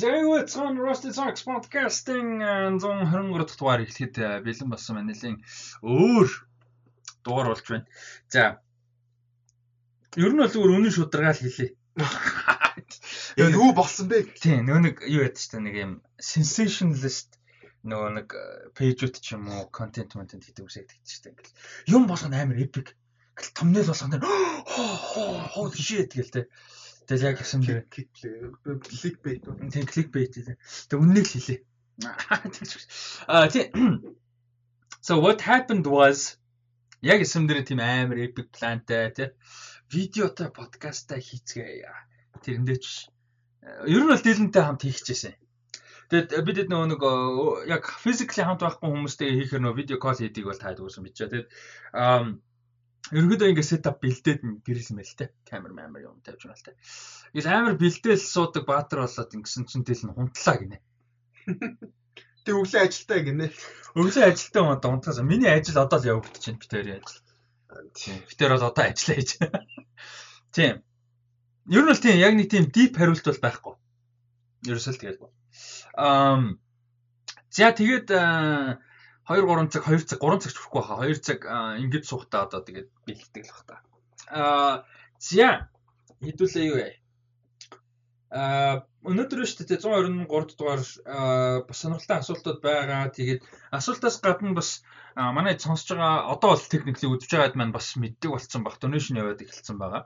Зэвэтсэн Rusty Socks podcast-ing 123 дахь дугаар эхлэхэд э, бэлэн болсон байна. Нэлийн өөр дугаар болж байна. За. Ер нь бол зүгээр үнэн шударгаал хэлээ. Яг юу болсон бэ? Тийм, нөгөө нэг юу яддаг ч нэг юм sensationalist нөгөө нэг пэйжүүд ч юм уу контент контент хийдэг үсэйдэг ч тийм ингээл юм болгоно амар epic гэл thumbnail болгоно хоо shit гэл те. Тэгэл яг гэсэн дээр клик бейт тийм клик бейт те тэг үннийг л хэлээ. А тийм so what happened was яг эсэм дээр тийм амар epic planтай те видеотой подкастаа хийцгээе. Тэрэндээ ч ер нь бол дилэнтэй хамт хийчихсэн. Тэгэд бид нөгөө нэг яг physically хамт байхгүй хүмүүстэй хийхээр нөгөө видео кол хийдэг бол таад үүсэн бич. Тэгэд ерөөдөө ингээ сетап бэлдээд гэрэлсэн байл те. Камер маамер юм тавьж байна л те. Ингээл амар бэлдээл суудаг баатар болоод ингэсэн чинь тэл нь хунтлаа гинэ. Тэг өглөө ажилтаа гинэ. Өглөө ажилтаа юм одоо унтахаас миний ажил одоо л явагдаж байна битээр ажил. Тийм. Битээр бол одоо ажиллаа хийж. Тийм. Ер нь бол тийм яг нэг тийм deep хариулт бол байхгүй. Ерөөсөө л тэгээд. Аа За тэгээд 2 3 цаг 2 цаг 3 цаг хүрхгүй хаа 2 цаг ингэж суухтаа одоо тэгээд бэлддэг л бах та. Аа за хэдүүлээ юу яа. Аа өнөөдөр шүү дээ 123 дугаар бас сонирхолтой асуултууд байгаа. Тэгээд асуултаас гадна бас манай сонсож байгаа одоо бол техникли үзэж байгаад маань бас мэддэг болсон баг донешн яваад эхэлсэн байгаа.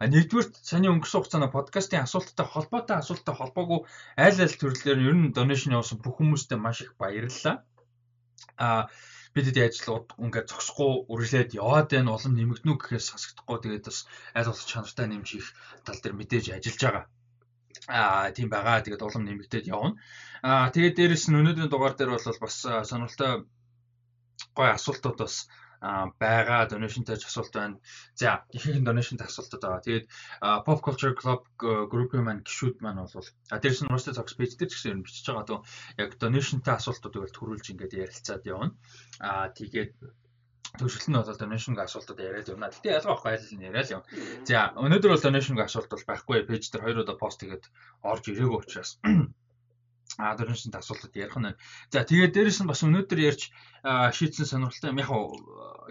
А нэгдүгээр саний өнгөрсөн хугацаанд подкастын асуулттай холбоотой асуулттай холбоогүй аль аль төрлөөр ер нь донешн явуулсан бүх хүмүүстээ маш их баярлалаа а бидэд ажил ингээд зогсохгүй үргэлжлээд яваад байна улам нэмэгдэнүү гэхээс хасагдахгүй тэгээд бас аль болох чанартай нэмж их тал дээр мэдээж ажиллаж байгаа. Аа тийм байгаа. Тэгээд улам нэмэгдээд явна. Аа тэгээд дээрэс нь өнөөдрийн дугаар дээр бол бас сонирхолтой гой асуултууд бас байгаа donation-тай ч асуулт байна. За ихэнх donation-тай асуултууд байгаа. Тэгээд Pop Culture Club group-ийн маань гişүүд маань бол а дээрс нь Rusty Talks page дээр ч гэсэн бичиж байгаа дөө яг donation-тай асуултуудыг бол төрүүлж ингээд ярилцаад явна. А тэгээд төвшөлт нь бол donation-г асуултууд яриад явна. Гэтэ ялгаа авах айл нь яриад явна. За өнөөдөр бол donation-г асуулт бол байхгүй. Пэйж дээр хоёр удаа пост хийгээд орж ирээгүй учраас А дөрөвшөнд асуултад ярих нь. За тэгээд дээрэс нь бас өнөөдөр ярьж шийдсэн сонирхолтой яг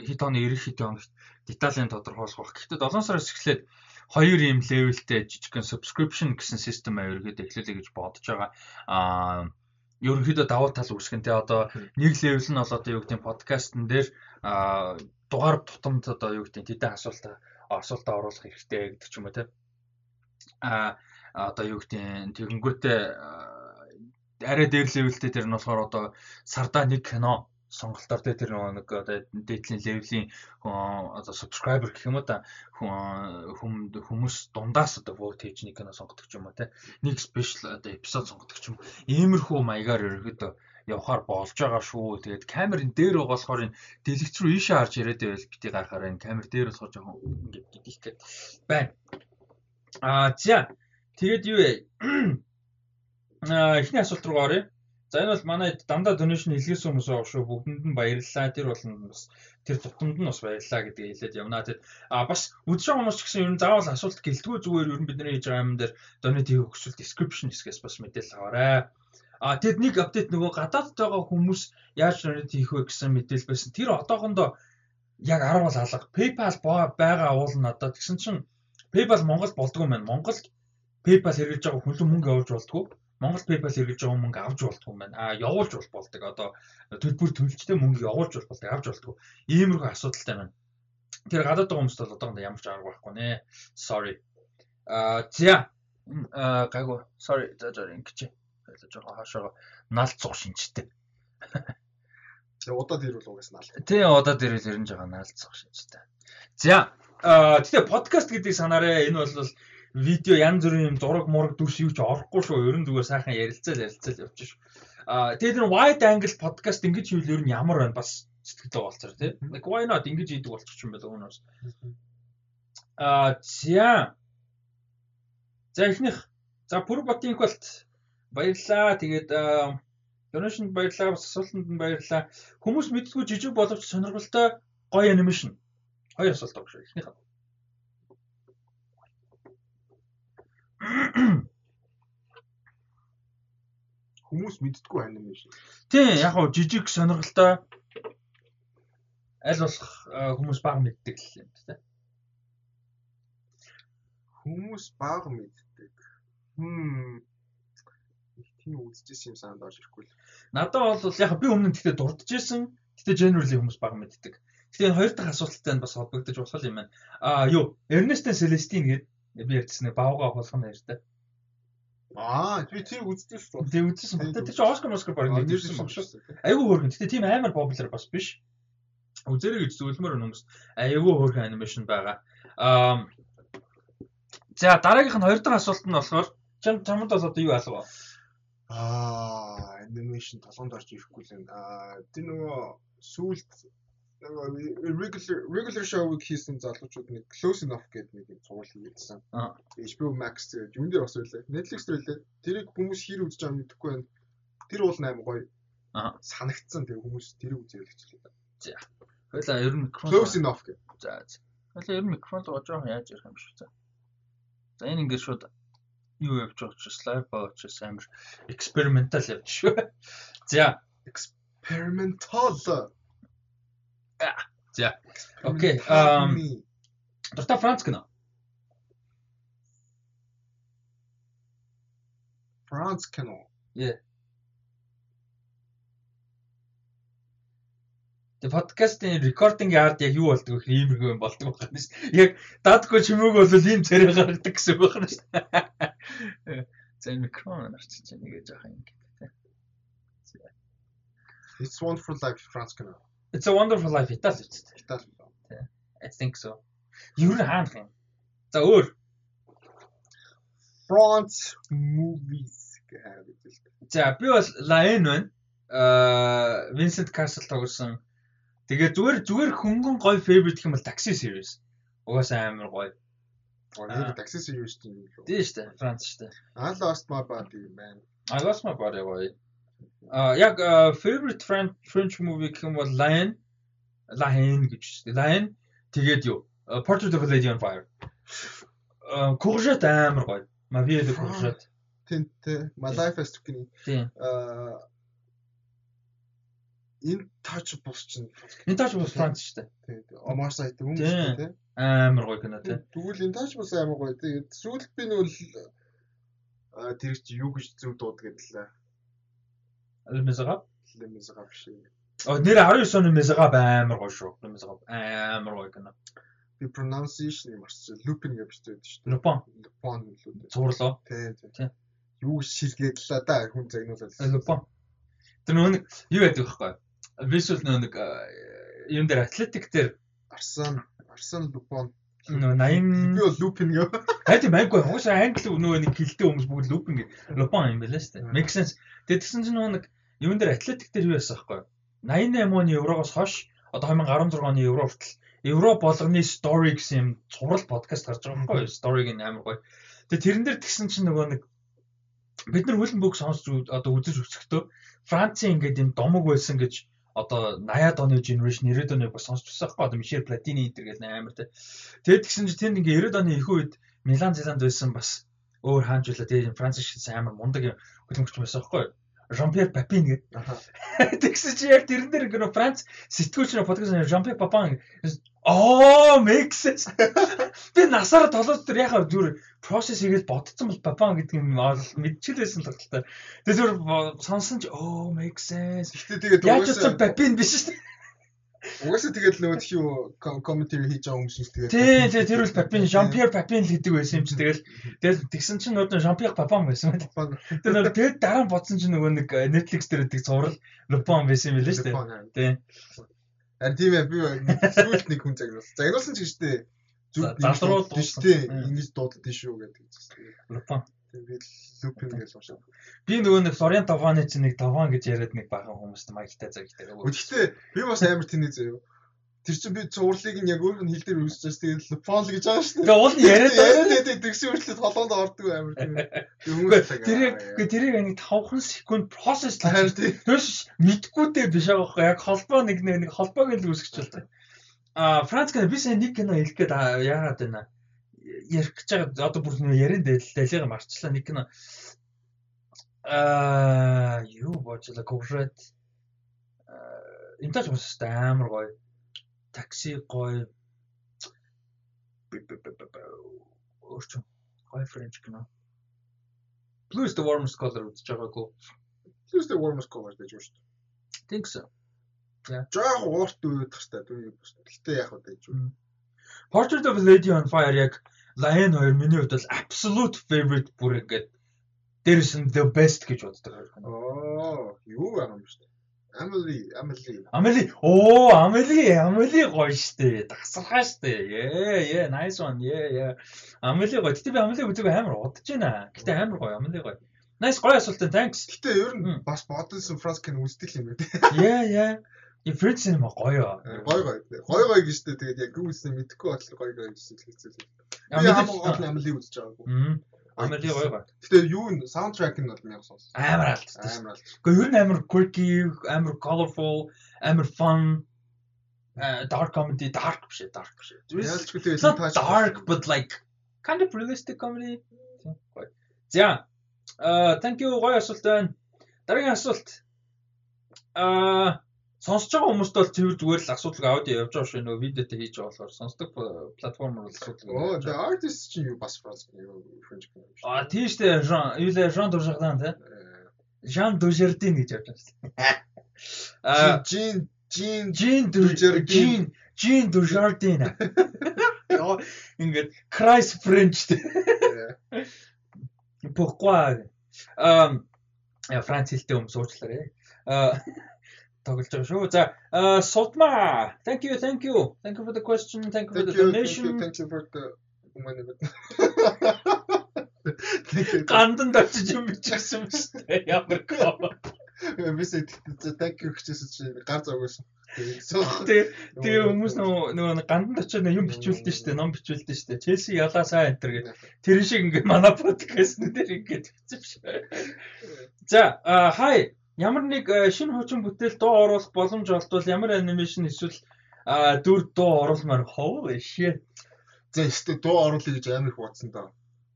хэд оны ирэх хэд хоногт деталийн тодорхойлох бах. Гэхдээ 7 сараас эхлээд хоёр юм левелтэй жижигхэн subscription гэсэн систем ерөөдөө эхлүүлээ гэж бодож байгаа. Аа ерөнхийдөө давуу тал үүсгэнтэй одоо нэг левел нь бол одоо юу гэдэг подкастн дээр дугаар тутамд одоо юу гэдэг тэдэн асуултаа асуултаа оруулах хэрэгтэй гэдэг ч юм уу те. А одоо юу гэдэг тэгэнгүүтээ арай дээр левелтэй тэр нь болохоор одоо сардаа нэг кино сонголтоор тэр нэг одоо дээдлийн левелийн одоо subscriber гэх юм уу та хүмүүс дундаас одоо vote хийж нэг кино сонгодог юм уу те нэг special одоо эпизод сонгодог юм иймэрхүү маягаар ерөөдөө явахаар болж байгаа шүү. Тэгээд камерын дээр байгаа болохоор энэ дэлгэц рүү ийшээ харж яриад байвал бити гарахаар энэ камер дээр болохоор жоохон ингээд гидих гээд байна. Аа за тэгээд юу вэ? Эхний асуулт руу оръё. За энэ бол манай дандаа donation илгээсэн хүмүүс байгаа шүү. Бүгдэнд нь баярлалаа. Тэр бол бас тэр тутамд нь бас баярлалаа гэдгийг хэлээд явна. Тэгээд а бас үдшин хүмүүс ч гэсэн ер нь заавал асуулт гэлтгүй зүгээр ер нь бидний хийж байгаа юм дээр donate хийх хүсвэл description хэсгээс бас мэдээлэл аваарай. А тэгэд нэг апдейт нөгөө гадаадд байгаа хүмүүс яаж donate хийх вэ гэсэн мэдээлэл байсан. Тэр одоохондоо яг 10 бол алга. PayPal байгаа уул надад тэгсэн чинь PayPal Монгол болдгоо маань. Монголд PayPal хэрэглэж байгаа хүн л мөнгө явуулж болдгоо Монгол PayPal хэрэглэж байгаа мөнгө авч болтгүй юм байна. А явуулж бол болдог. Одоо төлбөр төлжтэй мөнгө явуулж бол болдог, авч болтгүй. Иймэрхүү асуудалтай байна. Тэр гадаад байгаа хүмүүст бол одоохондоо ямар ч арга байхгүй нэ. Sorry. А за гайгүй. Sorry. За за ингэж. Хэлж байгаа хаашаа налт цуг шинжтэй. Тэгээ удаад ирүүл угаас наал. Тий, удаад ирүүл ирнж байгаа цуг шинжтэй. За. А тэгээ подкаст гэдэг санаараа энэ бол видео янз бүрийн юм зураг мураг дүрс юу ч орохгүй шүү. Ерөн зүгээр сайхан ярилцаал ярилцаал явчих шүү. Аа тэгээд энэ wide angle podcast ингэж хийвэл ер нь ямар байна бас сэтгэлдээ болцоор тий. Like why not ингэж хийдэг болчих юм байна өнөөс. Аа за. За ихнийх за пүр ботинк болт баярлаа. Тэгээд donation баярлаа, бас асуултанд нь баярлаа. Хүмүүс мэддгүй жижиг боловч сонирхолтой гоё анимашн. Хоёр асуулт байгаа шүү. Ихнийх нь Хүмүүс мэддэггүй анимашн. Тийм яг хуу жижиг сонирхолтой аль болох э, хүмүүс бага мэддэг л юм тийм. Хүмүүс бага мэддэг. Хм. Их тийм үзчихсэн юм санаад орж ирэхгүй л. Надад бол яг би өмнө нь тэгтээ дурдж исэн. Тэгтээ generally хүмүүс бага мэддэг. Тэгтээ энэ хоёр дахь асуулттай нь бас холбогдож болох юм байна. Аа юу, Ernesto Celestine гэдэг би ярьсан нэг баага болох нь ярьтай. Аа, би тэр үздэг шүү. Тэгээ үзсэн. Тэр чинь Оскар Оскар баг нэгсэн баг шүү. Айгүй хөөрхөн. Гэтэ тийм амар popular бас биш. Үзэрэй гэж зөвлөмөр хүмүүс айгүй хөөрхөн анимашн байгаа. Аа За дараагийнх нь хоёр дахь асуулт нь болохоор чам чамд бол одоо юу алга? Аа, анимашн толгонд орж ирэхгүй л энэ. Аа, тэр нөгөө сүүлд regular regular show-ыг хийсэн залуучууд нэг close enough гэдэг нэг юм цуврал хийгээдсэн. Аа. HBO Max гэдэг юм дээр бас байлаа. Netflix дээр байлаа. Тэрийг хүмүүс хэр үзэж байгааг мэдэхгүй байна. Тэр бол 8 гоё. Аа. Санагдсан тэр хүмүүс тэрийг үзээд хэлчихлээ. Хойлоо ер нь микрофон. Close enough гэх. За. за. Хойлоо ер нь микрофон руу жоохон яаж ярих юм шиг за. За энэ ингээд шууд юу явж байгаа ч слайд байгаа ч амар экспериментал явж шүү. За. Experimental. За. Окей. Um дуртай Франц кино. France кино. Тэгээ подкастын рекординг арт яг юу болдог вэ? Иймэрхүү юм болдог байна шүү. дээ. Яг даадгүй чимээг бол ийм царай гаргадаг гэсэн үг байна шүү. дээ. За микрофон арчиж чинь нэгэ жоох юм гэдэг. It's Wonderful Life France кино. It's a wonderful life Итали ч дээ. Итали. I think so. Юу н хаанах юм? За өөр. France movies гэдэг. За би бол Lion байна. Аа Vincent Castle тоглосон. Тэгээ зүгээр зүгээр хөнгөн гоё favorite гэх юм бол Taxi series. Угаасаа амар гоё. Нэр такси series юм лөө. Тийм шүү дээ. Франц шүү дээ. I lost my body man. I lost my body гоё. А яг favorite French French movie гэх юм бол Lion Lion гэж шүү дээ. Lion тэгээд юу? Portrait of a Lady on Fire. Courgette амар гоё. Ma vie de Courgette. Тэнтэй My life as Tukini. Тийм. Аа энэ touch бус чинь Энэ тач бас Франц шүү дээ. тийм Omar Sy тийм Тийм. хүмүүс тийм. Амар гоё кино тий. Тэгвэл энэ touch бус амар гоё. Тэгээд сүүлд би аа тэр чи юу гэж зөв дууддаг гэдлээ. Мезага. Гав шиг. Оо нэр 19 оны Мезага амар гоё шүү. Мезага амар гоё кино. Би pronunciation марцсан. Lupin гэж бичдэг шүү дээ. Лупон Lupin лүү. зурлоо. Тийм Тийм. тийм. Юу шилгээдлээ да хүн загнуулаад. Лупон. Тэр нөгөө нэг юу яадаг вэ хөөе? Visual нэг а, юм дээр атлетик дээр Арсан Арсан Lupin. Би 80 бол Lupin гэв. хайт юм айгүй уусаа англи нөгөө нэг хилтэй хүмүүс бүгд лупин гэ лупон юм байлаа шүү дээ. Make sense. Тэгээд тэгсэн чинь нөгөө нэг юм дээр атлетик дээр юу яасан байхгүй юу? 88 оны еврогоос хойш одоо 2016 оны евро хүртэл евро болгоны story гэсэн юм цуврал подкаст гарч байгаа байхгүй юу? Story-г нь амар гоё. Тэгээд тэрэн дээр тэгсэн чинь нөгөө нэг бид нар хөлн бүг сонсч одоо үзэж өсөхдөө Францын ингээд юм домог байсан гэж одоо 80-аад оны generation 90-ад оны бас сонсч байсан байхгүй одоо Мишель Платини гэл амар те. Тэгээд тэгсэн чинь тэнд ингээ 90-ад оны их үед Милан Зеланд байсан бас өөр хаанч байлаа тэгээд Франц шиг амар мундаг хөдөлмөрч байсан байхгүй юу? Жан-Пьер Папин гэдэг. Тэгсэн чи яг тэрэн дээр ингээ Франц сэтгүүлч нэ подкаст Жан-Пьер Папин оо sense. Би насаараа толгой дээр яхаа зүгээр process хийгээд бодсон бол Папан гэдэг юм мэдчихлээсэн тогтолтой. Тэгээ зүгээр сонсон чи оо sense. Гэхдээ тэгээд Яаж утсан Папин биш шүү дээ. Угаасаа тэгээд нөгөө тхиүү commentary хийж байгаа юм шиг тэгээд Тий, тий тэр бол Папин, Жан-Пьер Папин л гэдэг байсан юм чи тэгэл тэгэл тэгсэн чинь нөгөө Жан-Пьер Папан байсан. Папан Тэр нөгөө тэгээд дараа нь бодсон чинь нөгөө нэг э, Netflix дээр гэдэг зураг Лупон байсан юм билээ шүү дээ. Тий. А тийм ээ би сүүлд нэг хүн загнуулсан. Загнуулсан ч гэжтэй За, залруу дуусан. дуусан. Тий, Мм. ингэж дуудаад шүү гэдэг. Лупон. Тэгээд лупин гэж уншаад. Би нөгөө нэг Florian Tavani чинь нэг Tavan гэж яриад нэг баахан хүмүүст маягтай загтай. Гэхдээ би бас амар тэний заяа. Тэр чинь би цуурлыг нь яг өөр нь хил дээр үүсчихсэн. Тэгээд лупон л гэж байгаа шүү дээ. Тэгээ уул нь яриад яриад байдаг тэгсэн үртлээ толгоонд ордог амар тийм. Хүмүүс тэрийг үгүй тэрийг нэг 5 секунд процесс харин тийм. Тэрс мэдгүйтэй биш байгаа байхгүй яг холбоо нэг нэг холбоог л үүсгэж байна. А Франц гэнэ би сайн нэг кино хэлэх гээд аа, яагаад байна. Ярих гэж байгаа одоо бүр нэг ярин дэлэлийг марчлаа нэг кино аа юу бодлоо коврет энтэч бас амар гоё такси гоё өөрчн гоё френч кино Blues the Warmest Color үзэж байгаагүй. Blues the Warmest Color гэж байна шүү дээ. Think so. Жаа уурт үйдэх хэвээр дүү бас. Гэтэ яг удаж юу. Portrait of a Lady on Fire яг Lion 2 миний хувьд бол absolute favorite бүр ингээд дээрс нь the best гэж боддог. Аа, юу байгаа юм бэ? Амели, Амели. Амели. Оо, Амели, Амели гоё штэ. Дасархаа штэ. Ээ, ээ, nice one. Ээ, ээ. Амели гоё. Гэтэ би Амели үзег амар удаж байна. Гэтэ амар гоё, Амели гоё. Nice гоё асуулт thanks. Гэтэ ер нь бас бодсон Франскин үздэг юм байна. Яа, яа. И Фрэнс юм гоё. Гоё гоё. Гоё гоё гэж штэ. Тэгээд яг юу үзсэн мэдэхгүй бодлоо гоё гоё гэж хэлсэн. Хамгийн гол нь Амели үзэж байгаагүй. Амели гоё гоё. Гэтэ юу н саундтрек нь бол мянга сонс. Амар алдсан. Амар алдсан. Гэхдээ ер нь амар quirky, амар colorful, амар fun dark comedy, dark биш dark биш ээ. Ялчгүй тэгээ dark but like kind of realistic comedy. За. Аа, thank you гоё асуулт байна. Дараагийн асуулт. Аа, сонсож байгаа хүмүүст бол тэр зүгээр л асуудал аудио явж байгаа шүү нөгөө видеотэй хийж байгаа болохоор сонсдог платформ бол асуудал. Оо, the artist чи юу бас франц кино. А тийм шүү дээ. Жан, юу лээ Жан Дужардин тий. Жан Дужардин гэж явж байгаа. А Жин Жин Жин Дужардин Жин Дужардин. Яа, ингээд Christ French тий. Pourquoi? Эм я франц хэлтэй юм суучлаарай. А тоглож байгаа шүү. За, Султма. Thank you, thank you. Thank you for the question. Thank you for the donation. Thank you for the money. Гандан дочиж юм бичсэн шүү дээ. Ямар ком. Бисээ thank you гэжсэн чи гар зогсон. Тэгээ хүмүүс нөгөө гандан очоод юм бичүүлдэ штэ, ном бичүүлдэ штэ. Челси ялаасаа энэ төр гэдэг. Тэр шиг ингээ манай подкаст нэр ингээд бичсэн биш. За, хай ямар нэг шинэ хуучин бүтээл дуу оруулах боломж олдвол ямар анимашн эсвэл дүр дуу оруулмаар holy shit. За өстө дуу оруулъя гэж амар их бодсон доо.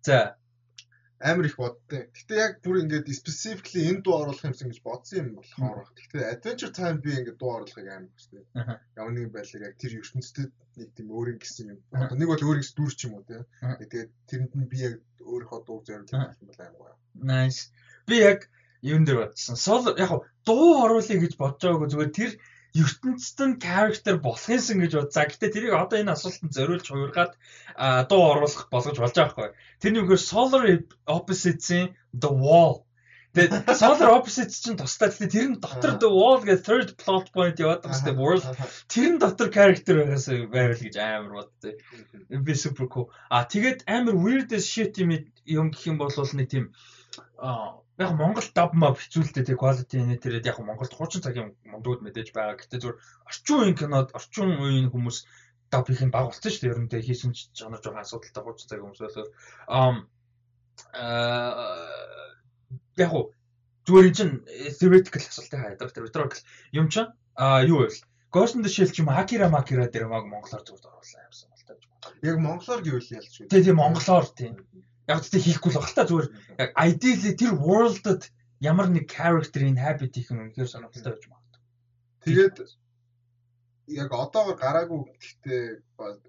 За амар их боддیں۔ Гэтэ яг бүр ингээд specifically энэ дуу оруулах юмсан гэж бодсон юм болохоор. Гэтэ Adventure Time би ингээд дуу оруулахыг амар хүсдэг. Ямар нэгэн байдлаар яг тэр ертөнцид нэг тийм өөрийн гэсэн юм. Одоо нэг бол өөрийн дүр ч юм уу тийм. Тэгээд тэрэнд нь би яг өөрийнхөө дуу зориулах юм бол амар гоё. Nice. Би яг юун дээр бодсон. Сол яг дуу оруулъя гэж бодож байгаагүй зүгээр тэр ертөнцид нь character болохынсэн гэж бод. За гэтээ тэрийг одоо энэ асуултанд зориулж хуургаад дуу оруулах болгож болж байгаа хгүй. Тэрний үгээр Solar Opposites-ийн The Wall. Тэгээд Solar Opposites чинь тусдаа гэхдээ тэр нь дотор The Wall гэх third plot point яваад байгаа хэвээр world тэр нь дотор character байгаас байвал гэж амар бодсон. Би super cool. А тэгээд амар weird shit юм юм гэх юм бол нэг тийм яг Монгол даб мап хэцүүлдэг тий quality нэ тэрээд яг Монголд хуучин цагийн мундууд мэдээж байгаа. Гэтэ зүгээр орчин үеийн кинод орчин үеийн хүмүүс даб хийх нь баг болсон шүү дээ. Ер нь тий хийсэн ч жанр жоохон асуудалтай хуучин цагийн хүмүүс болоод аа яг зүгээр эн чин theoretical асуултын хайдар theoretical юм чинь а юу вэ? Ghost in the Shell ч юм Akira Makira дээр mag монголоор зүгээр оруулсан юмсан бол тааж. Яг монголоор гэвэл ялч үү? Тий, тий монголоор тий яг тэгтээ хийхгүй л баг та зүгээр яг ideally тэр world-д ямар нэг character-ийн habit хийх нь үнэхээр сонирхолтой байж магадгүй. Тэгээд яг одоогор гараагүй гэхдээ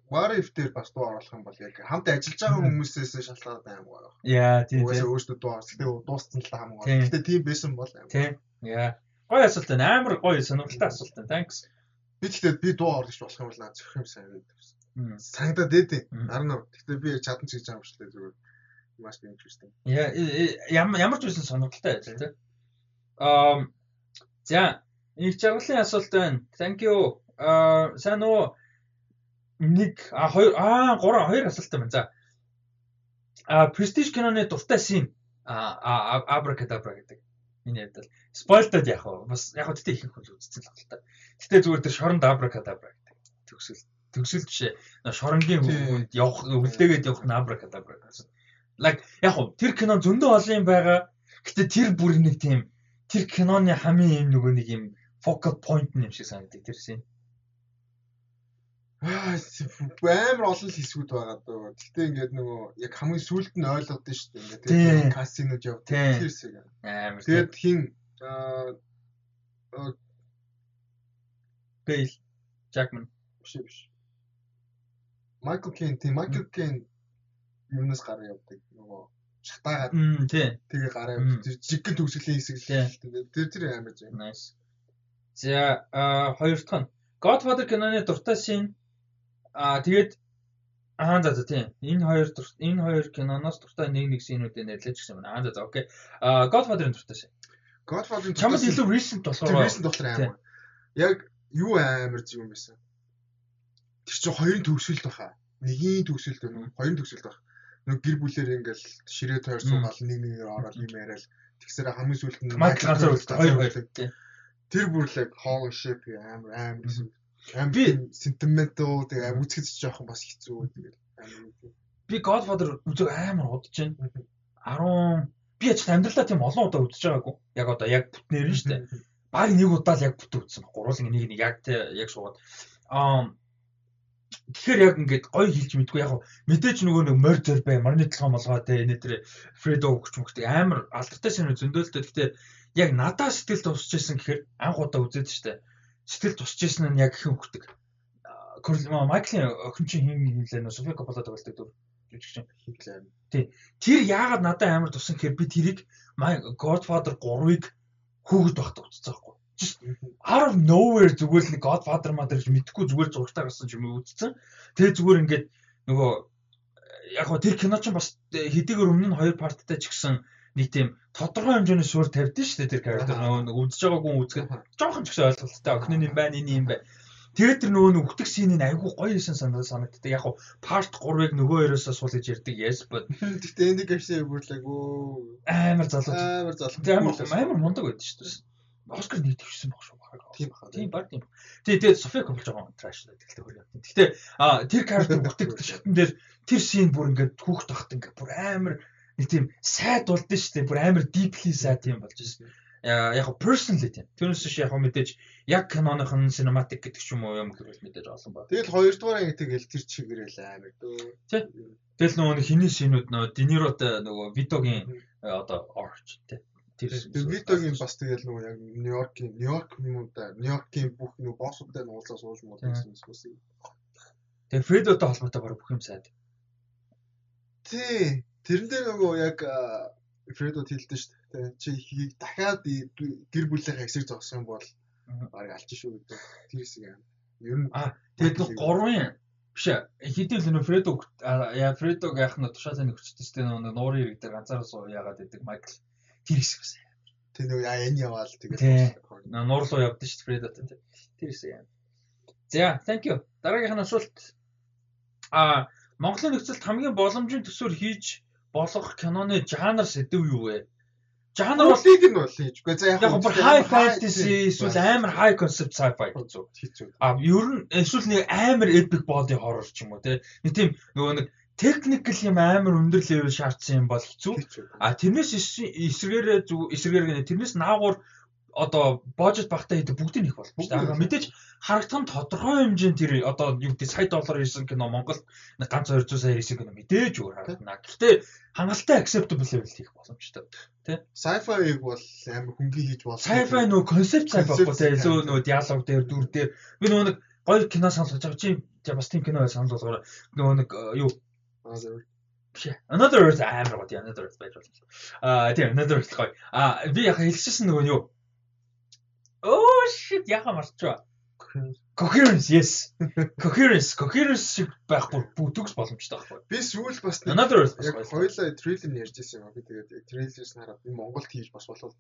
what if дээр бас дуу оруулах юм бол яг хамт ажиллаж байгаа хүмүүсээс шалтгаалаад аим гоё. Яа тийм. Угаасаа өөртөө дуу оруулах. Гэтэ дууссан л хамаагүй. Гэтэ тийм байсан бол аим. Тийм. Яа. Гоё асуулт байна. Амар гоё сонирхолтой асуулт байна. Thanks. Би тэгтээ би дуу оруулах болох юм бол наа зөвхөн сайн байдаг. Санагдаад дээ. Харин тэгтээ би чадан чийж байгаа юм шиг зүгээр маш interesting. Ямар ямар ч үсэн сонирхолтой байж тээ. Аа за их жаргалын асуулт байна. Thank you. Аа сайн уу? Нэг а хоёр а гурван хоёр асуулт байна. За. А Prestige киноны дуртай син а Abracadabra гэдэг. Миний хувьд л спойлтод яг уу бас яг тэгтээ их хөл үзсэн л байна. Гэтэ зүгээр тэр шоронд Abracadabra гэдэг. Төгсөл төгсөл жишээ шоронгийн хүнд явах өвлдөөгээд явах Abracadabra гэсэн like яг хуу тэр кино зөндөө олон юм байгаа. Гэтэ тэр бүр нэг тийм тэр киноны хамгийн юм нөгөө нэг юм focal point юм шиг санагддаг тэр шин. Амар олон хэсгүүд байгаа дөө. Гэхдээ ингээд нөгөө яг хамгийн сүүлд нь ойлгодсон шүү дээ. Ингээд тэгээд касинод явдаг. Тэр хэсэг. Амар. Тэгээд хин аа Бейл Жакман биш биш. Майкл Кейн тийм Майкл Кейн юмнаас гараа явдаг. Нөгөө шатаагаад тэгээ гараа явдаг. Жиггэн төгсгөлийн хэсэг л тэр тэр амар зэ. Nice. За хоёр дахь нь Godfather киноны дуртай шин аа тэгээд Аа за за тийм. Энэ хоёр энэ хоёр киноноос дуртай нэг нэг синүүдээ нэрлэж гисэн байна. Аа за за окей. Аа Godfather-ын дуртай шин. Godfather-ын чамд илүү recent болохоор recent болохоор амар. Яг юу амар зүг юм байсан. Тэр чинь хоёрын төгсөлт баха. Нэгийн төгсөлт байна. Хоёрын төгсөлт баха. Нэг гэр бүлээр ингээл ширээ тойр суугаал нэг нэгээр ороод юм яриад тэгсээр хамгийн сүүлд нь Майкл ганцаар үлдээ. Хоёр хоёр. Тэр бүрлэг holy shit амар амар гэсэн. Амар би sentimental тэгээ амар үзэхэд жоохон бас хэцүү тэгээд амар. Би Godfather үзэг амар удаж байна. 10 би яч амьдралаа тийм олон удаа үзэж байгаагүй. Яг одоо яг бүтнээр нь шүү дээ. Баг нэг удаа л яг бүтэн үзсэн. Гурван нэг нэг яг яг шуугаад. Аа Тэгэхээр яг ингээд гоё хэлж мэдгүй яг мэдээж нөгөө нэг морь зөр бай, марны толгой молгоо те энэ тэр Фредо өгч мөгтэй амар алдартай шинэ зөндөөлтөд гэхдээ яг надаа сэтгэл тусч исэн гэхээр анх удаа үзээд штэ. Сэтгэл тусч исэн нь яг хэн өгдөг. Майклийн охин чинь хин хэлээ нөө Софи Коппола тоглолтог дүр жүжигчин хэлээ. Тий. Тэр яагаад надад амар тусан гэхээр би тэрийг Godfather 3-ыг хүүхэд багтаа үзсэн байхгүй out of nowhere зүгээр л нэг Godfather маа гэж мэдхгүй зүгээр зургатаа гарсан юм үзсэн. Тэгээ зүгээр ингээд нөгөө яг гоо тэр кино ч бас хэдийгээр өмнө нь хоёр парттай ч гэсэн нэг тийм тодорхой хэмжээний суурь тавьдсан шүү дээ тэр character. Нөгөө үзэж байгаагүй үзгээд жоохон ч гэсэн ойлголттой. Охин юм байна энэ юм байна. Тэгээд тэр нөгөө нүгтэг синийн айгүй гоё исэн санаа санагддаг. Яг гоо part 3-ыг нөгөө хоёроосоо суулгаж ярьдаг. Yes but гэхдээ энд гэвшээ бүрлэг өө. Амар залуу. Амар залуу. Амар амар мундаг байдаг шүү дээ. Оскар нэг төвшсөн баг шүү баг. Тийм баха. Тийм баг тийм. Тэгээ тэгээ Софи Копполж байгаа траш гэдэг хөр явт. Гэхдээ тэр character бүтээгдэх шатн дээр тэр шин бүр ингээд хүүхд тахт ингээд бүр амар нэг тийм сайд болд нь шүү дээ. Бүр амар deeply сайд юм болж байна. Яг го personally тийм. Тэрнээс шиг яг мэдээж яг киноных нь cinematic гэдэг ч юм уу юм гэвэл мэдээж олон баг. Тэгэл хоёрдугаар ангитыг хэл тэр чигээрэл амар дөө. Тий. Тэгэл нөгөө хиний шинүүд нөгөө Дениротой нөгөө Витогийн одоо Orch тий Тэр Витогийн бас тэгэл нөгөө яг Нью-Йоркийн Нью-Йорк юм уу да Нью-Йоркийн бүх нөгөө боссуудтай нуулзаа сууж муу гэсэн юм. Тэгээ Фредотой холбоотой баг бүх юм сайд. Тий. Тэрэн дээр нөгөө яг Фредод хэлдэж шүү дээ. Чи хийг дахиад гэр бүлийнхээ хэсэг зогсох юм бол баг алчин шүү гэдэг. Тэр хэсэг юм. Ер нь аа тэгээд нэг гурван биш хэдийн л нөө Фредо яа Фредог яах нь тушаалын нөхцөлтэй шүү дээ нөгөө нуурын ирэг дээр ганцаараа суу яагаад гэдэг Майкл тэр хэсэг бас. Тэр нөгөө энэ яваал тэгээд нуурлуу явдсан шүү дээ Predator тэр. Тэр хэсэг юм. За, thank you. Дараагийнх нь асуулт. А Монголын нөхцөлд хамгийн боломжийн төсөөр хийж болох киноны жанр сэдв юу вэ? Жанр болыг нь бол хийжгүй. За яг бүр high fantasy эсвэл амар high concept sci-fi. Хэцүү. А ер нь эсвэл нэг амар epic body horror ч юм уу те. Нэг тийм нөгөө нэг техникл юм амар өндөр левел шаардсан юм бол хэцүү. А тэрнээс эсрэгээр эсрэгээр тэрнээс наагур одоо божет багтаа хийдэг бүгдийг нэх дээ. Мэдээж харагдсан тодорхой хэмжээнд тэр одоо юу гэдэг сая доллар ирсэн кино Монголд ганц 200 сая ирсэн кино мэдээж өөр харагдана. Гэхдээ хангалттай acceptable level хийх боломжтой. Тэ? Sci-fi-ыг бол амар хөнгөн хийж болно. Sci-fi нөгөө концепт sci-fi байхгүй тэ илүү нөгөө диалог дээр дүр дээр би нөгөө нэг гоё кино болж байгаа чи бас тийм кино санал болгоо нөгөө нэг юу Another Another Earth амар тийм Another Earth байж болно. Аа тийм Another Earth гоё. Аа би яг хэлчихсэн нөгөө юу. Oh shit яха марчваа. Coherence yes. Coherence, coherence шиг байх бүр бүтгс боломжтой байхгүй. Би сүүл бас Another Earth яг хоёлаа трейлер ярьж ирсэн юм. Би тэгээд трейлерс хараад би Монголд хийж бас болов.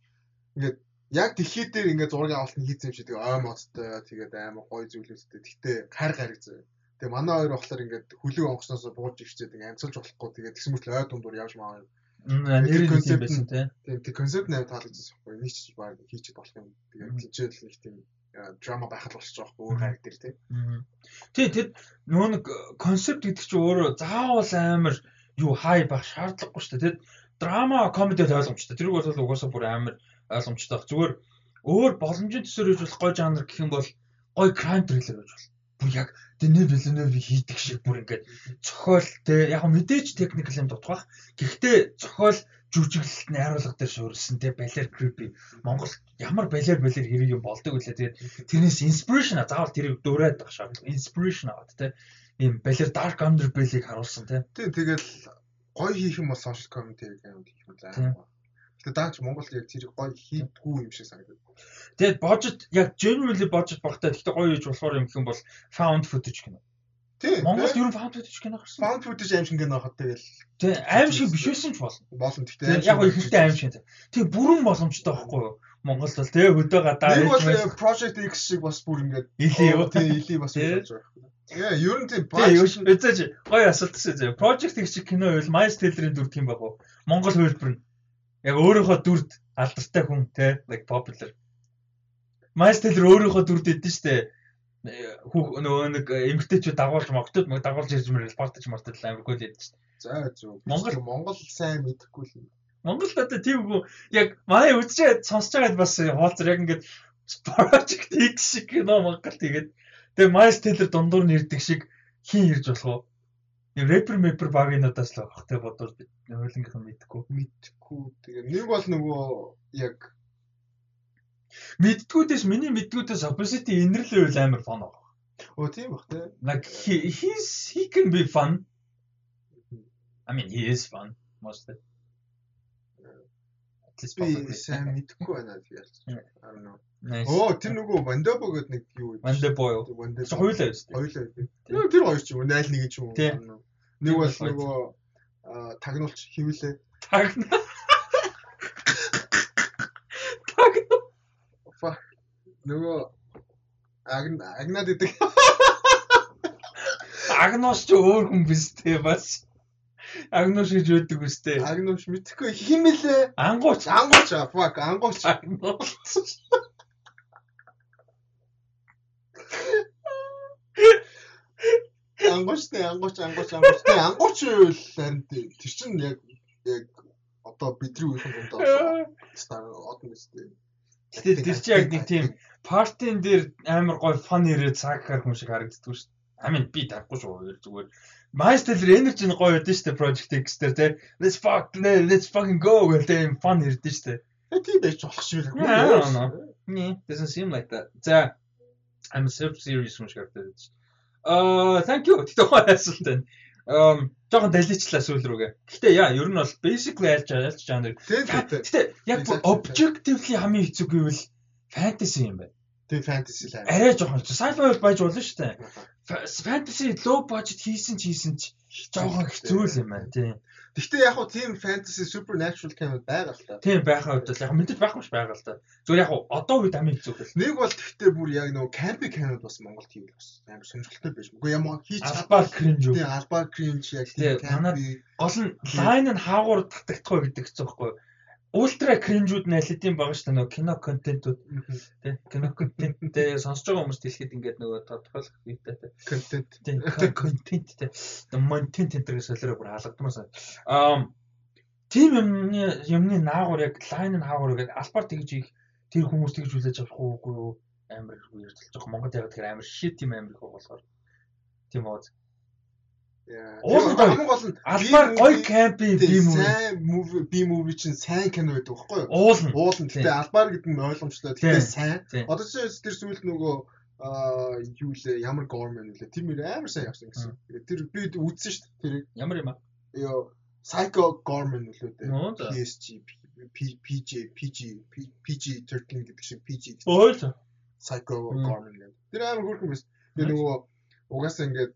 Ингээд яг дэлхий дээр ингээд зураг авалт нь хийсэн юм шиг тэгээ ой модтой тэгээд амар гоё зүйлүүдтэй. Гэхдээ гар гараг зөө. Тэгээ манай хоёр болохоор ингээд хүлэг онгоцноос бууж ивчээд ингээд амьсалж болохгүй тэгээд тэгсэн мөртлөө ой дундуур явж маа. Нэр концепт байсан тий. Тийм тэг концепт нээр таалагдсан байхгүй. Нэг ч баг хийчихэд болох юм. Тэгээд тийчээл нэг тийм драма байхад болчих жоохгүй өөр характер тий. Тий тэд нөө нэг концепт гэдэг чинь өөрөө заавал амар юу хай байх шаардлагагүй шүү дээ. Тэд драма комедид ойлгомжтой. Тэрийг бол угаасаа бүр амар ойлгомжтой. Зүгээр өөр боломжийн төсөөр хийж болох гой жанр гэх юм бол гой crime thriller гэж бол бүр яг Дэни Вилленев хийдэг шиг бүр ингээд цохол те яг мэдээж техникл юм дутгах. Гэхдээ цохол жүжиглэлт найруулга дээр суурилсан те балер крипи Монгол ямар балер балер хэрэг юм болдог үлээ тэгээд тэрнээс инспирэшн заавал тэрийг дуурайд байх шаардлага. Инспирэшн аваад те. Ийм балер дарк underbelly-г харуулсан те. Тийм тэгэл гоё хийх юм бол social commentary юм хийх юм заа. Гэтэ даач Монгол яг тэрийг гоё хийдгүү юм шиг санагдав. тэгээд budget яг genuinely budget багтаа гэхдээ гоё хийж болохоор юм юм бол found footage кино. Тийм. Монголд ер нь found footage кино гарсан. Found footage аим шиг гэнэ хахад тэгэл. Тий аим шиг биш байсан ч болно. Болно гэхдээ яг гоо ихэнхдээ аим шиг. Тий бүрэн боломжтой байхгүй юу? Монгол бол тий хөдөө гадаа Нэг бол э, Project X шиг бас бүр ингээд Илий юу? тий илий бас болж байгаа юм. Яа, ер нь тийм тий юу эзэж гоё асуулт шүү Project X шиг кино байвал Miles Teller-ийн дүр тийм байх уу? Монгол хөлбөр нь яг өөрийнхөө дүрд алдартай хүн тий like popular Miles Teller өөрийнхөө дүрд эдэн штэ хүүх нөгөө нэг эмгтээчүүд дагуулж могтод дагуулж ирж мэрэл партаж мартад амар гол яддаг шүү. За зөв. Монгол Монгол сайн мэдэхгүй л юм. Монгол одоо тийм үгүй яг манай үзчихэд сонсож байгаад бас хооцор яг ингээд Project X шиг кино Монгол тэгээд тэгээ Miles Teller дундуур нь ирдэг шиг хин ирж болох уу? Рэпер мэпер багийнуудаас л авах те бодвол бид хуулингийнх нь мэдэхгүй. Мэдэхгүй. Тэгээ нэг бол нөгөө яг Мэддгүүдээс миний мэддгүүдээс opposite инэрлээ үл амар фон аа. оо тийм бах тий. Like he, he's he can be fun. I mean he is fun mostly. At least Би сайн мэдэхгүй байна тэгээд. Yeah. I don't know. Оо тэр нөгөө Wandabo гэдэг нэг юу вэ? Wandabo. Чи хоёулаа шүү дээ. Хоёулаа. Тэр хоёр ч юм уу, найл нэг ч юм уу. Нэг бол нөгөө тагнуулч хивлээ. Тагна. Тагна. Fuck. Нөгөө агн агнад гэдэг. Агнос ч өөр хүн биз дээ бас. Агнос гэж өөдөг үстэй. Агнууч мэдхгүй химэлээ. Ангууч. Ангууч fuck, ангууч. Агнос. Ангуучтай, ангууч, ангууч, ангууч. Тэ ангууч үл харин тий. Тэр чинь яг яг одоо бидний үеийн дундаа стар одон үстэй. Гэтэ тэр чи яг нэг тийм партийн дээр амар гой фан ирээд цаг хар хүн шиг харагддаг шүү дээ. Mean би тахгүй шүү зүгээр. Miles Teller energy нь гоё байдсан шүү дээ Project X дээр тий. Let's fuck let's fucking go гэх тийм фан ирдэ шүү дээ. Тийм байж болох л. Don't know. Nee, doesn't seem like that. За I'm so serious юм шиг харагдаад байна. Аа, thank you. Тэгтээ гоё асуулт байна. Um, жоохон даличлаа сүүл рүүгээ. Гэтэ яа, ер нь бол basically альж альж жанр. Тэ тэ тэ. Гэтэ яг objectively хамгийн хэцүү гэвэл fantasy юм байна. Тэ фэнтези л аа. Арай жоохон sci-fi бол байж болно шүү дээ. Fantasy low budget хийсэн ч хийсэн ч жоохон хэцүү л юм байна тийм. Гэхдээ яг хуу тийм фэнтези supernatural кино байгаа л та. Тийм байхаа хувьд бол яг мэдээж байхгүй ш байгаа л та. Зүгээр яг одоо үед хамгийн хэцүү хэл. Нэг бол гэхдээ бүр яг нөгөө camping кинод бас Монголд хийвэл бас амар сонирхолтой байж. Үгүй ямар хийж Албаар cringe үү. Тийм албаар cringe яг Тийм, camping Гол нь line нь хаагуур татагдах вэ гэдэг байхгүй юу? Ультра кринжүүд хэдийн байгаа шүү дээ. Нөгөө кино контентууд. Тий кино контенттэй сонсож байгаа хүмүүс дэлхийд ингээд нөгөө тодорхойлох хэрэгтэй тий контент. тий контенттэй монтент энэ солиороо бүр хаалгадмаас аа тийм юмны юмны наагур яг лайн нь хаагур гэдэг албаар тэгж их тэр хүмүүс тэгж хүлээж авах уугүй юу? Амар үердэлж байгаа. Монгол яг тэгэхээр амар shit тийм амар их болохоор. Тийм үү Уул Тэгээ хамгийн гол нь албаар гоё кампи би юм сайн movie би movie чинь сайн кино байдаг байхгүй юу? уулна Уул нь гэхдээ албаар гэдэг нь ойлгомжтой. Гэхдээ сайн. Одоо чи тэр сүүлд нөгөө аа юу лээ ямар гормон үлээ тэр мөр амар сайн явсан гэсэн. Тэр би үзсэн шүү дээ. Тэр ямар юм аа ёо Psycho Gorman үлээ дээ. PSG PJ PG PG 13 гэдэг шиг PG. Ойл. Psycho. Gorman гэдэг. Тэр амар хөөрхөн байсан. Тэгээ нөгөө угаасаа ингээд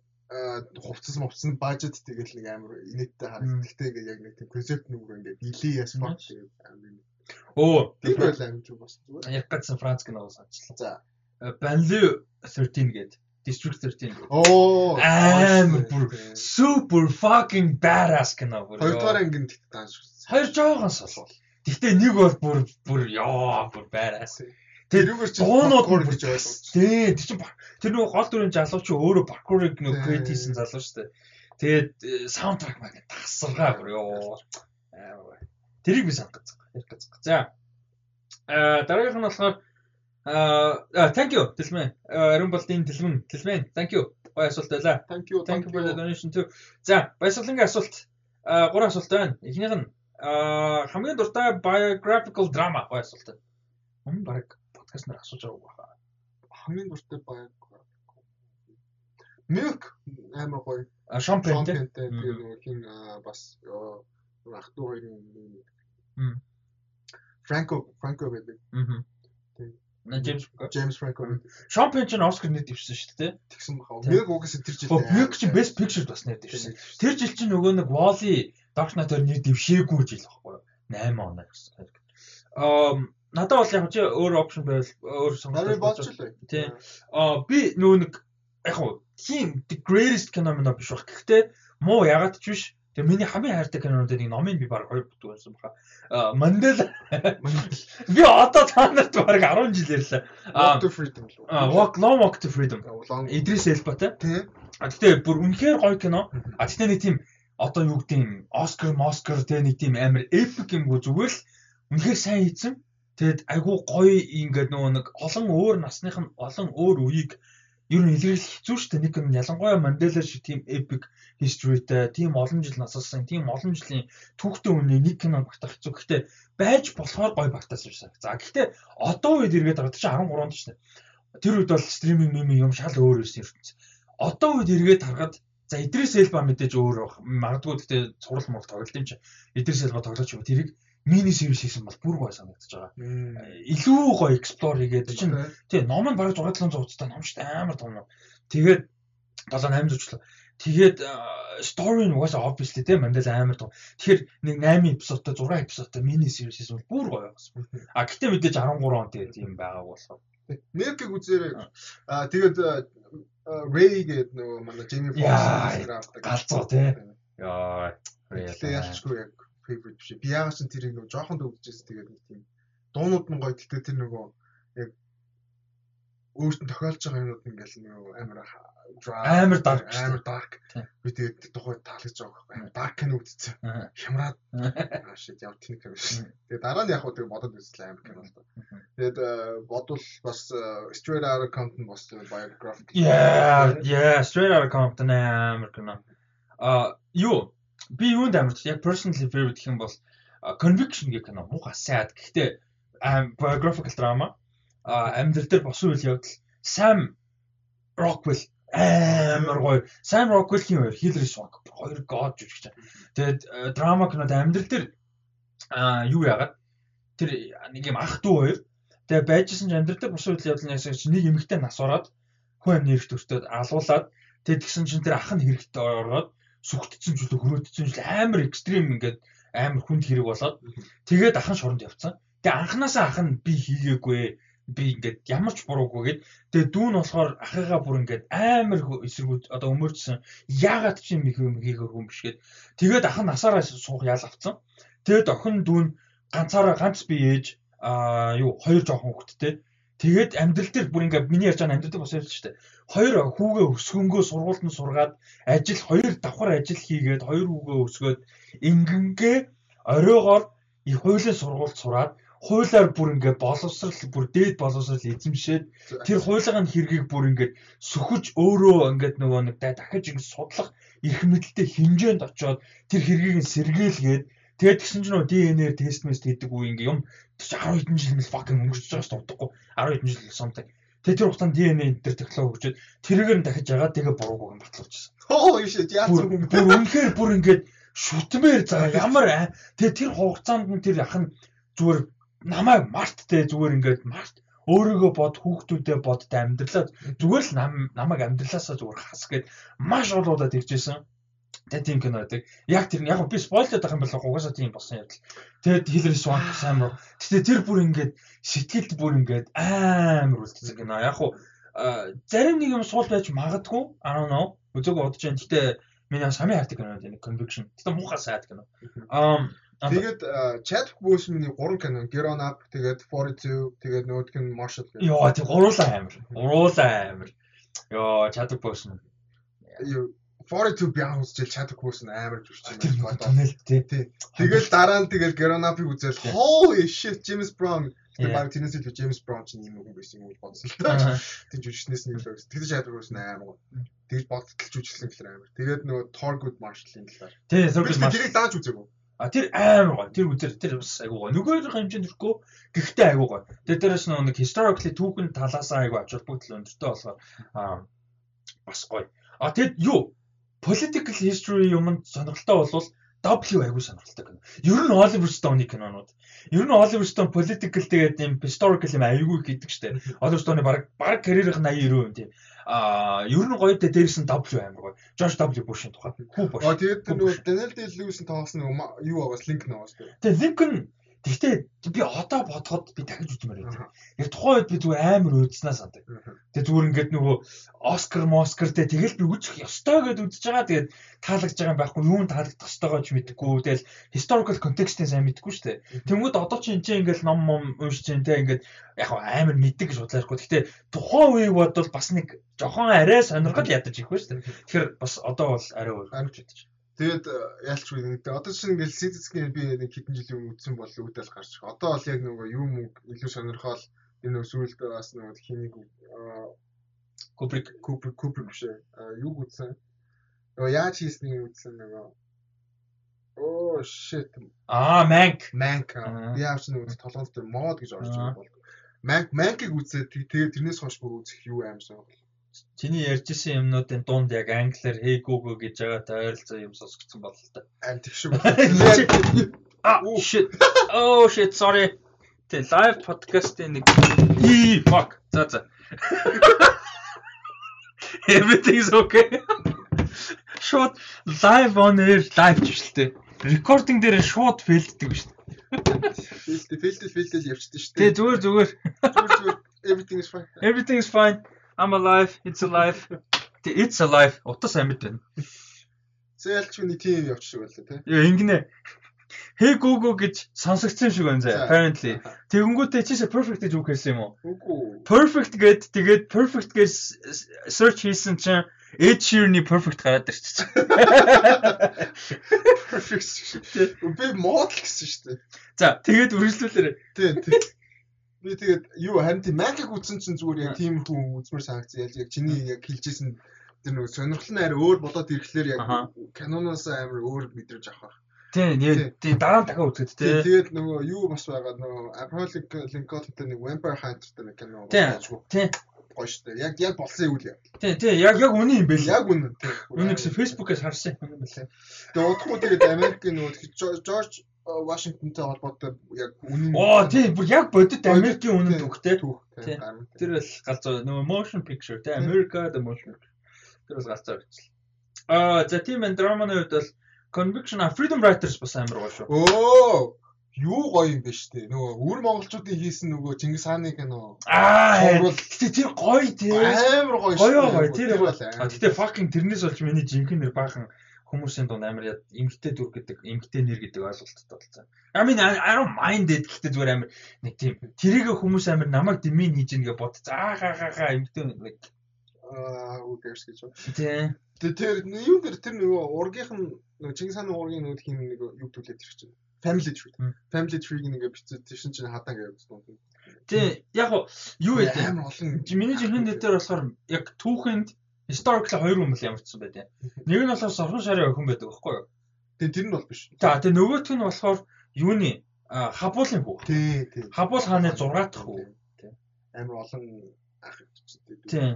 хувцас мовцсон бажет тэгэл нэг амар инээдтэй Мм. харагддаг. Гэхдээ ингээд яг нэг тийм концепт нүгөр ингээд илээ яс баг тэгээд амар. Оо, Тэр байл амиж бас зүгээр. яг гадсан Франц кино санчлаа. За. Banlieue 13 гээд District 13 гээд. Оо Амар бүр тийм. super fucking badass кино бүр. Хоёрдугаар ангийн тэгт тааш. хоёр жоохон солвол. Гэхдээ нэг бол бүр бүр ёо бүр badass. Тэрүүгээр чи дуунууд нь гэж бүр ойлгож. Тий, тэр пар- тэр нөгөө гол дүрийн залуу чи өөрөө паркурыг нөгөө create хийсэн залуу шүү дээ. Тэгээд саундтрак маа гэдэг тасаргаа бүр ёо. Тэрийг би сонгоцсон. Яг гэцэг. За. Аа дараагийнх нь болохоор Аа thank you Тэлмэн. Ариун болдын Тэлмэн. Тэлмэн. Thank you. Гоё асуулт байлаа. Thank you. Thank you for the donation too. За, баясгалангийн асуулт. Аа гурван асуулт байна. Эхнийх нь аа хамгийн дуртай biographical drama гоё асуулт. Өмнө баг подкаст нар асууж байгаа. Хамгийн дуртай biographical. Milk амар гоё. А тэгээ нөгөө хин бас ах トゥ угийн Мм. Франко Франко гэдэг. Мм. На Джеймс. Джеймс Франко Шампен ч Оскар нэр дэвшсэн шүү дээ. тэгсэн баха. Milk угсаа тэр жил. Бьюк чи Best Picture бас нэр дэвшсэн. Тэр жил чинь нөгөө нэг Wall-E Dark Knight-оор нэр дэвшээгүй жил байхгүй юу? 8 оноо гэсэн. Аа надад бол яг чи өөр опшн байвал өөр сонголт болж лээ. Тий. Аа би нөгөө нэг яг хуу тийм the greatest кино мөн биш баг. Гэхдээ муу ягаад ч биш. Тэгээ миний хамгийн хайртай кинонуудын нэг номыг би баг хоёр бүтэн байсан баха. Аа Мандела. Би одоо та нарт баг 10 жил ярьлаа. Аа Walk to Freedom лөө. а, Walk Long Walk to Freedom. Идрис Элба те. Тий. А гэтээ бүр үнэхээр гоё кино. А гэтээ нэг тийм одоо юу гэдэг юм Оскар, Москар те нэг тийм амар эпик юмгүй зүгээр л үнэхээр сайн хийсэн. Тэгэд айгүй гоё ингээд нөгөө нэг олон өөр насных нь олон өөр үеийг ер нь илэрхийлэх хэцүү шүү дээ. Нэг нь ялангуяа Мандела шиг тийм epic historyтэй, тийм олон жил насалсан, тийм олон жилийн түүхтэй үнэ нэг кино багтах хэцүү. Гэхдээ байж болохоор гоё багтаасан юм шиг. За гэхдээ одоо үед эргээд байгаа чинь 13 онд шүү дээ. Тэр үед бол стриминг мими юм шал өөр байсан ертөнц. Одоо үед эргээд харахад за Идрис Элба мэдээж өөр. Магадгүй гэхдээ цуврал мурал тоглолт юм чи. Идрис Элба тоглож юм. Тэрийг мини series хийсэн бол бүр гоё санагдаж байгаа. Илүү гоё explore хийгээд чинь тий ном нь бараг 6 700 цтай ном шүү дээ амар том ном. Тэгээд 7 8 зүчлээ. Тэгээд story нь угаасаа obviously тий Мандела амар том. Тэгэхээр нэг 8 эпизодтой 6 эпизодтой мини series хийсэн бол бүр гоё байсан. А гэтээ мэдээж 13 он тэгээд юм байгааг болохоор. Milk-ийг үзээрэй. Аа тэгээд Ray гэдэг нөгөө манай Jamie Foxx галзуу тий. Яа. Тэгээ ялчгүй яг favorite биш. Би яагаад ч тэрийг нөгөө жоохон дөвдөжсэн тэгээд нэг тийм дуунууд нь гоё гэхдээ тэр нөгөө яг өөрт нь тохиолж байгаа юмуд ингээл нөгөө амар Амар dark амар dark. Би тэгээд тухай таалагдж байгаа байхгүй амар dark кино үзсэн. Аа. Хямраад аа shit яв тийм кино биш. Тэгээд дараа нь яг хөө тэгээд бодоод үзлээ амар кино л доо. Тэгээд э, бодвол бас Straight Outta Compton бас biographical. Yeah, yeah, straight out of Compton амар кино. А юу би юунд амар яг personally favorite гэх юм бол Conviction гэх кино муухай сайд. Гэхдээ biographical drama амьдрал дээр босон үйл явдал Sam Rockwell амар гоё. Sam Rockwell-ийн хоёр Hillary Swank хоёр god жүжигч. Тэгээд драма кинод амьдрал дээр юу яагаад тэр нэг юм ах дүү хоёр тэгээ байжсэн ч амьдрал дээр босон үйл явдал ясаж нэг эмэгтэй нас ороод хүн амны эрх төртөд алуулаад тэгээд тэгсэн чинь тэр ах нь хэрэгтэй ороод сүхтцэн ч үлээ хөрөөдсөн ч үлээ амар экстрим ингээд амар хүнд хэрэг болоод тэгээд ах нь шоронд явцсан. Тэгээ анханасаа ах нь би хийгээгүй би ингээд ямар ч буруугүй гэд тэгээ дүүн болохоор ахыгаа бүр ингээд амар эсэргүүд одоо өмөрчсөн яагаад ч юм их юм хийгээ хүн биш гэд. Тэгээд ах нь насаараа суух ял авцсан тэгээд охин дүүн ганцаараа ганц би ээж аа юу хоёр жоохон хүүхэдтэй тэгээд амьдрал дээр бүр ингээд миний ярьж байгаа амьдрал бас ярьж штэ. Хоёр хүүгээ өсгөнгөө сургуульд нь сургаад ажил хоёр давхар ажил хийгээд хоёр хүүгээ өсгөөд ингэнгээ оройгоор их хуулийн сургуульд сураад хуулиар бүр ингээд боловсрал бүр дээд боловсрал эзэмшээд тэр хуулийн хэргийг бүр ингээд сөхөж өөрөө ингээд нөгөө нэг да- дахиж ингээд судлах эрх мэдэлтэй хэмжээнд очоод тэр хэргийг нь сэргээлгээд тэгээд гисэн чинь нөгөө ДНР тест мэст хийдэг үе ингээ юм. Тэр чинь 10 хэдэн жил мэл fucking өнгөрч байгаа шүү удахгүй 10 хэдэн жил something. Тэгээд тэр хугацаанд ДНР энэ төр технологи хөгжөөд тэрээр нь дахиж ягаад тэгээ бурууг нь батлуулчихсан Оо shit яасан бүр юм бүр үнэхээр бүр ингээд шүтмээр заа ямар аа тэгээ тэр хугацаанд нь тэр ах нь зүгээр намайг марттэй зүгээр ингээд март. Өөрийгөө бод хүүхдүүдээ бодд амьдралаа зүгээр л нам намайг амьдралаасаа зүгээр хас гэд маш олоодаад иржсэн тэгээ тийм кино байдаг. Яг тэр нь яг би спойлер дах юм бол угаасаа тийм болсон явдал тэгээд Hillary Swank сайн руу гэтээ тэр бүр ингээд сэтгэлд бүр ингээд амар үлдсэн кино. Яг хуу а, зарим нэг юм суул байж магадгүй I don't know. Үзег бодож байна. Гэтээ миний самын хайртай кино нэг conviction. Гэтээ муухай сайд кино. Ам Тэгээд Chadwick Boseman-ы 3 кино On Up тэгээд 42 тэгээд нөгөөх нь Marshall гэх. Йоо тий гуруулаа амар. Гуруулаа амар. Йоо чаддаг босна. Юу, 42 бян үзчихэл Chadwick Boseman амар зүрч юм байна. нэг туннел тий. Тэгэл дараа нь тэгэл Up-ыг үзэл Holy shit James Brown Тэр баг тэрнээс илүү Джеймс Браун ч юм хүн байсан юм уу бодсон л та. Тэр жүжигчнээс нь илүү. Тэгж чадвар байсан амар. Тэгж бодтол жүжиглсэн гэхэл амар. Тэгээд нөгөө Thorgood Marshall-ийн талаар. Тий, Би Thurgood Marshall. тэрийг дааж үзээгүй. А тэр амар гоо. Тэр үзэр тэр бас айгуу гоо. Нөгөөх хэмжээнд ирэхгүй. Гэхдээ айгуу гоо. Тэр дээрээс нэг historically түүхэн талаасаа айгуу ач холбогдол өндөртэй болохоор аа бас гоё. А тэгэд юу? Political history юмд сонирхолтой болвол W айгуу сонирхолтой кино. Ер нь Oliver Stone-ийн кинонууд. Ер нь Oliver Stone political тэгээд юм historical юм айгуу их гэдэг штэ. Oliver Stone-ы баг баг карьерийнх нь 80 90% юм тийм. Аа ер нь гоё дээ дээрээс нь W амар гоё. George W Bush-ийн тухай. Хүү Bush. Аа тэгээд нөгөө Daniel Day-Lewis-ийн тоглосон юу байгаас линк наваас тэр. Тэгээ Lincoln гэхдээ би одоо бодоход би дахиж үзмээр байна. Яг тухайн үед би зүгээр амар өөдснаа сандаг. Тэгээ зүгээр ингээд нөгөө Оскар, Москар тэ тэгэл би үзэх ёстой гэдээ үзэж байгаа. Тэгээд таалагдж байгаа юм байхгүй юу нь таалагдах ёстойгоо ч мэдэхгүй. Тэгэл historical context-ийг сайн мэдэхгүй шүү дээ. Тэнгүүд одоо чи энэ ингээл ном ном уншиж чинь тэ ингээд яг амар мэддэг гэж бодлоохгүй. Гэхдээ тухайн үеийг бодвол бас нэг жохон арай сонирхол ядаж байна шүү дээ. Тэгэхээр бас одоо бол арай өөр гэж бодож Тэгээд э, яалч вэ нэг одоо чинь ингээл Citizen би нэг хэдэн жилийн үдсэн бол үүдэл гарч байгаа. Одоо бол яг нөгөө юм уу илүү сонирхол энэ нөгөө сүүлд бас нөгөө хийнийг Kubrick Купер Купер биш ээ. Юу үдсэн? Нөгөө яаж хийснийг үдсэн нөгөө Оо shit. аа Mank Mank. Би яаж нөгөө толгойд мод гэж орж Аа. байгаа бол. Mank Mank-ыг үзээд тэгээд тэрнээс хойш бүр үзэх юу аим сонирхол. Чиний ярьжсэн юмнуудын дунд яг англиар hey google гэж байгаа тойролцоо юм сонсгдсон бол л та. Аим тэгш А shit. Oh shit, sorry. Тэ live podcast-ийн нэг и fuck. За за. Everything's okay. Шууд live on air live шүү дээ. Recording дээр шууд фейлддэг шүү дээ. Филдэл филдэл филдэл явчихсан шүү Тэ зүгээр зүгээр. Зүгээр зүгээр everything is fine. Everything is fine. I'm alive. It's alive. Тэ it's alive. Утас амьд байна. Зээлч хүний тим явчихсан байлаа тий. Яа ингэнэ. Hey Google гэж сонсогдсон шиг байна зэ. Apparently. Тэгэнгүүтээ чишээ perfect гэж үг хэлсэн юм уу? Үгүй. Perfect гэд тэгээд perfect гэж search хийсэн чинь Ed Sheeran-ы perfect гараад ирчихсэн. Perfect шүү. Би модл гэсэн шүү дээ. За, тэгээд үргэлжлүүлээрэй. Тий, тий. Би тэгээд юу харин тийм Mac-ыг үзсэн чинь зүгээр яг тийм хүн үзмэр санагцсан. Яг яг чиний яг хэлжсэн тэр нэг сонирхол нь арай өөр болоод ирэхлээр яг каноноос амар өөр мэдрэж авах. Тийм, тийм дараа нь дахиад үзэхэд Тий, тий. тэгээд нөгөө юу бас байгаа нөгөө Abraham Lincoln-тэй нэг Vampire Hunter-тэй нэг кино Тийм. байна. Тийм. Гоё шүү дээ. Яг яг болсон үйл яа. Тийм, тийм, яг яг үний юм байл. Яг үнэн тий. Үнийг гэсэн Facebook-ээс харсан юм байна. Тэгээд удахгүй тэгээд Америкийн нөгөө George Washingtonтэй холбоотой яг үнэн Оо, тийм, бүр яг бодит Америкийн үнэн гарна. Тэр бол галзуу нөгөө motion picture тий, America the motion. picture. Тэр бол галзуу бичлээ. Аа, за тийм энэ драманы хувьд бол Conviction а Freedom Writers бас амар гоё шүү. Оо юу гоё юм бэ штэ нөгөө өвөр монголчуудын хийсэн нөгөө Чингис хааны кино Аа, гэтээ тэр гоё тий. амар гоё Гоё гоё тэр А гэтээ fucking тэрнээс болж миний жинхэнэ баахан хүмүүсийн дунд амар эмгтэй дүр гэдэг эмгтэй нэр гэдэг ойлголттой болсон. I mean I, don't mind it гэхдээ зүгээр амар нэг тийм тэрийг хүмүүс амар намайг дэмин хийж нэгэ бод. За ха ха ха эмгтэй нэг аа үгэрс гэж тий. тэр юу тэр тэр нөгөө ургийнх нь нөгөө Чингис хааны ургийн нөгөө хин нэг юу төлөөд ирэх чинь Family Tree. Family Tree-г ингээ бичсэн тийш чинь хадаан гэж үзсэн. Тий яг юу вэ? Амар олон Миний жинхэнэ дээр болохоор яг түүхэнд historical хоёр хүн л ямарчсан байдیں۔ Нэг нь болохоор сорхон шарын охин байдаг байхгүй юу? тэр тэр нь бол биш. За тэгээ нөгөөх нь болохоор юуны хабуулын хүү. Тий, тий. Хабуул хааны 6 дахь хүү. Амар олон ах бичсэн. Тийм.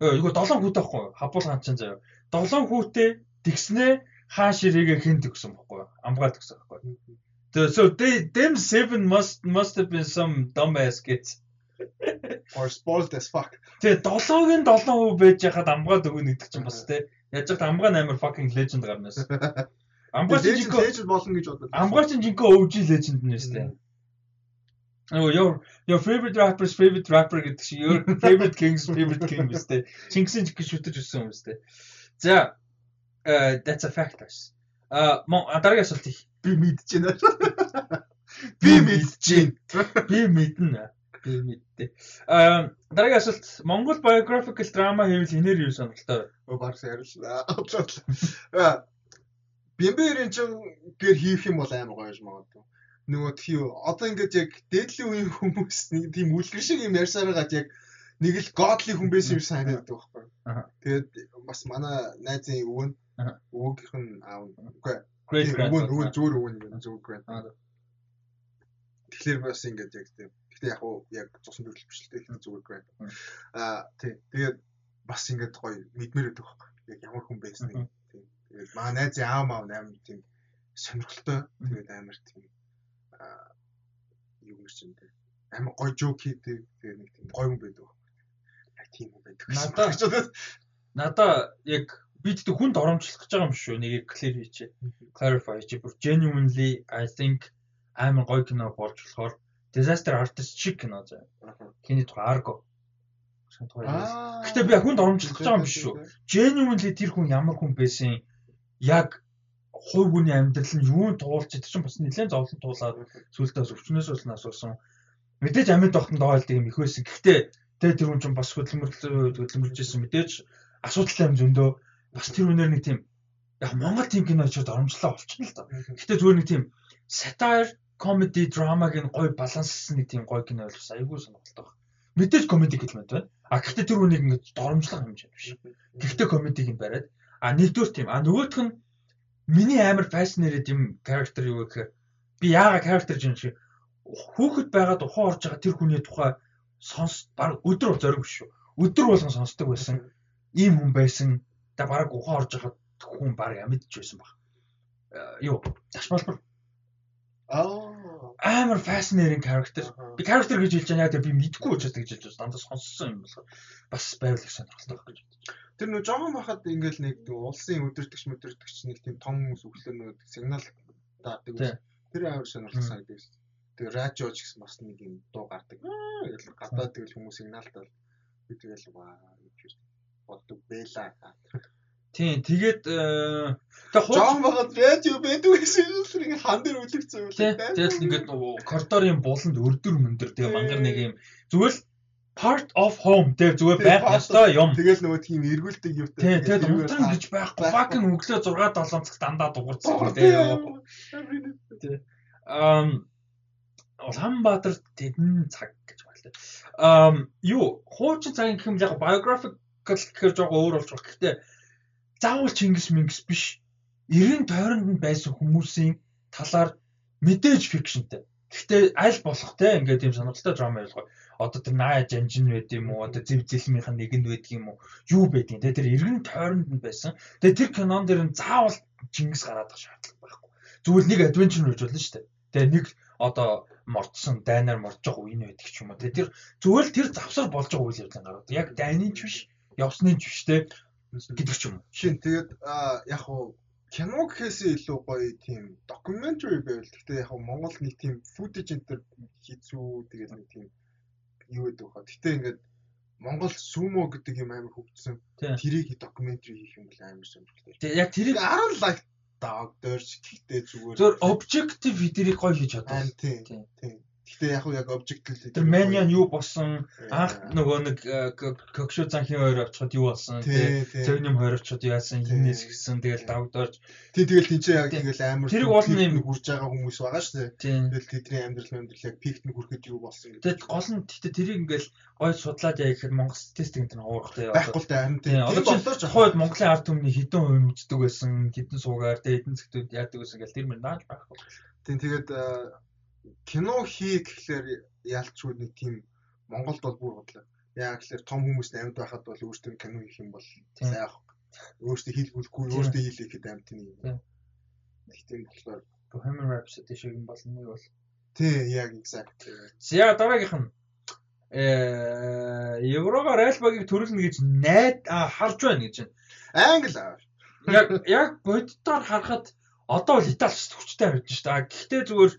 Өө юу 7 хүүтэй байхгүй юу? Хабуул хаан чинь заяа. 7 хүүтэй тэгснээ хаан ширээгээ хэн төгсөн байхгүй юу? Амгаал төгсөн байхгүй юу? So they them seven must must have been some dumb ass kids. Or spoiled as fuck. Тэгээ 7-гийн 7 хүү байж яхад амгаад өгнө гэдэг чинь бас тий. Яаж ч амгаа амар fucking legend гарнаас. Амгаа чинь жинхэнэ legend болно гэж бодлоо. амгаа чинь жинхэнэ OG legend нь өстэй. Oh, your your favorite rapper's favorite rapper гэдэг чи your favorite king's favorite king өстэй. Чингисийн жиг гэж шүтэж өссөн юм өстэй. За, э that's a fact guys. А мон дараагийн асуулт их. би мэдэж байна. Би мэдэж байна. Би мэднэ. Мэдтээ. А дараагийн асуулт Монгол biographical drama хийвэл хинээр юу сонирхолтой вэ? Өө багс ярилла. Аа. Бимбэрийн чин гэр хийх юм бол амар гоё юм магадгүй. нөгөө тийм одоо ингээд яг дээдлийн үеийн хүмүүс нэг тийм үлгэр шиг юм ярьсараад яг нэг л godly хүн байсан юм санагдаад байгаа байхгүй. Тэгээд бас манай найзын өвөө нь өвөөгийнх нь аав үгүй Great өвөө grand. өвөө зөөр өвөө нэг зөөр grand. Тэгэхээр бас ингээд яг тийм. Гэхдээ яг уу яг цусан төрөл биш л дээ зүгээр grand. Аа тийм. Тэгээд бас ингээд гоё мэдмээр байдаг байхгүй. Яг ямар хүн байсан нэг тийм. Тэгээд маа найзын аав маав амар тийм сонирхолтой. Тэгээд амар тийм аа юу гэж юм те. Амар гоё жоок хийдэг. Тэгээд нэг тийм гоё хүн байдаг. Яг тийм хүн байдаг. Надаа- Надаа яг би тэгтээ хүнд оромжлох гэж байгаа юм шүү. Нэгийг clear хийчээ. Clarify чи бүр genuinely I think амар гоё кино болж болохоор Disaster Artist шиг кино заа. Хиний тухай Argo. Гэтэ би хүнд оромжлох гэж байгаа юм биш шүү. Genuinely тэр хүн ямар хүн байсан яг хувь хүний амьдрал нь юунд туулж идэх чинь бас нэлээд зовлон туулаад сүултээ бас өвчнөөс болсон асуусан. Мэдээж амьд тогтонд ойлдог юм их байсан. Гэхдээ тэ тэр хүн чинь бас хөдөлмөрлөө хөдөлмөрлөжсэн мэдээж асуудалтай юм зөндөө бас тэр үнээр нэг тийм яг Монгол тийм кино очиод оромжлоо болчихно л доо. Гэхдээ зүгээр нэг тийм satire, comedy, drama-гийн гоё баланслсан нэг тийм гоё кино бол бас айгүй сонирхолтой байна. Мэдээж comedy хэлмэт байна. А гэхдээ тэр үнийг ингэж доромжлох чинь биш. Гэхдээ комедиг нь бариад а нэгдүгээр тийм а нөгөөх нь миний амар fascinated юм character юу гэхээр би яагаад character юм шиг хүүхэд байгаад ухаан орж байгаа тэр хүний тухай сонс баг өдөр бол зориг биш шүү. Өдөр болгон сонсдог байсан. Ийм хүн байсан. Та баг ухаан орж байгаа хүн баг амьдч байсан баг. Э, Юу? Ташмалбар. Амар fascinating character. Би character гэж хэлж байгаа яг би мэдэхгүй учраас тэгж хэлж байна. Дандаа сонссон юм болохоор бас байвал их сонирхолтой байх гэж бодож Тэр нөө жоохон бахад ингээл нэг улсын өдөртөгч өдөртөгч нэг тийм том өглөөнүүд сигнал байсан. Тэр амар сонирхол санагдав байсан. Тэгээ радио ч гэсэн бас нэг юм дуу гардаг. Аа гэл гадаад тэгэл хүмүүс сигналтай би тэгэл ваа гэж боддог бэла. Тийм, тэгээд э, тэг хууч Жоохон бахад радио байдаг гэсэн юм нэг хан дээр үлгцсэн юм тий. Тэгэл ингээд коридорын буланд өрдөр мөндөр тэгээ мангар нэг юм зүгээр л part of home тэгээ зүгээр байх ёстой юм. Тэгэл нөгөө тийм эргүүлдэг юм Тий, тэгээд унтран гэж байхгүй. Fucking өглөө 6 7 цаг дандаа дуурцсан тэгээ. Ам Улаанбаатар тэдэн цаг гэж байна. Ам юу хуучин цагийн гэх юм яг biographical гэхээр жоо өөр болж байгаа. Гэхдээ заавал Чингис Мингис биш. 90 тойронд нь байсан хүмүүсийн талаар мэдээж фикшнтэй. Гэхдээ аль болох те ингээд тийм сонирхолтой драма ялгаа. Одоо тэр наа жанжин байд юм уу? Одоо зэв зэлмийнх нь нэг нь байдаг юм уу? Юу байдгийг те тэр 90 тойронд нь байсан. Тэгээ тэр кинон дээр нь заавал Чингис гараад байгаа шаардлага байхгүй. Зүгээр нэг адвенчер болж болно шүү дээ. Тэгээ нэг одоо мордсон дайнаар морж байгаа үе нь байдаг ч юм уу. Тэгээ тэр зүгээр л тэр завсар болж байгаа үйл явдлын гараад. Яг дайны ч биш, явсны ч биш те гэдэг ч юм уу. Шин тэгээд яг хуу кино гэхээсээ илүү гоё тийм documentary байвал гэхдээ яг Монгол нэг тийм footage энэ хийцүү тэгээд нэг тийм юу гэдэг вэ? Гэхдээ ингээд Монгол сумо гэдэг юм амар хөгжсөн. Тэрийг documentary хийх юм бол амар сонирхолтой. Тэгээ яг тэрийг 10 like dog дөрж гэхдээ зүгээр зөв objective видеорыг гоё хийж чадсан. Тийм. Тийм. Гэхдээ яг яг objective Тэр Маньян юу болсон? Анх нөгөө нэг Кокшо занхийн хоёр очиход юу болсон? тий, тий. Цогним хоёр очиход яасан? Хинээс гисэн тэгэл давдорж. Тий тэгэл тийч яг тэгэл амар peak юм- нь хүрж байгаа хүмүүс байгаа шүү. Тийм. Тэгэл тэдний амьдрал амьдрал яг пикт нь хүрэхэд юу болсон гэдэг. Тэгэд гол нь тэгтээ тэрийг ингээл гоё судлаад яа гэхэд Монгол статистик энэ уурахтай. байхгүй дээ харин. Тийм. Одоо болооч хойд Монголын ард түмний хэдэн хувь мэддэг байсан, хэдэн суугаар, тэгээ хэдэн зэгтүүд яадаг байсан гэл тэр мөр нааж байхгүй. Тийм тэгээд э, кино хий гэхлээр ялчгүй нэг тийм Монголд бол бүр бодлоо. Яг гэхлээр том хүмүүс амьд байхад бол өөртөө кино хийх юм бол ах. Өөртөө хийлгүүлэхгүй өөртөө хийлэхэд амт тийм юм. Тийм. Тийм болохоор Bohemian Rhapsody шиг юм болно нэг бол. тий яг exact. За дараагийнх нь э Еврогоор альбагийг төрүүлнэ гэж найд харж байна гэж байна. Англи аа. Яг яг боддоор харахад одоо бол Итали хүчтэй харагдаж шүү дээ. Гэхдээ зүгээр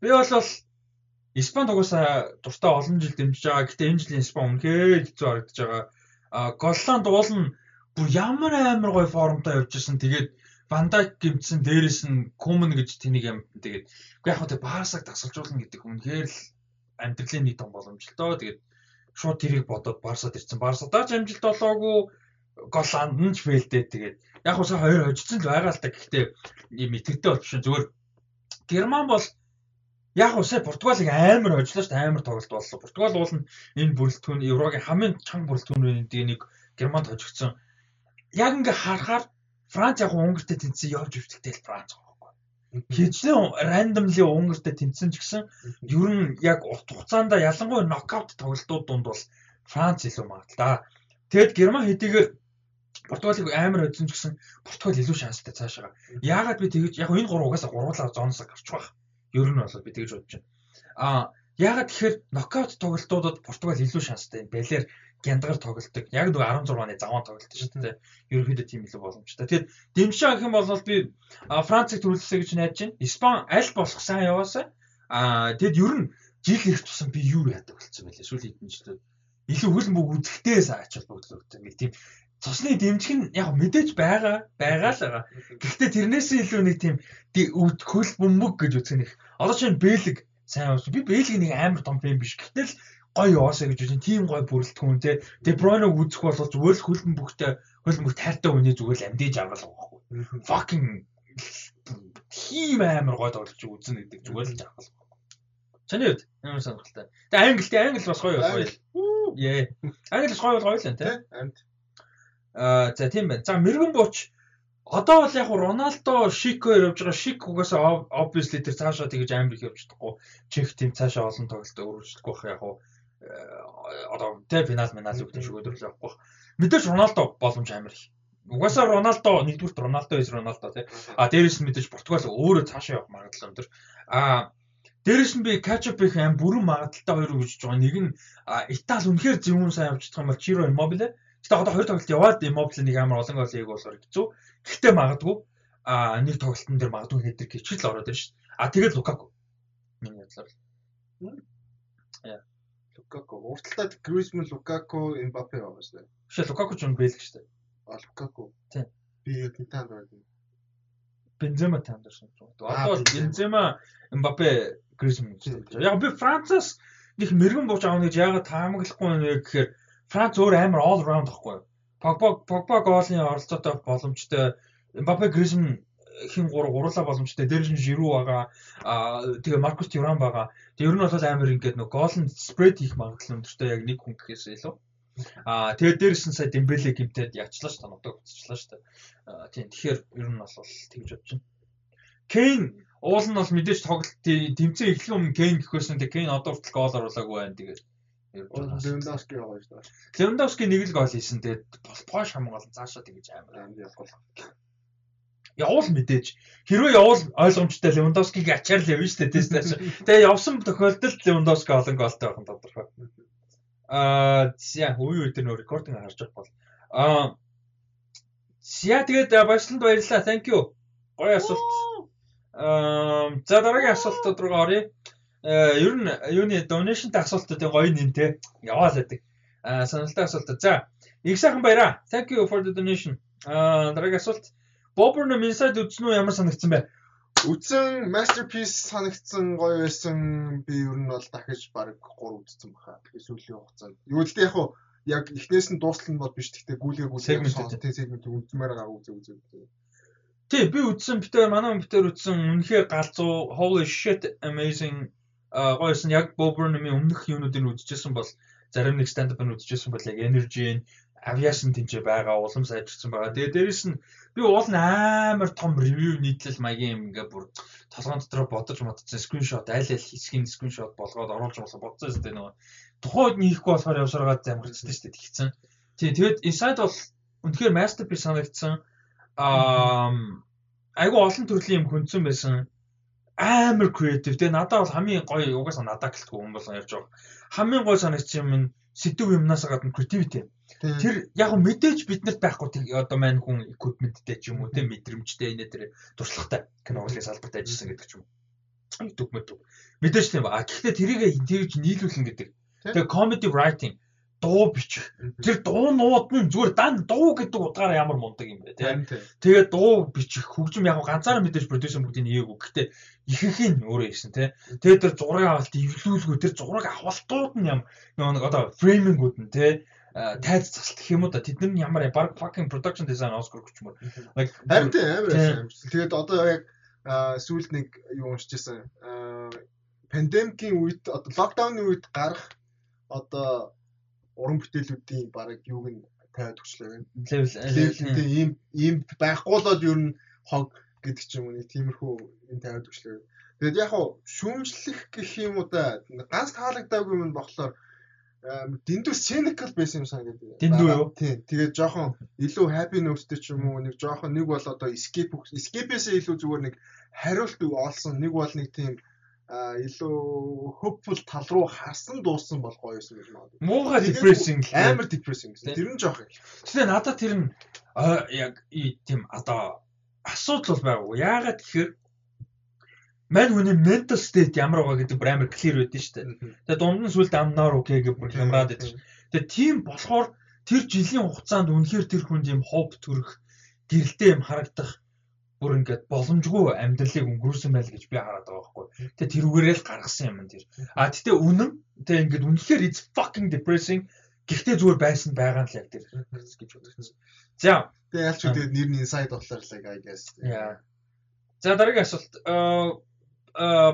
би бол Испанд угаасаа дуртай олон жил дэмжиж байгаа. Гэхдээ энэ жилийн Испан үнэхээр хэцүү харагдаж байгаа. А Голланд уул нь бүр ямар амар гоё формтой явж ирсэн. Тэгээд Вандайк гимтсэн дээрэс нь Кумен гэж тэнийг юм. Тэгээд үгүй яг хөө тэг Барсаг тасалжуулна гэдэг үнэхээр л амьдралын нэг том боломжтой. Тэгээд шууд тэрийг бодоод Барсад ирсэн. Барсадаа ч амжилт олоогүй Голланд нь ч фейлдээ тэгээд яг уу сая хоёр хожицсан л байгаа л та гэхдээ ийм итгэвтэй бол биш зүгээр Герман бол яг уу сая Португалыг амар хожлоо шүү дээ амар тоглолт болсон. Португал уул нь энэ бүрэлдэхүүн Еврогийн хамгийн чанга бүрэлдэхүүнийн нэг Германд хожигдсон. Яг ингээ харахаар Франц яг Унгартай тэнцсэн явж өвтөлтэй л Франц байхгүй. Хичнээн randomly Унгартай тэнцсэн ч гэсэн ер нь яг урт хугацаанд ялангуяа нокаут тоглолтууд дунд бол Франц илүү магадaltaа. Тэгэд Герман хэдийгээр Португалыг амар өдсөн ч гэсэн Португал илүү шанстай цаашаа. Яагаад би тэгэж яг энэ гурав угаасаа гурвуулаар зоноос гарч байх. Ер нь бол би тэгэж бодож байна. Аа яагаад тэгэхээр нокаут тоглолтуудад Португал илүү шанстай. Балер гяндгаар тоглолдог. Яг нэг 16 оны заван тоглолт шүү дээ. Ерөнхийдөө тийм илүү боломжтой. Тэгэхээр дэмжиж гэх юм бол би Францыг төрүүлсэй гэж найдаж байна. Испан аль болох сайн яваасаа. Аа тэгэд ер нь жил ирэх тусам би юу яадаг болцсон байлээ. Сүүлийн хэдэн жилдээ илүү хөлн бүг үзэхтэй ач холбогдол нэг тийм цусны дэмжих нь яг мэдээж байгаа байгаа л байгаа. Гэхдээ тэрнээс илүү нэг тийм хөл бөмбөг гэж үзэх нэг. Одоо чинь бэлэг сайн ус. Би бэлэг нэг амар том фэн биш. Гэтэл гоё яваасаа гэж үзэн тийм гоё бүрэлдэхүүн те. Де Бройног үзэх бол зүгээр л хөлн бүгтэй хөлн бүгд тайртай үний зүгээр л амдээж байгаа байхгүй. Fucking тийм амар гоё тоглож үзэн гэдэг зүгээр л жаахал. Чаны үед ямар сонирхолтой. Тэгээ англитэй англи бас гоё гоё. Яа. Англи гоё гоё л энэ те. Амт. Аа за тийм байна. За мэрэгэн бууч Одоо бол яг Роналдо Шикоор явж байгаа. Шик угаасаа obviously тэр цаашаа тэгж амар их явж чадахгүй. Чех тийм цаашаа олон тоглолтоо өргөжлөхгүй байх яг Э, одоо тэ финал минал үгтэй шүгэдрлээ авахгүй. Мэдээж Роналдо боломж амар их. Угаасаа Роналдо нэгдүгürt Роналдо is Роналдо тий. А дээрэс нь мэдээж Португал өөрөө цаашаа явах магадлал өндөр. А дээрэс нь би catch-up их аим бүрэн магадaltaй хоёр үгжиж байгаа. Нэг нь Итали үнэхээр зөвүүн сайн явж чадах юм бол Чиро Immobile. Гэтэ одоо хоёр тоглолт яваад Immobile нэг амар олон гол хийг болохоор хэцүү. Гэхдээ магадгүй а нэг тоглолтын дээр магадгүй хэдэр хичээл ороод ирж шээ. А тэгээд Лукаку. Миний бодлоор. Яа. Лукаку. Урталтад Гризман, Лукаку, Эмбапе байгаа шүү. Биш Лукаку ч юм бэлэг шүү. А Лукаку. Тийм. Би танд байна. Бензема танд шүү. Одоо Бензема, Эмбапе, Гризман гэж. Яг би Францаас их мэрэгэн бууж аавна гэж яагаад таамаглахгүй нэ гэхээр Франц өөр амар all around байхгүй. Погба Погба гоолын оролцоотой боломжтой Эмбапе, Гризман хин гур гурлаа боломжтой. Дээр нь Жиру байгаа. Аа тэгээ Маркус Тюран байгаа. Тэгээ ер нь бол амар ингээд нөгөө гол нь спред хийх магадлал өндөртэй яг нэг хүн гэхээс илүү. Аа тэгээ дээрс нь сая Дембеле гимтэд ягчлаа ш та нутаг уцчлаа ш та. Тийм тэгэхээр ер нь бол тэгж бодож байна. Кейн уул нь бол мэдээж тоглолт тэмцээн эхлэх өмнө Кейн гэхээс нь Кейн одоо хүртэл гол оруулаагүй байна тэгээд Левандовски байгаа шүү дээ. Левандовски нэг л гол хийсэн. Тэгээд Пош хамгаалan цаашаа тэгэж амар явах явуул мэдээж хэрвээ явуул ойлгомжтой Левандовскиг ачаар л явна шүү дээ тест. Тэгээ явсан тохиолдолд Левандовски олон голтой байх нь тодорхой. Аа зя үе үе тэр нөө рекординг харж байгаа бол. Аа зя тэгээд баярлаланд баярлалаа. Thank you. Гоё асуулт. Аа за дараагийн асуултууд руу оръё. Э ер нь юуны donation-тай асуултуудын гоё нэмтэй яваал байдаг. Аа сонирхолтой асуулт. За их сайхан баяраа. Thank you for the donation. Аа дараагийн асуулт. Bobber-ны Inside үзсэн үү ямар санагдсан бэ? Үзсэн masterpiece санагдсан гоё байсан. Би ер нь бол дахиж баг 3 үзсэн баха. Тэгээ сүүлийн хугацаанд. Юу л дээ яг хуу яг эхнээс нь дуустал нь бол биш. Гэхдээ гүйлгээ гүйлгээ сонголтын сегмент үзмээр байгаа үзээ үзээ. Тий, би үзсэн битээр манай битээр үзсэн үнэхээр галзуу holy shit amazing гойсон яг Bobber-ны өмнөх юунуудыг үзчихсэн бол зарим нэг stand-up-ыг үзчихсэн бол яг energy авиашн тэнцээ байгаа улам сайжирсан байгаа. Тэгээ дээрэс нь би уул нь амар том ревю нийтлэл маягийн юм ингээ бүр толгойн дотор бодож модсон скриншот аль аль хэсгийн скриншот болгоод оруулж болсон бодсон зү нөгөө тухайд нийхгүй болохоор явсараад замгарчдээ шүү дээ тэгсэн. Тий тэгэд inside бол үнэхээр masterpiece санагдсан. Аа айгу олон төрлийн юм хүндсэн байсан амар креатив. Тэгээ надад бол хамгийн гоё угаасаа надад гэлтгүй хүн болсон явж байгаа. Хамгийн гоё санагдсан юм нь сэдв юмнаас гадна creativity. Тэр яг мэдээж биднэрт байхгүй одоо маань хүн equipmentтэй ч юм уу те мэдрэмжтэй энэ тэр туршлагатай киногийн салбарт ажилласан гэдэг ч юм уу. YouTube мэд. Мэдээж тийм ба. Гэхдээ тэрийг тэгж нийлүүлэн гэдэг. Тэгээ comedy writing дуу бичих. Тэр дуунууд нь зүгээр дан дуу гэдэг утгаараа ямар мундаг юм бэ тийм. Тэгээд дуу бичих хөгжим яг ганцаараа мэдээж продюсер бүгдийг нээгээгүй. Гэхдээ ихэнх нь өөрөө хийсэн тийм. Тэгээд тэр зураг авалт эвлүүлгүй тэр зураг авалтууд нь юм нэг одоо фреймингүүд нь тийм тайз засалт гэх юм уу да тэд нар ямар баг fucking production design Oscar өгчмөр. Like Харин тийм амар байсан. Тэгээд одоо яг сүүлд нэг юу уншижсэн. Пандемикийн үед одоо локдауны үед гарах одоо уран бүтээлүүдийн баг юуг нь тавиад өчлөө. Левел тийм ийм ийм байхгүй л ер нь хог гэдэг ч юм уу нэг тиймэрхүү юм тавиад өчлөө. Тэгээд яг хуу шүүмжлэх гэх юм уу да ганц таалагдаагүй юм болохоор дэндүү cynical байсан юм санагдав. Дэндүү юу? Тийм. Тэгээд жоохон илүү happy note-тэй ч юм уу нэг жоохон нэг бол одоо escape escape-ээс илүү зүгээр нэг хариулт олсон. Нэг бол нэг тийм илүү hopeful тал руу харсан дууссан бол гоё юм байна. Муухай depressing амар depressing гэсэн. Тэр нь жоох юм. Тэгээ надад тэр нь яг тийм одоо асуудал бол байгаагүй. Яагаад тэгэхээр мань хүний mental state ямар байгаа гэдэг бүр амар clear байдсан шүү дээ. Тэгээ дунд нь сүлд амнаар окей гэх бүр хямраад байдаг. Тэгээ тийм болохоор тэр жилийн хугацаанд үнэхээр тэр хүнд юм hope төрөх гэрэлтэй юм харагдах бүр ингээд боломжгүй амьдралыг өнгөрүүлсэн байл гэж би хараад байгаа байхгүй. Тэгээ тэрүүгээрээ л гаргасан юм тэр. А тэгтээ үнэн тэгээ ингээд үнэхээр it's fucking depressing гэхдээ зүгээр байсан байгаа нь л яг тэр гэж бодсон. За тэгээ ялч тэгээд нэр нь inside болохоор л I guess. За дараагийн асуулт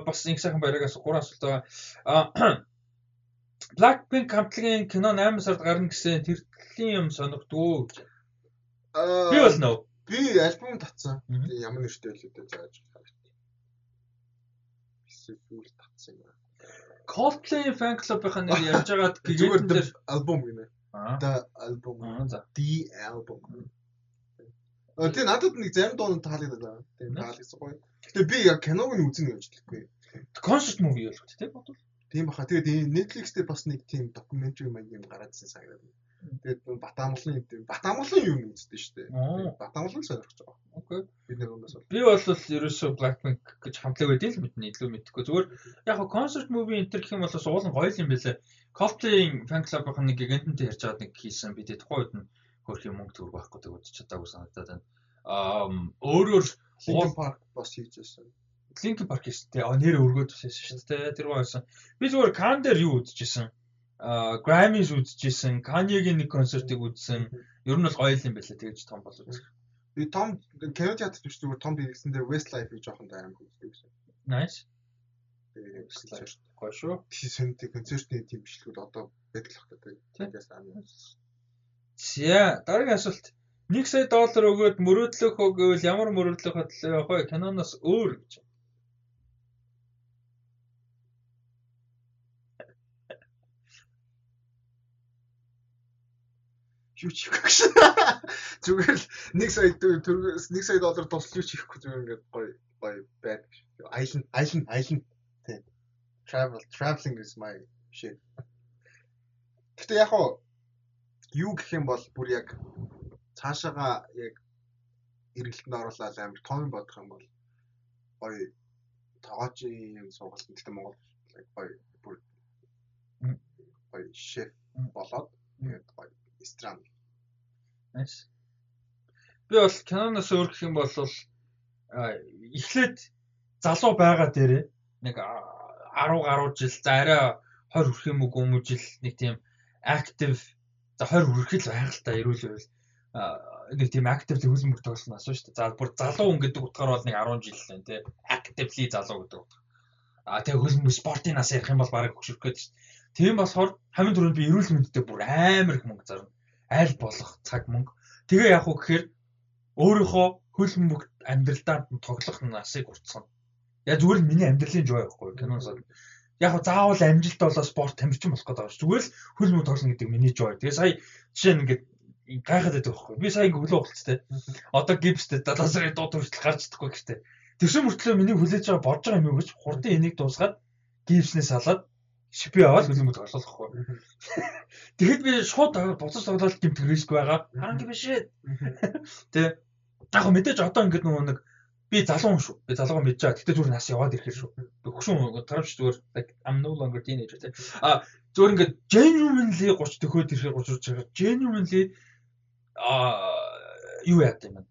бас нэг сайхан баярагаас гурван асуулт байгаа. Blackpink хамтлагийн кино 8 сард гарна гэсэн тэртлийн юм сонирхдгүй гэж. Би бол нөө. Би альбом татсан. Ямар нэртэй л үдэ зааж харагдав. Эсвэл татсан юм. Coldplay fan club-ийн нэр явж байгаад гэгээд тэр альбом гинэ. The album. The album. Тэгээ надад нэг зарим дуу нь таалагдаад байна. Тийм таалагдсан гоё. Гэтэ би яг киног нь үзнэ гэж хэлэхгүй. Концерт муви болов тийм бодвол. Тийм баха. Тэгээд Netflix дээр бас нэг тийм докюментари маяг юм гараадсэн санагдаад. Тэгээд Батамглын Батамглын юм үздэг шүү дээ. Батамглын сонирхож байгаа. Окей. Бид нэг юмас бол. Би бол ерөөсөө Blackpink гэж хамтлаг байдیں۔ л мэднэ илүү мэдхгүй. Зүгээр яг концерт муви энэ гэх юм бол уулын гоё юм байлаа. Coldplay fan club-ын нэг гигантэнтэй ярьж байгаад нэг хийсэн. Би тэгээд тухайн үед нь хөрх юм мөнгө төгрөг байхгүй тэгээд үзэж чадаагүй санагдаад байна. Аа өөрөөр Linkin Park бас хийж байсан. Linkin Park шүү дээ. Аа нэр өргөөд байсан шүү дээ. Тэр байсан. Би зүгээр Khan дээр юу үзчихсэн. Аа Grammys үзчихсэн. Kanye-гийн нэг концертыг үзсэн. Ер нь бол гоё юм байлаа. Тэгэж том бол үзэх. Би том кино театрт биш зүгээр том дэргэсэн дээр Westlife-ийг жоохон дайрам үздэг гэсэн. Nice. Тэгээд Westlife гоё шүү. Тэгсэн концертын тийм бичлэгүүд одоо байдаг л хата. Тэгээс аа. За дараагийн асуулт. 1 сая доллар өгөөд мөрөөдлөх үү гэвэл ямар мөрөөдлөх бодлоо явах вэ? Киноноос өөр гэж. Юу ч хийхгүй шээ. Зүгээр л 1 сая төгрөгөөс 1 сая доллар тусч юу ч хийхгүй зүгээр ингээд гоё гоё байдаг. Айлн айлн айлн тийм. Travel traveling is my shit. Гэтэ яг хоо юу гэх юм бол бүр яг цаашаага яг эргэлтэнд оруулаад амар том бодох юм бол гоё тоогоочийн юм сургалт гэхдээ Монгол гоё бүр гоё шеф болоод тэгээд гоё ресторан. Nice. Би бол киноноос өөр гэх юм бол эхлээд залуу байгаа дээрээ нэг 10 гаруй жил за арай 20 хүрэх юм уу гүм жил нэг тийм active за 20 хүрэхэл байх л та эрүүл байвал нэг тийм actively хөлбөмбөг тоглосон асуу шүү дээ. За бүр залуу хүн гэдэг утгаар бол нэг 10 жил лээ тий. Actively залуу гэдэг утгаар. А тэгээ хөлбөмбөг спортын нас ярих юм бол барыг хөшөрөх гээд шүү дээ. Тийм болохоор хамгийн түрүүнд би эрүүл мэндэд бүр амар их мөнгө зарна. Айл болох цаг мөнгө. Тэгээ яг уу гэхээр өөрийнхөө хөлбөмбөг амьдралдаа тоглох насыг уртсан. Яг зүгээр л миний амьдралын жоо байхгүй киноос. Яг го заавал амжилт болоо спорт тамирчин болох гэдэг байна. Зүгээр л хөлбөмбөг тоглоно гэдэг миний жоо. Тэгээ сая жишээ нь ингээд гайхаад байдаг байхгүй. Би сая ингээ хөлөө болцтой. Одоо гипстэй 70 сарын дууд хүртэл гарч чадахгүй гэхтээ. Тэгсэн мөртлөө миний хүлээж байгаа бодож байгаа юм юу гэж хурдан энийг дуусгаад гипснээс салаад шипи аваад хөлбөмбөг тоглохгүй. Тэгэхэд би шууд буцаж тоглоод гимтэх риск байгаа. Харанги биш ээ. Тэ. Яг мэдээж одоо ингээд нөгөө нэг би залуу хүн шүү. Би залууга мэдж байгаа. Гэтэ зүгээр нас яваад ирэхээр шүү. Би хөшүүн таравч зүгээр like I'm no longer teenager тэ. А зүгээр ингээд genuinely 30 төхөөд ирэхээр 30 40 genuinely а юу яа гэм бэ?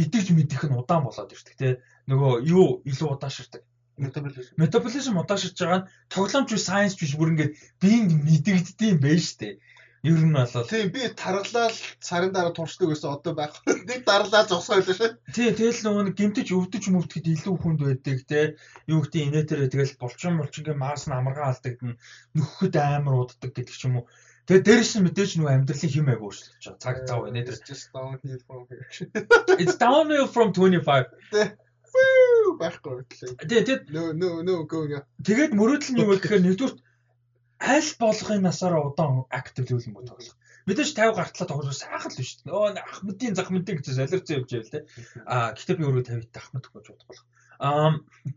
Идэж мэдэх нь удаан болоод ирдэг те. Нөгөө юу илүү удааширдаг. Метаболизм. Метаболизм удааширж байгаа нь тоглоомч биш, сайенс биш бүр ингээд биеинд мэдэгддэм байж штэ. Ер нь бол Тийм би таргалал сарын дараа туршдаг гэсэн одоо байх. Нэг дарлаа зогсоо байлаа шүү. тий тэгэл нөгөө нэг гимтэж өвдөж мөвдөд илүү хүнд байдаг те юу гэдэг инээтерээ тэгэл булчин булчингийн маас нь амаргаа алдагдана нөхөд амар уддаг гэдэг ч юм уу. Тэгээ дээрэс нь мэдээж нөгөө амьдралын хэм аяг өөрчлөгдөж байгаа. Цаг зав инээдэр just downhill from here. it's downhill from 25. Байхгүй тэгэд No no no going up. тэгээд мөрөөдөл нь юу вэ гэхээр нэгдүгээр аль болгохын насаараа удаан актив левел мөн тоглох. Мэдээж 50 гартлаа тоглох сайхан л биш. Өө ахмадын захмадын гэж солирцсон явж байвал те. Аа гэхдээ би өөрөө 50 ахмад гэж бодох болох. Аа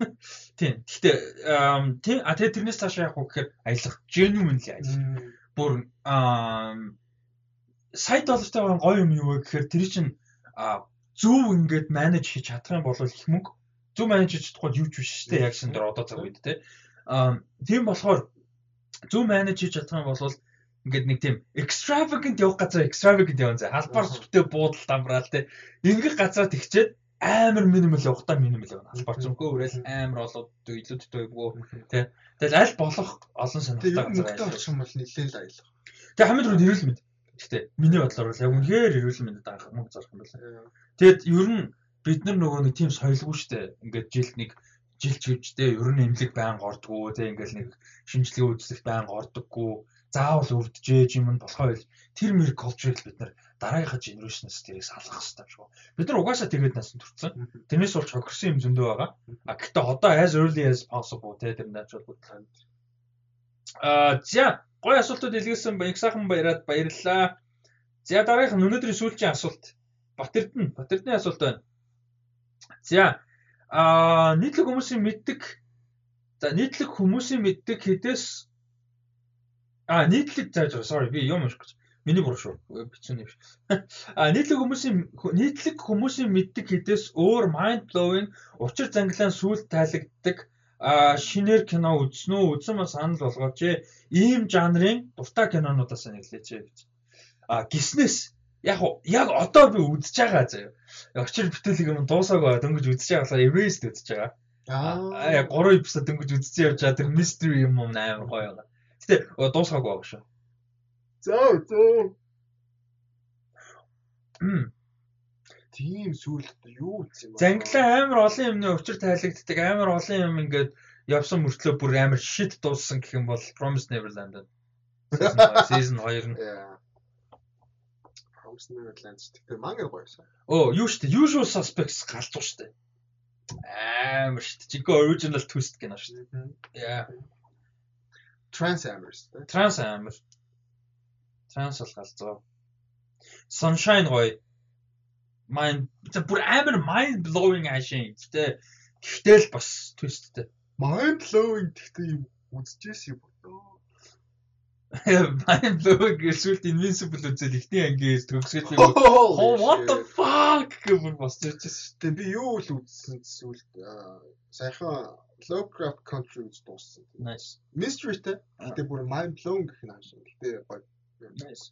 тийм. Гэхдээ тийм а тэгээд тэрнээс цаашаа явах гэхээр аялах genuinely аялах. Бүр аа сайт доллартай гоё юм юу вэ гэхээр тэр чинь зөв ингээд менеж хийж чадах юм бол их мөнгө зөв менеж хийж чадахгүй юу ч биш шүү дээ яг шин дээр одоо цаг үед те. Аа тийм болохоор зөв менеж хийж чадах юм бол ингээд нэг тийм extravagant явах газар extravagant явна зэ. Халбар сүртэй буудал дамбраал те. Ингэх газар тэгчээд амар минимал явахдаа минимал явна. Халбар зүнхөө өрөөл амар олоод илүү төтөөгүй те. Тэгэл аль болох олон сонирхолтой газар олчих юм бол нэлээд аялах. Тэгээ хамид руу нэрүүл мэд. Гэхдээ миний бодлоор бол яг үнэхээр нэрүүл мэд даах мөнгө зарах юм байна. Тэгэд ер нь бид нар нөгөө нэг тийм соёлгүй штэ. Ингээд жилд нэг жилч хөвчтэй ер нь эмнэлэг байнга ордгоо те ингээл нэг шинжилгээ үзлэх байнга ордоггүй заавал өвдөж юм нь болохоо байл тэр мэр culture-ыг бид нар дараагийнхаа generation-аас тэрийг салгах хэрэгтэй байна. Бид нар угаасаа тэгээд насан турцсан. Тэрнээс болж хохирсон юм зөндөө байгаа. А гэхдээ одоо as early as possible те тэр начал бодлоо. Аа за гой асуултууд илгээсэн их сайхан баяраад баярлалаа. За дараагийнх нь өнөөдрийн сүүлчийн асуулт. Батэрдэн, Батэрдны асуулт байна. За аа нийтлэг хүмүүсийн мэддэг за нийтлэг хүмүүсийн мэддэг хэдээс аа нийтлэг зааж. Sorry би юм гэж. Миний буруу шүү. Бичсэн юм биш. Аа нийтлэг хүмүүсийн нийтлэг хүмүүсийн мэддэг хэдээс өөр mind blowing учир занглаан сүлд тайлагддаг шинээр кино үзсэн үү үзсэн ба санал болгооч ээ ийм жанрын дуртай кинонуудаас нэглээч ээ гэж. А гиснээс яг уу- яг одоо би үзэж байгаа заяа. Очир бүтээлэг юм дуусаагаа дөнгөж үзэж байгаа Erased үзэж байгаа. Аа яг 3 эпизод дөнгөж үзсэн явж байгаа тэр mystery юм юм амар гоё байгаа. Гэтэ оо, дуусгаагүй байгаа шүү. Зөө зөө. Тийм сүулт юу үзсэн юм бэ? Занглаа амар олон юмны учир тайлагддаг амар олон юм ингээд явсан мөртлөө бүр амар shit дууссан гэх юм бол Promise Neverland. Season 2 нь. Promise Neverland гэхдээ манга гоёсан. Оо, юу штэ? Usual Suspects галзуу штэ. Амар штэ. Жинхэнэ original twist гэнэ штэ. Яа. Trans Amers тэ. Trans амар. Trans бол галзуу. Sunshine гоё. Mind бүр амар mind blowing ашиг. Гэтэ гэхдээ л бас twistтэй. Mind blowing гэхдээ юм үзчихсэн юм болоо. Mind blowing гэсүүлт invincible үзэл ихний ангиэс төгсгөл юм. Oh what the fuck гэмээр бас чижсэн. Тэгээ би юу л үзсэн сүулт сайхан Lovecraft Country үз дууссан. Nice. Mystery-тэй. Гэтэ бүр mind blowing гэх нь хаашаа. Гэтэ гоё. Nice.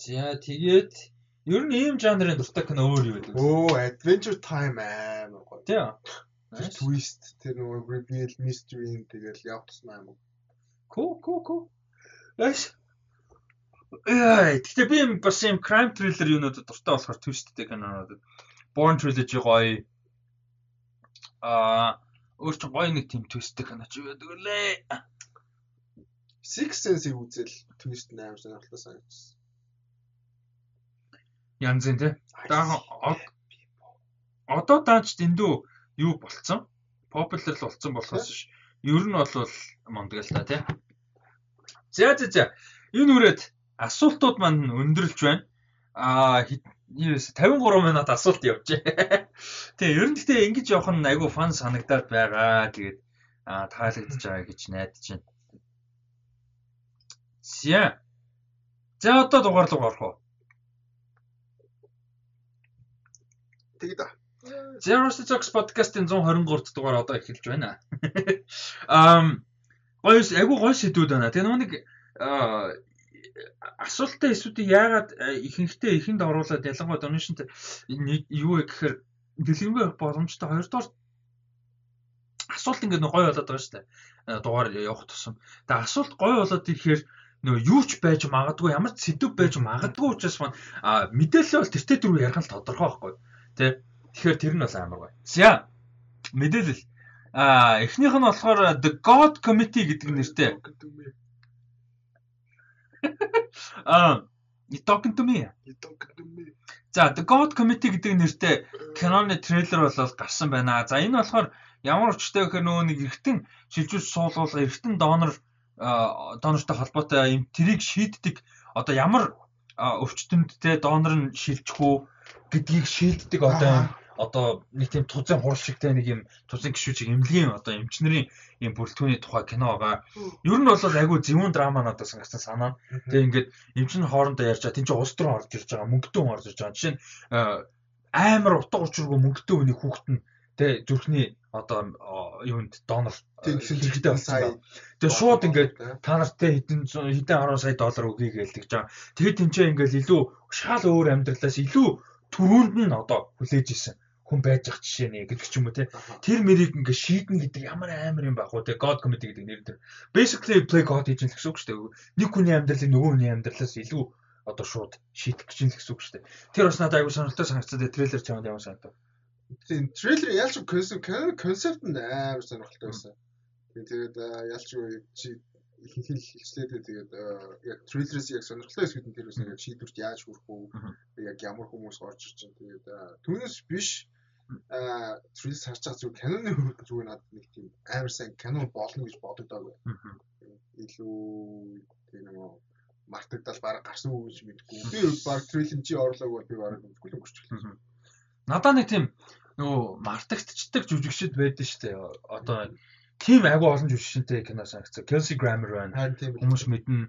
За тэгээд ер нь ийм жанрын дуртай кино өөр юу вэ? Оо, Adventure Time амар гоё. Тийм. Twist, тэр нөгөө reveal mystery тэгэл явуулсан амар. Cool, cool, cool. Nice. Яа, гэхдээ би бас юм crime thriller юунуудад дуртай болохоор twistтэй кинонууд. Born Trilogy гоё. Аа, өөр ч гоё нэг тийм twistтэй кино ч байдаг лээ. Six Sense-ийг үзэл twist амар сонирхолтой санагдсан. Янзын тий. Даа од- одоо даач дэндүү юу болцсон? Popular л болцсон болохоос ш. Ер нь бол мондөг л та тий. За за за. Энэ үрээд асуултууд маань өндөрлж байна. Аа хэд- юу вэ? 53 минут асуулт явжээ. Тэгээ ер нь гэхдээ ингэж явах нь айгүй фан санагдаад байгаа. Тэгээд аа таалагдж байгаа гэж найдаж байна. За. За одоо дугаар руу орох уу? Тэгээд Zero Six podcast-ын 123 дугаар одоо эхэлж байна. Ам гоё айгу гоё сэдвүүд байна. Тэгээ нэг аа, асуулттай эсүүдийг яагаад ихэнхдээ ихэнд оруулаад ялангуяа donation-т юу вэ гэхээр дэлгэрэнгүй боломжтой хоёрдугаар асуулт ингээд гоё болоод байгаа шүү дээ. Дугаар явах тусам. Тэгээ асуулт гоё болоод ирэхээр нөгөө юу ч байж магадгүй ямар ч сэдв байж магадгүй учраас маань мэдээлэл бол тэртээ дөрөв ярих нь тодорхой байхгүй тий Тэгэхээр тэр нь бол амар гоё. За мэдээлэл а эхнийх нь болохоор The God Committee гэдэг нэртэй. А You talking to me? You talking to me? За The God Committee гэдэг нэртэй киноны трейлер бол гарсан байна. За энэ болохоор ямар учиртай гэхээр нөгөө нэг эргэтэн шилжүүлж суулгуул эргэтэн донор донортой холбоотой юм трийг шийддэг одоо ямар өвчтөнд те донор нь шилжих үү гэдгийг шийддэг одоо одоо нэг тийм тузын хурал шигтэй нэг юм тузын гişүүчиг эмнэлгийн одоо эмчнэрийн юм бүрэлдэхүүний тухай кино байгаа. Ер нь бол айгүй зөвүүн драма надад санагдсан санаа. Тэгээ ингээд эмчин хоорондоо ярьж байгаа. Тин чи улс руу орж ирж байгаа. Мөнгөтэй хүн орж ирж байгаа. Жишээ нь амар утга учиргүй мөнгөтэй хүний хүүхэд нь тэгээ зүрхний одоо юунд донор хэрэгтэй болсон. Тэгээ шууд ингээд та нартай хэдэн хэдэн 10 сая доллар өгье гэж байгаа. Тэгээд тэнцээ ингээд илүү шал өөр амьдралаас илүү түрүүнд нь одоо хүлээж исэн хүн байж ах жишээ нэ гэдэг ч юм уу те. Тэр мэрийг ингээ шийдэн гэдэг ямар амар юм баг уу те. God comedy гэдэг нэр дээр. Basically play God гэж л гэсэн үг шүү дээ. Нэг хүний амьдралыг нөгөө хүний амьдралаас илүү одоо шууд шийдэх гэж л гэсэн үг шүү дээ. Тэр бас надад аягүй сонирхолтой санагдсан. Трейлер чамд ямар санагдав? Тийм трейлер ялч концепт концепт нь амар сонирхолтой байсан. Тэгээд ялч чи ихэнх хэлчлээдээ тэгээд яг трейлерээс яг сонирхолтой хэсгүүд нь тэр үсэн яг шийдвэрт яаж хүрэх үү яг ямар хүмүүс орж ирж байна тэгээд түүнээс биш а трейлер харж байгаа зүг каноны хөрөг зүгээр надад нэг тийм амар сайн канон болно гэж бодогдоогүй. Илүү тийм нэг мартагдал баг гарсан үг гэж мэдгүй. Би баг трейлер чи орлоог бол би баг үзгүй л өнгөрчихлээ. Надаа нэг тийм нөгөө мартагдчихдаг жүжигчд байдаг шүү дээ. Одоо тийм агуу олон жүжигчтэй кино санагцсан. Kelsey Grammer байна. Хүмүүс мэднэ.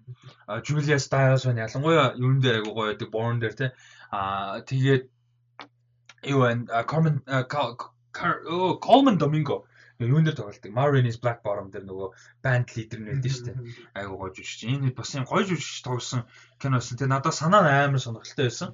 Julia Stiles байна. Ялангуяа юун дээр агуу гоё байдаг. Born дээр те. Аа тэгээд юу байна? Carmen Coleman Domingo юун дээр тоглолдог. Marines Black Bottom дээр нөгөө band leader нь байдаг шүү дээ. Айгуу гоё жүжигч. Энэ бас юм гоё жүжигч тоглосон киносэн. Тэгээ надад санаа амар сонирхолтой байсан.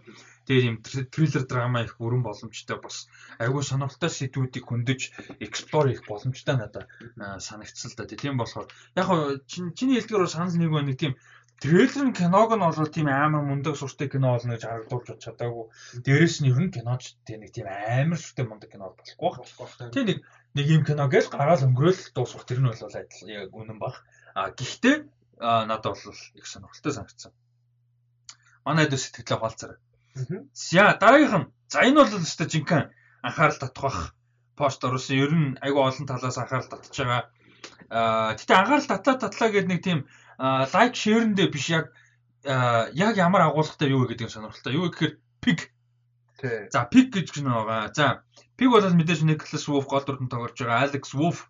Тэгээд юм триллер драма их бүрэн боломжтой бас айгүй сонирхолтой сэдвүүдийг хөндөж эксплор хийх боломжтой надад санагдсан л да. Тийм болохоор яг чиний хэлдгээр санал нэг нэг тийм трейлер нь киног нь бол тийм амар мундаг суртай кино болно гэж харагдуулж чадаагүй. Дээрээс нь ер нь киноч тийм нэг тийм амар суртай мундаг кино болохгүй байна. Тийм нэг нэг юм кино гэж гараал өнгөрөөл дуусах тэр нь бол адил яг үнэн баг. А гэхдээ надад бол их сонирхолтой санагдсан. Манай дэс сэтгэлээ хаалцараа. За дараагийнх нь за энэ бол өстой жинхэнэ анхаарал татах пост орсон. Ер нь айгүй олон талаас анхаарал татж байгаа. Аа гэтээ анхаарал татлаа татлаа гэдэг нэг тийм лайк шеэрэндээ биш яг яг ямар агуулгатай юу гэдэг нь сонирхолтой. Юу гэхээр пик. За пик гэж гэнэ байгаа. За пик бол мэдээж Nicholas Wolf гол дүрдэн тоглож байгаа. Alex Wolf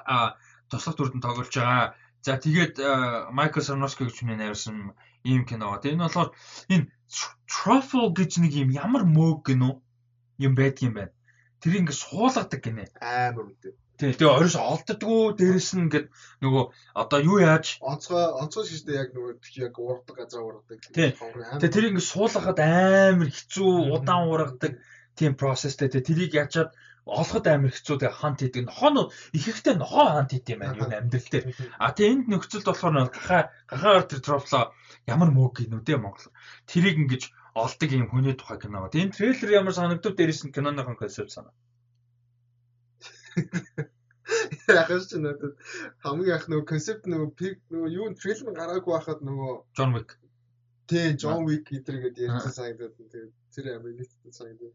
а туслах дүрдэн тоглож байгаа. За тэгээд Michael Sarnowski гэж хүний найрсан ийм кино. Тэгээ энэ болохоор энэ truffle гэж нэг юм ямар мөөг гинөө юм байдгийм байна. Тэр ингэ суулгадаг гинэ. Амар үдээ. Тэгээ оройс олддггүй дээрэс нь ингээд нөгөө одоо юу яаж онцгой онцгой шиштэй яг нөгөө яг уургадаг газар уургадаг. Тэгээ тэр ингэ суулгахад амар хэцүү удаан уургадаг тийм процесстэй тэгээ тэрийг ячаад олоход амар хэцүү тэгээ хант хийдэг. Нохоо нь ихэвчлэн нохоо хант хийд юм байна юу амьдрал дээр. А тэгээ энд нөхцөлд болохоор гахаа гахаагаар тэр трофло ямар мөөг гинүдээ Монгол. Тэрийг ингэж олдог юм хүний тухай кино. Энэ трейлер ямар санагдав дээрээс нь киноныхон концепт санаа. Яг ч надад хамгийн их нөгөө концепт нөгөө пик нөгөө юу трейлер гараагүй байхад нөгөө John Wick. Тий, John Wick гэдэг ярьсан санагдаад тэгээд тэр нийтд санагдаад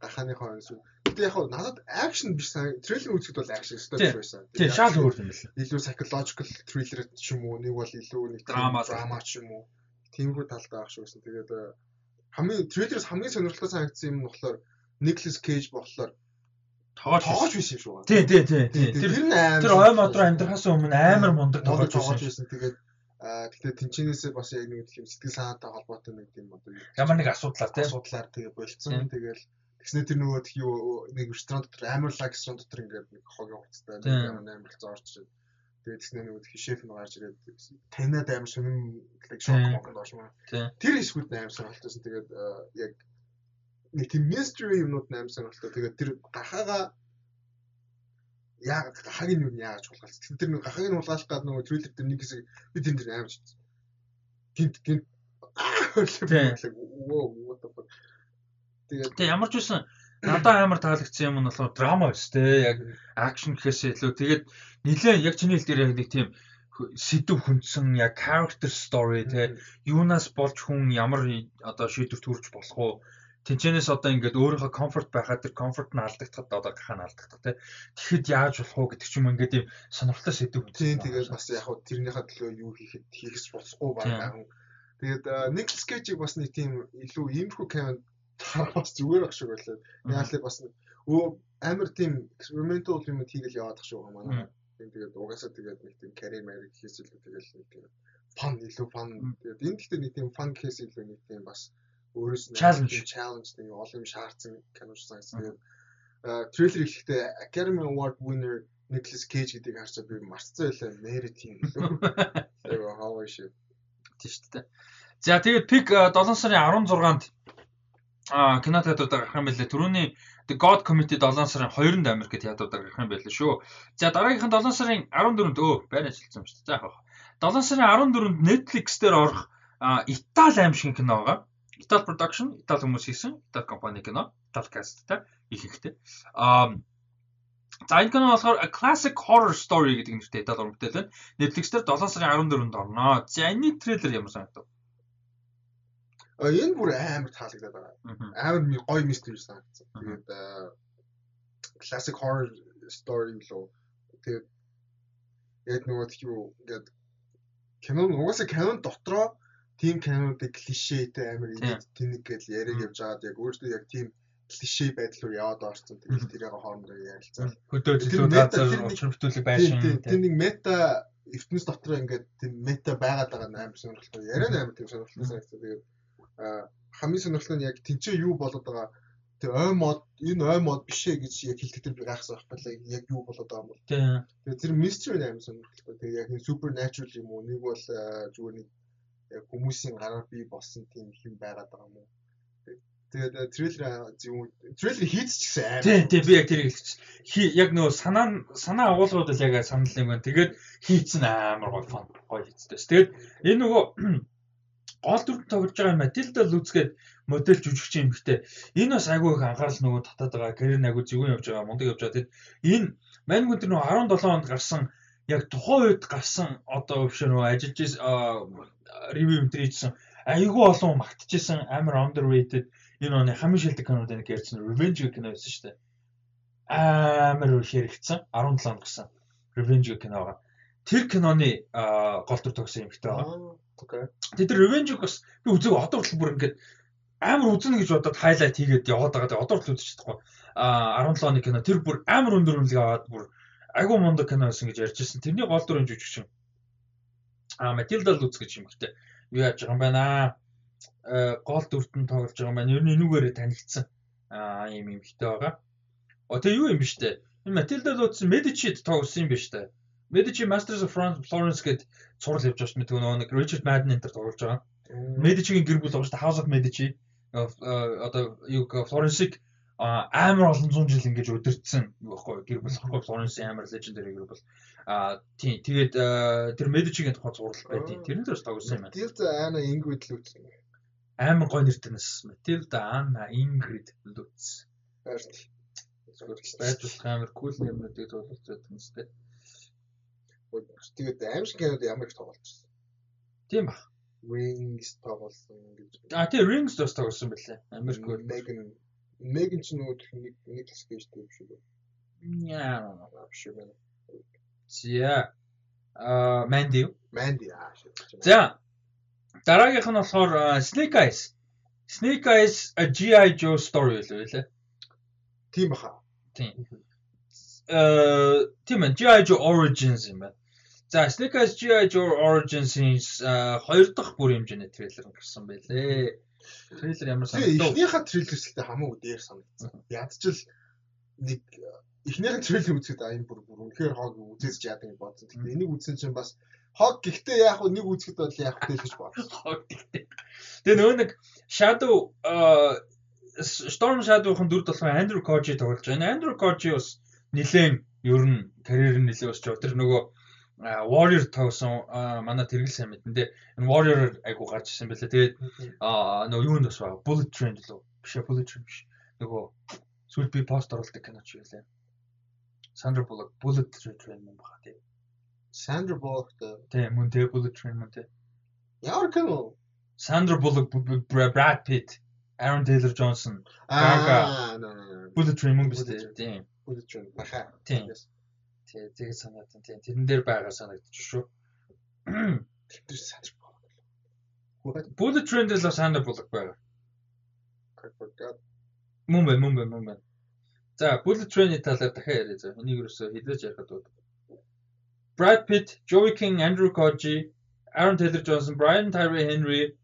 гахааны хооронд шүү. Гэтэ яг надад акшн биш сан трейлер үзэхэд бол акшн стори байсан. Тийм шал өөр юм байна. Илүү psychological thriller ч юм уу, нэг бол илүү нэг драма драма ч юм уу. Тиймэрхүү талтай байх шүү гэсэн. Тэгээд э, хамгийн трейлерээс хамгийн сонирхолтой санагдсан юм нь болохоор Nicolas Cage болохоор тоож тоож биш юм шүү. Тий, тий, тий. Тэр тэр ой модроо амьдрахаас өмнө амар мундаг тоож байсан. Тэгээд гэхдээ тэнчнээсээ бас яг нэг тийм сэтгэл санаатай холбоотой нэг тийм одоо ямар нэг асуудлаар тийм асуудлаар тэгээ болцсон. Тэгэл тэгснэ тэр нөгөө тхий нэг ресторан дотор амар лаг ресторан дотор ингээд нэг хогийн хувцастай нэг амар ирээд тэгээд тэгснэ нөгөө тхий шеф нь гарч ирээд танаад амар сонин лаг шок моконд оршмаа. Тэр ишгүүд амар сонирхолтойсэн. Тэгээд яг нэг тийм mystery юмнууд амар сонирхолтой. Тэгээд тэр гахаага яг гахагийн юу яаж хулгайлц. Тэгэхээр тэр нэг гахагийн хулгайлах гад нөгөө трейлер дээр нэг хэсэг би тэр дээр аимж чиц. Гинт гинт. Тэгээд тэг ямар ч үсэн надад амар таалагдсан юм нь болохоор драма биш те. Яг акшн гэхээс илүү. Тэгээд нилээ яг чиний хэл дээр яг нэг тийм сэдв хүндсэн яг character story те. Юунаас болж хүн ямар одоо шийдвэр төрж болох уу Тинчэнээс одоо ингээд өөрийнхөө комфорт байхад тэр комфорт нь алдагдахад одоо гахаа нь алдагдах тий. Тэгэхэд яаж болох вэ гэдэг ч юм ингээд юм сонирхолтой сэдв үү. Тийм тэгээд бас яг хуу тэрнийхээ төлөө юу хийхэд хийхс болохгүй байгаа. Тэгээд Nicolas Cage-ийг бас нэг тийм илүү иймэрхүү камер бас зүгээр ах шиг байлаа. Л бас өө амар тийм experimental юм хийгээл яваад ах шиг байгаа манай. Тэгээд угаасаа тэгээд нэг тийм mare хийхээс илүү тэгээд нэг тийм фан илүү фан. Тэгээд энэ гэхдээ нэг тийм фан кейс илүү нэг тийм бас өөрөөс нь challenge нэг олон юм шаардсан киноч санагдсан. Тэгээд трейлер ихтэй Academy Award winner Nicolas Cage гэдгийг харсаа би марцсан байлаа. Merit юм лөө. Тэгээ хаваа шив. Тийм шүү дээ. За тэгээд пик 7 сарын 16-нд а кино театруудаар гарах юм байлээ. Төрөний The God Committee 7 сарын 2-нд Америкт театруудаар гарах юм байлээ шүү. За дараагийнх нь 7 сарын 14-нд өө байна ажилласан юм шүү дээ. За яг. 7 сарын 14-нд Netflix дээр орох Итали аим шиг кино байгаа. Итали production, Итали хүмүүс хийсэн, Итали компани кино, Итали касттай ихэнхтэй. Аа За энэ кино болохоор Classic Horror Story гэдэг нэртэй Итали уран бүтээл байна. Netflix дээр 7 сарын 14-нд орно. За энэ трейлер ямар санагдав? А энэ бүр амар таалагдаад байгаа. Амар гоё мистери санагдсан. Тэгээд Classic Horror Story лөө тэгээд яг нөгөө юу ингээд кино угаасаа кинон дотроо тийм кинонуудыг клишетэй амар ингэж тэнэг гэж яриаг явж байгаад яг өөртөө яг тийм клише байдал руу яваад орсон. Тэгээд тэрийг хоорондоо ярилцаад хөдөө зөвлөө газар учирвтүүлэг байшин. Тэр нэг мета ертөнц дотор ингээд тийм мета байгаад байгаа амар сонирхолтой. Яриа амар тийм сонирхолтой санагдсан. Тэгээд хамгийн сонирхолтой нь яг тэнцээ юу болоод байгаа тэг ой мод энэ ой мод биш ээ гэж яг хэлдэг тэр би гайхсан байхгүй яг юу болоод байгаа юм бол. Тэгээ тэр мистери амар сонирхолтой. Тэгээ яг супер natural юм уу? Нэг бол зүгээр нэг яг хүмүүсийн гараар бий болсон тийм юм байгаад байгаа юм уу? Тэгээд трейлер трейлер хийц ч гэсэн амар. Тийм тийм би яг тэрийг хэлчих. Яг нөгөө санаа санаа агуулгууд л яг санал юм байна. Тэгээд хийцэн амар гоё фон гоё хийцтэй. Тэгээд энэ нөгөө гол дүрд тоглож байгаа Матилда Лүцгээд модель жүжигч юм ихтэй. Энэ бас айгүй их анхаарал нөгөө татаад байгаа. Карьер айгүй зөвөн явж байгаа. Мундаг явж байгаа. Тэгэд энэ Мань гүн тэр нөгөө 17 онд гарсан яг тухайн үед гарсан одоо биш нөгөө ажиллаж ревю өнтер хийсэн айгүй олон магтчихсан амар underrated энэ оны хамгийн шилдэг кинод нэг ярьсан Revenge кино байсан шүү дээ. Амар их хэрэгцсэн 17 онд гарсан Revenge киноога. Тэр киноны гол дүр тогсон юм хтэй байгаа. Окей. Тэр Revenge бас би үзег одоо хүртэл бүр ингээд амар үзнэ гэж бодоод хайлайт хийгээд яваад байгаа. Одоо хүртэл үзэж чадахгүй. А 17 оны кино тэр бүр амар өндөр үнэлгээ аваад бүр айгу мундаг кино байсан гэж ярьж ирсэн. Тэрний гол дүрийн жүжигчин. А Матилда Луц гэж юм хтэй. Юу яаж байгаа юм байна аа. Э, гол дүрт нь тоглож байгаа юм байна. Ер нь энүүгээрээ танигдсан. Аа ийм юм хтэй байгаа. О тэг юу юм биш үү? Энэ Матилда Луц Медичид тоглосон юм биш үү? Medici Masters of Florence гэд сурал явж байгаа шүү дээ. Нөгөө нэг Richard Madden энэ төр тоглож байгаа. Medici-гийн гэр бүл дээ. House of Medici. Э, одоо юу Florence-ийг амар олон зуун жил ингэж өдөрцсөн байхгүй гэр бүл байхгүй Флоренс амар лежендари гэр бүл а тийм тэгээд тэр Медичигийн тухай зураг байдیں۔ Тэрэн дээрс тогсон юм байна. Матилда Ана Ингрид л үзсэн. Амар гоё нэртэй нэс. Матилда Ана Ингрид л үзсэн. Байж амар кул юмнуудыг тоглож байдаг юм сте. Тэгээд аим шиг кинод ямар их тоглож байна. Тийм ба. Rings тоглосон гэж. А тийм Rings бас тоглосон байлээ. Америк Megan Меган ч нөгөө нэг нэг хэсэг гэжтэй биш үү? Яа, биш үү? За. Аа, Mandy. Mandy аа. За. Дараагийнх нь болохоор Snake Eyes. Snake Eyes a GI Joe story л байлаа. Тийм баха. Тийм. Э, тийм ээ, GI Joe Origins юм байна. За, Snake Eyes GI Joe Origins-ийн хоёр дахь бүр хэмжээний трейлер гарсан байлээ. Трейлер ямар санагдав? Эхнийхээ трейлерс гэдэг хамаагүй дээр санагдсан. Ядчил нэг эхнийхээ трейлер үзэхэд аа энэ бүр бүр үнэхээр хог үзэж яадаг гэж бодсон. Тэгэхээр энийг үзсэн чинь бас хог гэхдээ яг хөө нэг үзэхэд бол яг хөө гэж бодсон. Хог гэхдээ. Тэгээ нөгөө нэг Shadow Storm Shadow-ын дүрд болохоор Andrew Koji тоглож байна. Andrew Koji бас нилээн ер нь карьер нь нэлээд өсч. Тэр нөгөө Warrior тоглосон манай тэргэл сайн мэдэн дээ. Энэ Warrior айгу гарч ирсэн байлаа. Тэгээд нөгөө юунд бас байгаа. Bullet Train лөө. Биш Bullet Train биш. Нөгөө сүүл би пост оруулдаг кино ч байлаа. Sandra Bullock Bullet Train юм байна тий. Sandra Bullock Тийм мөн тий Bullet Train мөн тий. ямар кино? Sandra Bullock, Brad Pitt, Aaron Taylor Johnson, Аа. Bullet Train мөн биш. Тийм. Bullet Train баха. Тийм. Тий, тэгээ санаад тийм. Тэрэн дээр байгаа санагдчих шүү. Тэр Bullock. What? Bullet Train дээр л Sandra Bullock байгаа. Мөн бай, мөн бай, мөн бай. За, Bullet Train-ийн талаар дахиад яриа за. Энийг юусоо хилээж ярихад бол Brad Pitt, Joey King, Andrew Koji, Aaron Taylor Johnson, Brian Tyree Henry,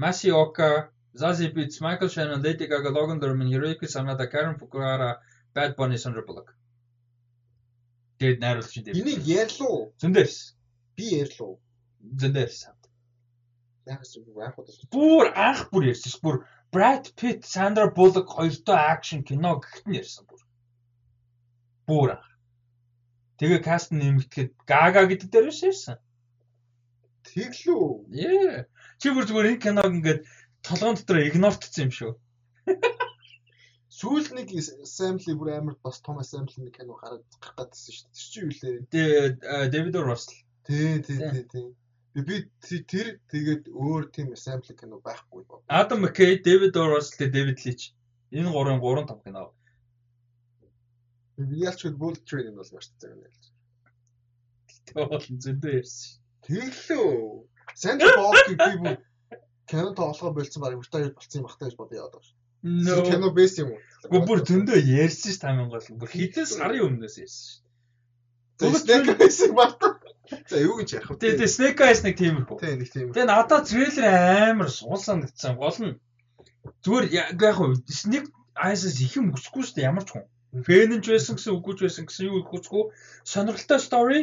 Masioka, Zazie Beetz, Michael Shannon, Lady Gaga, Logan Lerman, Hiroyuki Sanada, Karen Fukuhara, Bad Bunny, Sandra Bullock. Тэгээд найруулагч энэ. Энийг ярьлуу. зөндөөс. Би ярьлуу. Зөндөөс. Яг ч байх удаа. Бүр анх бүр ярьсан ш. Бүр Brad Pitt, Sandra Bullock хоёртой акшн кино гэхэд нь ярьсан бүр. Бүр анх. Тэгээ каст нэмэгдэхэд Gaga гэдэг дээр биш ярьсан. Тэглүү. Ээ. Чи бүр зүгээр энэ киног ингээд толгоон дотор игнортцсон юм шүү. Сүүл нэг assembly бүр амар бас том assembly нэг кино гараад гэдсэн шүү дээ. Тэр чинь юу лээ? David Russell. Тий, тий, Тий. тий, тий. Би тэр тэгээд өөр тийм assembly кино байхгүй. Adam McKay, David Russell, тэгээ David Leitch. Энэ гурван гурван том кино. Би ялч хэл Bullet Train нь бол маш цаг юм ялч. Тэгээ бол зөндөө ярьсан. Тэглүү. Sandra Bullock-ийг би бүр кино тоглохоо болцсон баг retire болцсон юм ахтай гэж бодё яадаг. No. Кино бэс юм уу? Гүр бүр зөндөө ярьсан ш тамин гол. Бүр хитэн сарын өмнөөс ярьсан ш. Train байсан багтаа. За юу гэж ярих вэ? Тэгээ тэгээ Snake Eyes нэг тиймэрхүү. Тий, нэг тийм. Тэгээ надад трейлер амар суул санагдсан. Гол нь зүгээр яг хуу Snake Eyes-с их юм өсөхгүй шүү дээ ямар ч хүн. Фэн нь ч байсан гэсэн үгүй ч байсан гэсэн юу өгөхгүй. Сонирхолтой story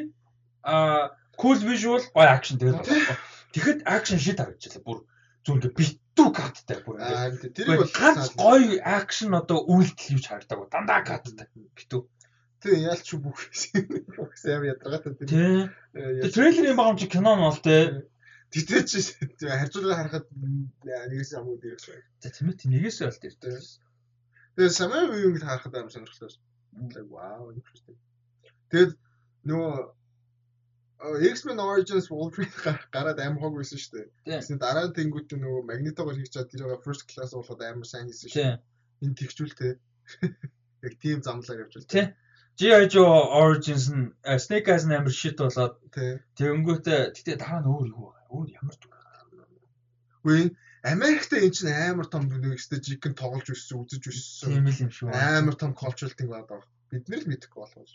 а cool visual гоё action тэгээд. Тэгэхэд action shit харагдчихлаа. Бүр зүгээр ингээ битүү каттай бүр. Аа тэрийг бол ганц гоё action одоо үйлдэл юуч харагдаагүй. Дандаа каттай. Битүү. Тий, ялч бүх сайн ядаргатай тэр. Тий. Э, Тэгээ трейлерын багам чи кино нь бол тээ. Тэгтээ чи харьцуулга харахад нэгээс амууд ирэх байна. За тийм ээ нэгээс болт ирдэг. Тэгээ самай үеийг харахад амар сонирхолтой. Wow, interesting. Тэгээд нөгөө X-Men Origins Wolverine гар- гараад амар хог байсан шүү дээ. Тэгсэн дараа тэнгууд нөгөө Magneto-гоор хийж чад тэрийг first class болоход амар сайн хийсэн шүү. Энэ тэгчүүлтэй. Яг тийм замлаар байна. Тийм. G.I. Joe Origins нь э, Snake Eyes нь амар shit болоод тэгэнгүүтээ тэгтээ дараа нь өөр юу вэ? Өөр ямар дүр. Үгүй Америкт энэ чинь амар том нэг стажикэн тоглож өссөн, үзэж өссөн. Тийм л юм шүү. Амар том cultural thing байгаа. Бид нар л мэдэхгүй болох.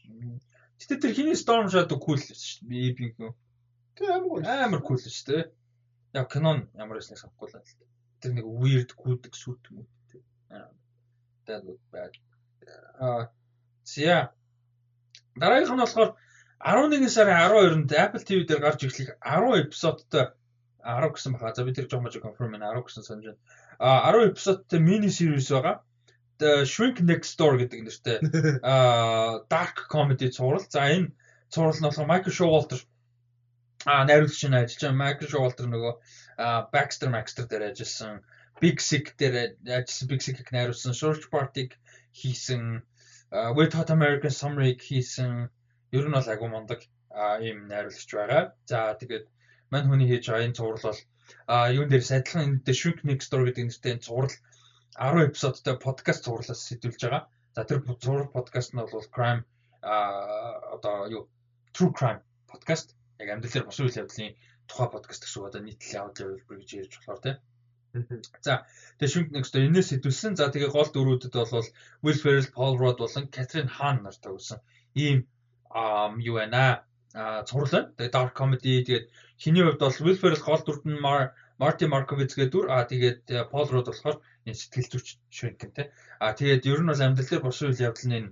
Тэгтээ тэр хиний Storm Shadow cool л шүү дээ. Би би Тэг амар амар cool шүү дээ. Яг кинон ямар байсныг санахгүй л байна. Тэр нэг weird гүдэг сүт юм уу. That look bad. Аа. Зя. Дараагийнх нь болохоор 11 сарын 12-нд Apple TV дээр гарч ирэхлэх 10 эпизодтой 10 гэсэн баха. За би тэр жоох мож confirm байна 10 гэсэн санаж байна. А 10 эпизодтой мини series байгаа. Shrink Next Door гэдэг нэртэй а dark comedy цуврал. За энэ цуврал нь болохоор Michael Showalter а найруулагч нь ажиллаж байгаа. Michael Showalter нөгөө Baxter Maxter дээр ажилласан. Big Sick дээр ажилласан. Big Sick-ийг найруулсан. Search Party-г хийсэн. Wet Hot American Summer-ыг хийсэн. Ер нь бол агуу мундаг ийм найруулагч байгаа. За тэгээд мань хүний хийж байгаа энэ цуврал бол а юун дээр адилхан энэ The Shrink Next Door гэдэг нэртэй энэ цуврал 10 эпизодтой подкаст цувралаас сэтүүлж байгаа. За тэр цуврал подкаст нь бол crime а одоо юу true crime подкаст яг амьдралаар бос үйл явдлын тухай подкаст гэсэн үг одоо нийтлэл аудио хэлбэр гэж ярьж болохоор тийм. Тэгээ Shrink Next Door энэс сэтүүлсэн. За тэгээ гол дөрүүдэд бол Will Ferrell, Paul Rudd болон Catherine Hahn нартай өгсөн ийм юу байна а цуврал байна. Тэгээ dark comedy тэгээд хиний хувьд бол Will Ferrell гол дүрд нь Mar- Marty Markovitz гэдэг дүр а тэгээд э, Paul Rudd болохоор сэтгэл зүйч Shrink тэ. А тэгээд ер нь бол амьдрал дээр бос үйл явдлын энэ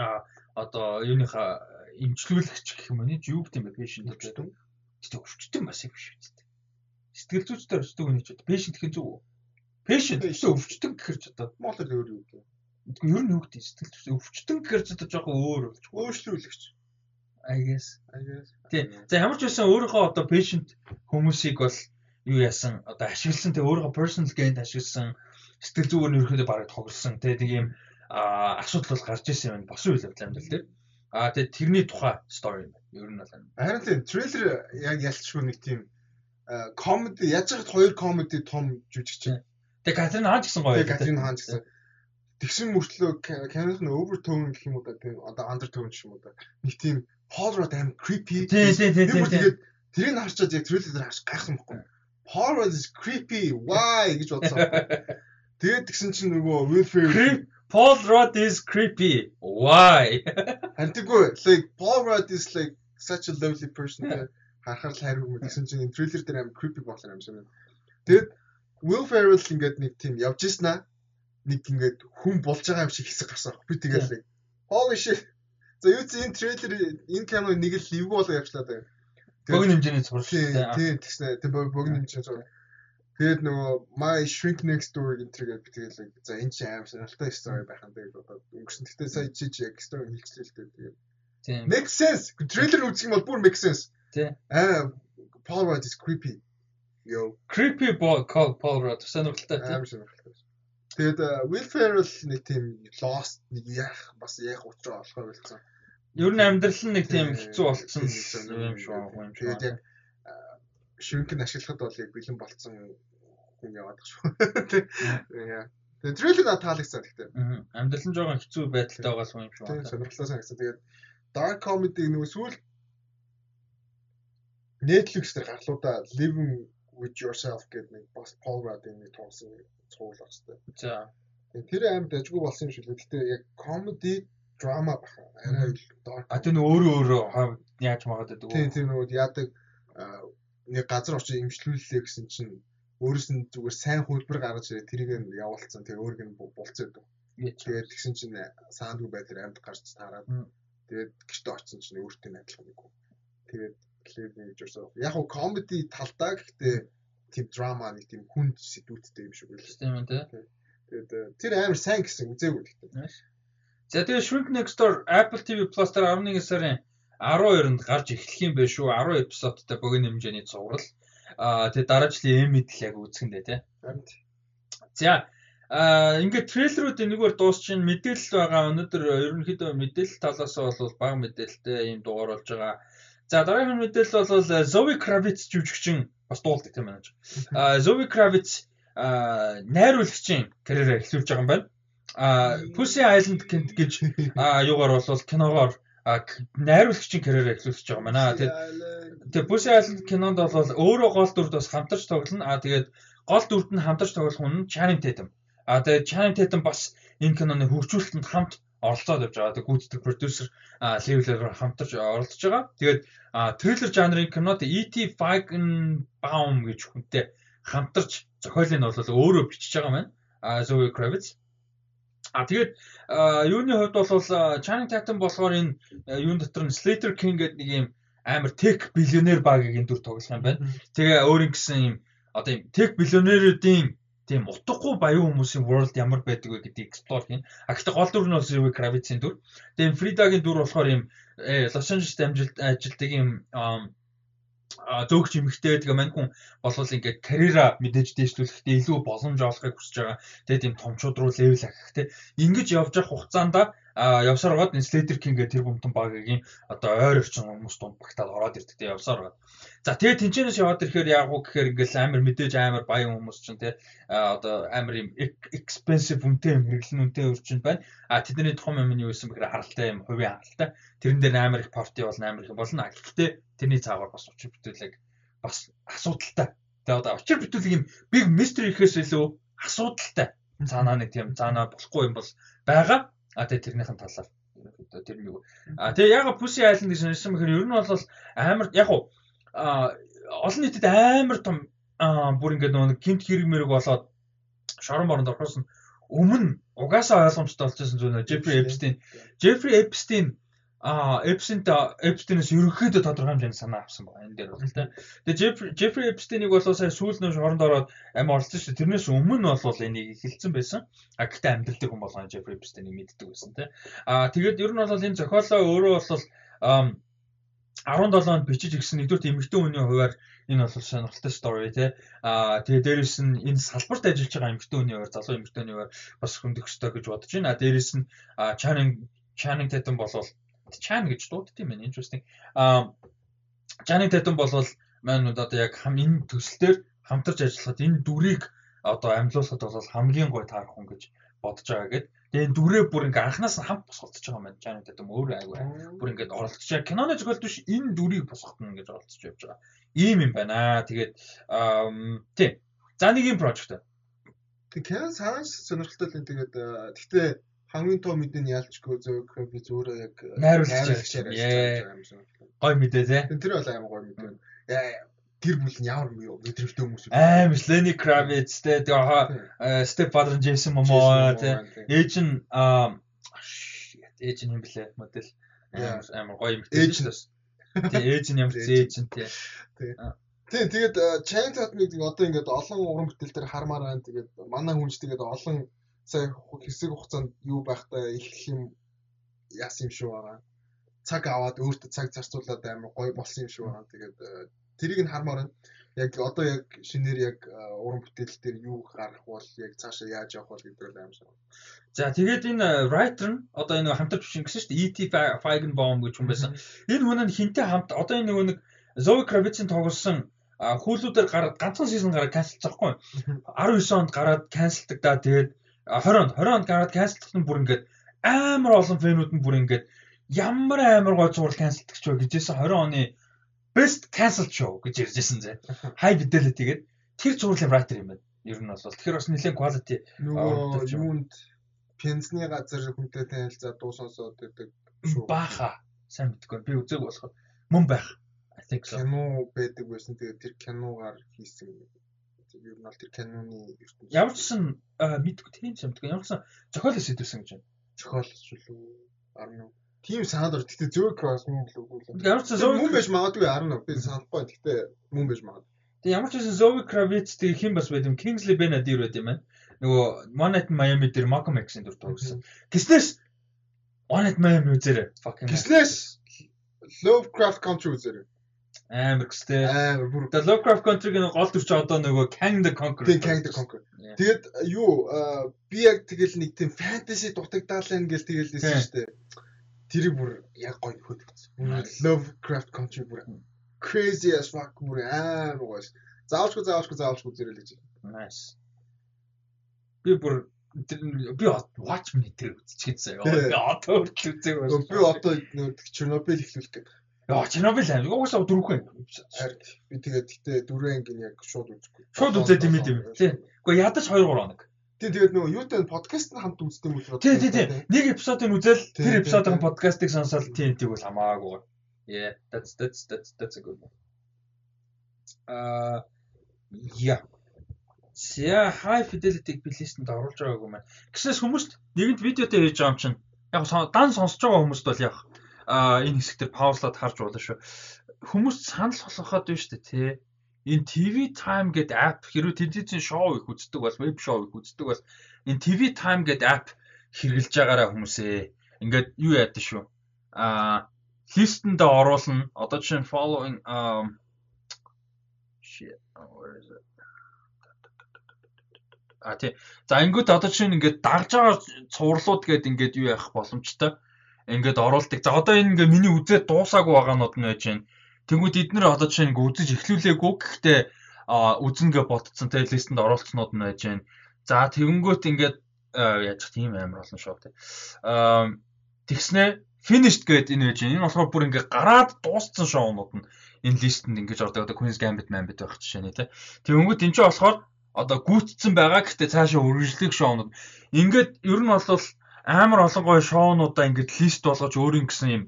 а одоо юуныхаа имчилүүлэгч гэх юм уу юу гэдэг юм бэ patient гэдэг. Тэгтээ өвчтөн бас юм биш үү. Сэтгэл зүйчтэй өвчтөг үний ч patient гэх зүг үү? Patient. гэсэн өвчтөн гэхэр ч одоо Монгол өөр юу. Тэгвэл ер нь хөвгт сэтгэл зүйн өвчтөн гэхээр ч одоо жоохон өөр болж Өөрчлөлөгч. I guess. I guess. Тий. За ямар ч байсан өөрийнхөө одоо patient хүмүүсийг бол юу яасан одоо ашигласан тэг өөрийнхөө personal gain ашигласан сэтгэл зүгээр нь ерөөхдөө бараг тоглосон тэг нэг юм асуудал бол гарч ирсэн юм босон үйл явдал амьдрал дээр. Аа тэг тэрний тухай story юм байна. Ер нь бол Харин тийм трейлер яг ялцшгүй нэг тийм комеди яаж хад хоёр комеди том жүжигч. Тэг Катрин Хаан гэсэн гоё. Тэг Катрин Хаан гэсэн тэгсэн мөртлөө Canon нь overtone гэх юм уу да тийм одоо undertone гэх юм уу да нэг тийм Rudd аим creepy тийм тийм тийм тэгээд тэрийг харчаад яг трейлер дээр харж гайхсан байхгүй Paul Rudd is creepy. Why? гэж бодсон. Тэгээд тэгсэн чинь нөгөө Will Ferrell Paul Rudd is creepy. Why? Антиггүй like Paul Rudd is like such a lovely person. Харахаар л хайр хүмүүс. Гэсэн чинь трейлер дээр аим creepy болсон юм шиг байна. Тэгээд Will Ferrell ингээд нэг тийм явж аа нэг ингээд хүн болж байгаа юм шиг хэсэг гарсан. Би тэгэл нэг holy shit. За юу ч энэ трейлер энэ кино нэг л эвгүй болоо явчлаа даа. Богино хэмжээний зуршилтай. Тийм тэгснэ. Тэг богино хэмжээний зур. Тэгээд нөгөө my shrink next door гэнтэр гэдэг би тэгэл за энэ чинь аим сонирхолтой story байх юм тэгээд одоо өнгөрсөн. Гэтэ сая чи чи яг story хэлчихлээ л дээ. Тэгээд. Make sense. Трейлер үзэх юм бол бүр make sense. Тийм. Аа Paul Rudd is creepy. Yo. Creepy Paul Paul Rudd сонирхолтой тийм. Аим сонирхолтой. Тэгээд Will Ferrell нэг тийм lost нэг яах бас яах учраа болохоор болсон. Ер нь амьдрал нь нэг тийм хэцүү болцсон юм шүү юм шүү. Тэгээд яг шингэн ашиглахад бол яг бэлэн болцсон хүн яваад. Яа. Тэгээд трейлер таалагдсан гэхдээ. Амьдрал нь жоохон хэцүү байдалтай байгаа юм шүү. Тийм сонирхолтой санагдсан. Тэгээд dark comedy нөгөө сүүл Netflix дээр гарлуудаа Living with yourself гэдэг нэг бас Paul Rudd-ийн нэг тоосон цуул баг хэвээр. За. Тэр амар дажгүй болсон юм шиг л. Гэхдээ яг comedy драма баха. Арай dark. А тэр нөө өөрөө өөрөө яаж магаад байдаг вэ? Тийм тийм нөгөө яадаг нэг газар очиж имжлүүллээ гэсэн чинь өөрөөс нь зүгээр сайн хөлбөр гаргаж ирээ тэрийг нь явуулсан. Тэгээ өөрийг нь булцаад. Тэгээд тэгсэн чинь саандгүй байдлаар амьд гарч таараад тэгээд гэртээ очсон чинь өөртөө адилхан нэг. Тэгээд Living with yourself. Яг нь comedy талдаа гэхдээ тийм драма нэг тийм хүнд сэдвүүдтэй юм шиг байлаа. Тийм үү? Тэгээд э, тэр амар сайн гэсэн үзээгүй гэхдээ. За тэгээд Shrink Next Door Apple TV Plus дээр 11 сарын 12-нд гарч эхлэх юм байна шүү. 10 эпизодтай богино хэмжээний цуврал. Аа тэгээд дараа жилийн Emmy-д л яг үзэхэндээ тий. За А ингээд трейлерүүд нэгвэр дуусчин мэдээлэл байгаа. Өнөөдөр ерөнхийдөө мэдээлэл талаас бол бага мэдээлэлтэй ийм дугаар болж байгаа. За дараагийн мэдээлэл бол Zoe Kravitz жүжигчин бас дуулдаг тийм байна. А Zoe Kravitz найруулагчийн карьераа эхлүүлж байгаа юм байна. А Pussy Island гэж юугаар бол киногоор найруулагчийн карьераа эхлүүлж байгаа юм байна. Тэгээд тэгээд Pussy Island кинонд бол өөрөө гол дүрд бас хамтарч тоглоно. А тэгээд гол дүрд нь хамтарч тоглох хүн Channing Tatum. А тэгээд Channing Tatum бас энэ киноны хөгжүүлэлтэнд хамт оролцоод явж байгаа. Тэгээд гүйцэтгэх продюсер левелээр хамтарч оролцож байгаа. Тэгээд трейлер жанрын кинод E.T. Feigenbaum гэж хүнтэй хамтарч зохиолыг нь бол өөрөө бичиж байгаа маань. А Zoe Kravitz. А тэгээд юуны хувьд бол Channing Tatum болохоор энэ юун дотор нь Slater King гэдэг нэг юм амар биллионер багийг энэ дүр тоглох юм байна. Тэгээ өөрийн гэсэн юм одоо юм тех биллионеруудын тийм утгагүй баян хүмүүсийн world ямар байдаг вэ гэдгийг explore хийн. А гэхдээ гол дүр нь бол Zoe Kravitz-ийн дүр. Тэгээд Frida-гийн дүр болохоор юм Лос Анжелест амжилт ажилтдаг юм зөөгч эмэгтэй тэгээ мань хүн болвол ингээд карьера мэдээж дэвшлүүлэхдээ илүү боломж олохыг хүсэж байгаа. Тэгээ тийм томчууд руу левел ахих те. Ингэж явж явах хугацаанд явсаар гоод Slater King гэх тэр бүмтэн багийн одоо ойр орчин хүмүүс дунд багтаад ороод ирдэг те явсаар гоод. За тэгээ тэнцэнээс яваад ирэхээр яг уу гэхээр ингээл амар мэдээж амар баян хүмүүс чинь те одоо амар юм expensive үнэтэй юм хэрэглэн үнэтэй өрчөнд байна. А тэдний том юм нь юу гэсэн бэхээр харалтай юм хувийн харалтай. Тэрэн дээр амар их парти болно амар их болно. Гэхдээ тэрний цаагаар бас учир бүтээлэг бас асуудалтай. Тэгээ одоо учир бүтээлэг юм big mystery гэхээс илүү асуудалтай. Цаанаа нэг тийм цаанаа болохгүй юм бол байгаа. А тэгээ тэрнийхэн талаар ерөнхийдөө тэр нэг. А тэгээ яг Pussy Island гэж сонирсон бэхээр ер нь бол амар яг уу олон нийтэд амар том бүр ингээд нөгөө гинт хэрэг мэрэг болоод шорон боронд орохоос нь өмнө угаасаа ойлгомжтой болчихсон зүйл нөө Jeffrey Epstein. Jeffrey Epstein а Эпстин Эпстинээс ерөнхийдөө тодорхой хэмжээний санаа авсан байна энэ дээр бол тийм. Тэгээ Жеффри Эпстинийг бол сая сүүл нь хоронд ороод амь оролцсон шүү. Тэрнээс өмнө бол энийг эхэлсэн байсан. А гэхдээ амьдралдаг хүн болгоо Жеффри Эпстинийг мэддэг байсан тийм. А тэгээд ер нь бол энэ зохиолоо өөрөө бол 17 онд бичиж ирсэн нэгдүгээр эмэгтэй хүний хувьар энэ бол сонирхолтой story тий. Аа тэгээ дээрэс нь энэ салбарт ажиллаж байгаа эмэгтэй хүний хувьар залуу эмэгтэй хүний хувьар бас хөндөх ёстой гэж бодож байна. Дээрэс нь Channing Channing Tatum болвол Chan гэж дууддаг юм байна. Interesting. Аа Channing Tatum болвол маань одоо яг хам энэ төсөл дээр хамтарч ажиллахад энэ дүрийг одоо амьлуулахад бол хамгийн гой таарах хүн гэж бодож байгаа гэд. Тэгээ энэ дүрээ бүр ингээ анханаас нь хамт босголдож байгаа юм байна. Channing Tatum өөр айгүй. Бүр ингээ оролцож байгаа. Киноны зөвлөлт биш энэ дүрийг босгохно гэж оролцож явж байгаа. Ийм юм байна. Тэгээд тий. За нэг юм прожект. Тэг Canon Science сонирхолтой л тэгээд гэхдээ хамгийн тоо мэдээ нь яалчгүй зөө би зөөрөө яг найруулагч юм. Гой мэдээ те. Тэр бол амар гой мэдээ. Гэр бүл нь ямар мэдрэмжтэй хүмүүс үү? Амар Lenny Kravitz те тэгээ Step Father Jason Momoa те. Ээж нь ээж нь юм блэ модель амар гоё юм. Ээж нь тий ээж нь ямар зээж нь тий. Тий тэгээд Chain Tatum-ыг одоо ингээд олон уран бүтээл дээр хармаар байна. Тэгээд манай хүнч тэгээд олон сая хэсэг хугацаанд юу байхтай их юм яасан юм шиг байгаа. Цаг аваад өөртөө цаг зарцуулаад амар гоё болсон юм шиг байгаа. Тэгээд э, тэрийг нь хармаар байна. Яг одоо яг шинээр яг э, уран бүтээл дээр юу гарах бол яг цаашаа яаж явах бол гэдэг нь амар шиг. За тэгээд энэ э, writer нь одоо энэ хамтарч бичин гэсэн шүү дээ. E.T. Feigenbaum гэж хүн байсан. Энэ хүн нь хинтээ хамт одоо энэ нөгөө нэг Zoe Kravitz-ийн тоглосон хүүлүүдээр гараад ганцхан сизон гараад канселцахгүй. 19 онд гараад канселдаг да. Тэгээд 20 онд 20 онд гараад канселдах нь бүр ингээд амар олон фэнүүд нь бүр ингээд ямар амар гой зураг канселдах ч вэ гэжсэн 20 оны best cancelled show гэж ярьжсэн зэ. High fidelity гэдэг тэр зурлын writer юм байна. Ер нь бол тэгэхээр бас нэлээд quality нөгөө юунд пенсны газар хүнтэй танилцаад дуу сонсоод байдаг шүү. Бааха. Сайн мэдгүй. Би үзег болох мөн байх. I think кино байдаг байсан. Тэгээд тэр киногаар хийсэн ер нь бол тэр киноны ертөнцийн ямар ч сан мэдгүй тийм ч юмдаг. Ямар ч сан зохиолоо сэдвсэн гэж байна. Зохиол ч үлээ. Арна. Тийм санаад ор. Гэтэ зөө кросс мөн л үгүй л. Ямар ч сан мөн байж магадгүй арна. Би санахгүй. Гэтэ мөн байж магадгүй. Тэг ямар ч сан Zoe Kravitz тэг хин бас байд юм. Kingsley Ben-Adir байд юм байна. Нөгөө One Night Miami дээр Malcolm X-ийн дүр тоглосон. Гиснэс One Night Miami үзээрэй. Fucking Гиснэс Lovecraft Country үзээрэй. Амар гэстэй. Амар бүр. The Lovecraft Country-гийн гол дүрч одоо нөгөө Kang the Conqueror. Тийм Kang the Conqueror. Тэгээд юу би яг тэгэл нэг тийм fantasy дутагдаалаа ингээл тэгэл лээсэн шүү дээ. Тэрийг бүр яг гоё хөдөлгсөн. Lovecraft Country бүр crazy as fuck бүр амар гоё. Заавчгүй заавчгүй заавчгүй гэж. Nice. Би бүр би watch me тэр үзчихсэн. Би одоо хүртэл үзег байна. Би одоо Чернобыль эхлүүлэх гэдэг. Яа, Чернобыль аймаг угаасаа дөрөвхөн. Харин би тэгээд гэтээ дөрөв ангийн яг шууд үзэхгүй. Шууд үзээд юм ийм. Тий. Гэхдээ ядаж 2 3 хоног. Тий, тэгээд нөгөө юутай подкаст нь хамт үздэг юм уу? Тий, тий, тий. Нэг эпизодыг үзэл тэр эпизодын подкастыг сонсоод тий тийг бол хамаагүй. Yeah, that's that's that's that's a good one. Аа yeah. Ся high fidelity-г би листэнд оруулж байгаагүй маань. Гэснээс хүмүүст нэгэнт видеотой хийж байгаа юм чинь яг дан сонсож байгаа хүмүүст бол яг энэ хэсэгтэр паурлаад харж болно шүү. Хүмүүс санал болгоход байна шүү дээ, тий. Энэ TV Time гэдэг app хэрвээ телевизийн шоу их үздэг бол, веб шоу их үздэг бол энэ TV Time гэдэг app хэрэгжилж байгаараа хүмүүсээ ингээд юу яадаг шүү. Аа листэнд оруулна. Одоо жишээ нь following um shit where is it? А тий. За ингээд одоо чинь ингээд дагж байгаа цувралууд гээд ингээд юу яах боломжтой ингээд оруулдаг. За одоо энэ ингээ миний үзээд дуусаагүй байгаанууд нь байж байна. Тэнгүүд эднэр одоо чинь ингээ үзэж эхлүүлээгүй гэхдээ үзнэгээ ботцсон те листэнд оруулцнууд нь байж байна. За тэгэнгүүт ингээд яаж тийм амар болно шүү те. Тэгснэ finished гэдэг энэ байж байна. Энэ болохоор бүр ингээ гараад дууссан шоунууд нь энэ листэнд ингэж ордог. Одоо Queen's Gambit Mambit байх жишээ нэ те. Тэгэнгүүт энэ ч болохоор одоо гүйцсэн байгаа гэхдээ цаашаа үргэлжлэх шоунууд. Ингээд ер нь бол амар олон гоё шоунуудаа ингээд лист болгож өөрийн гэсэн юм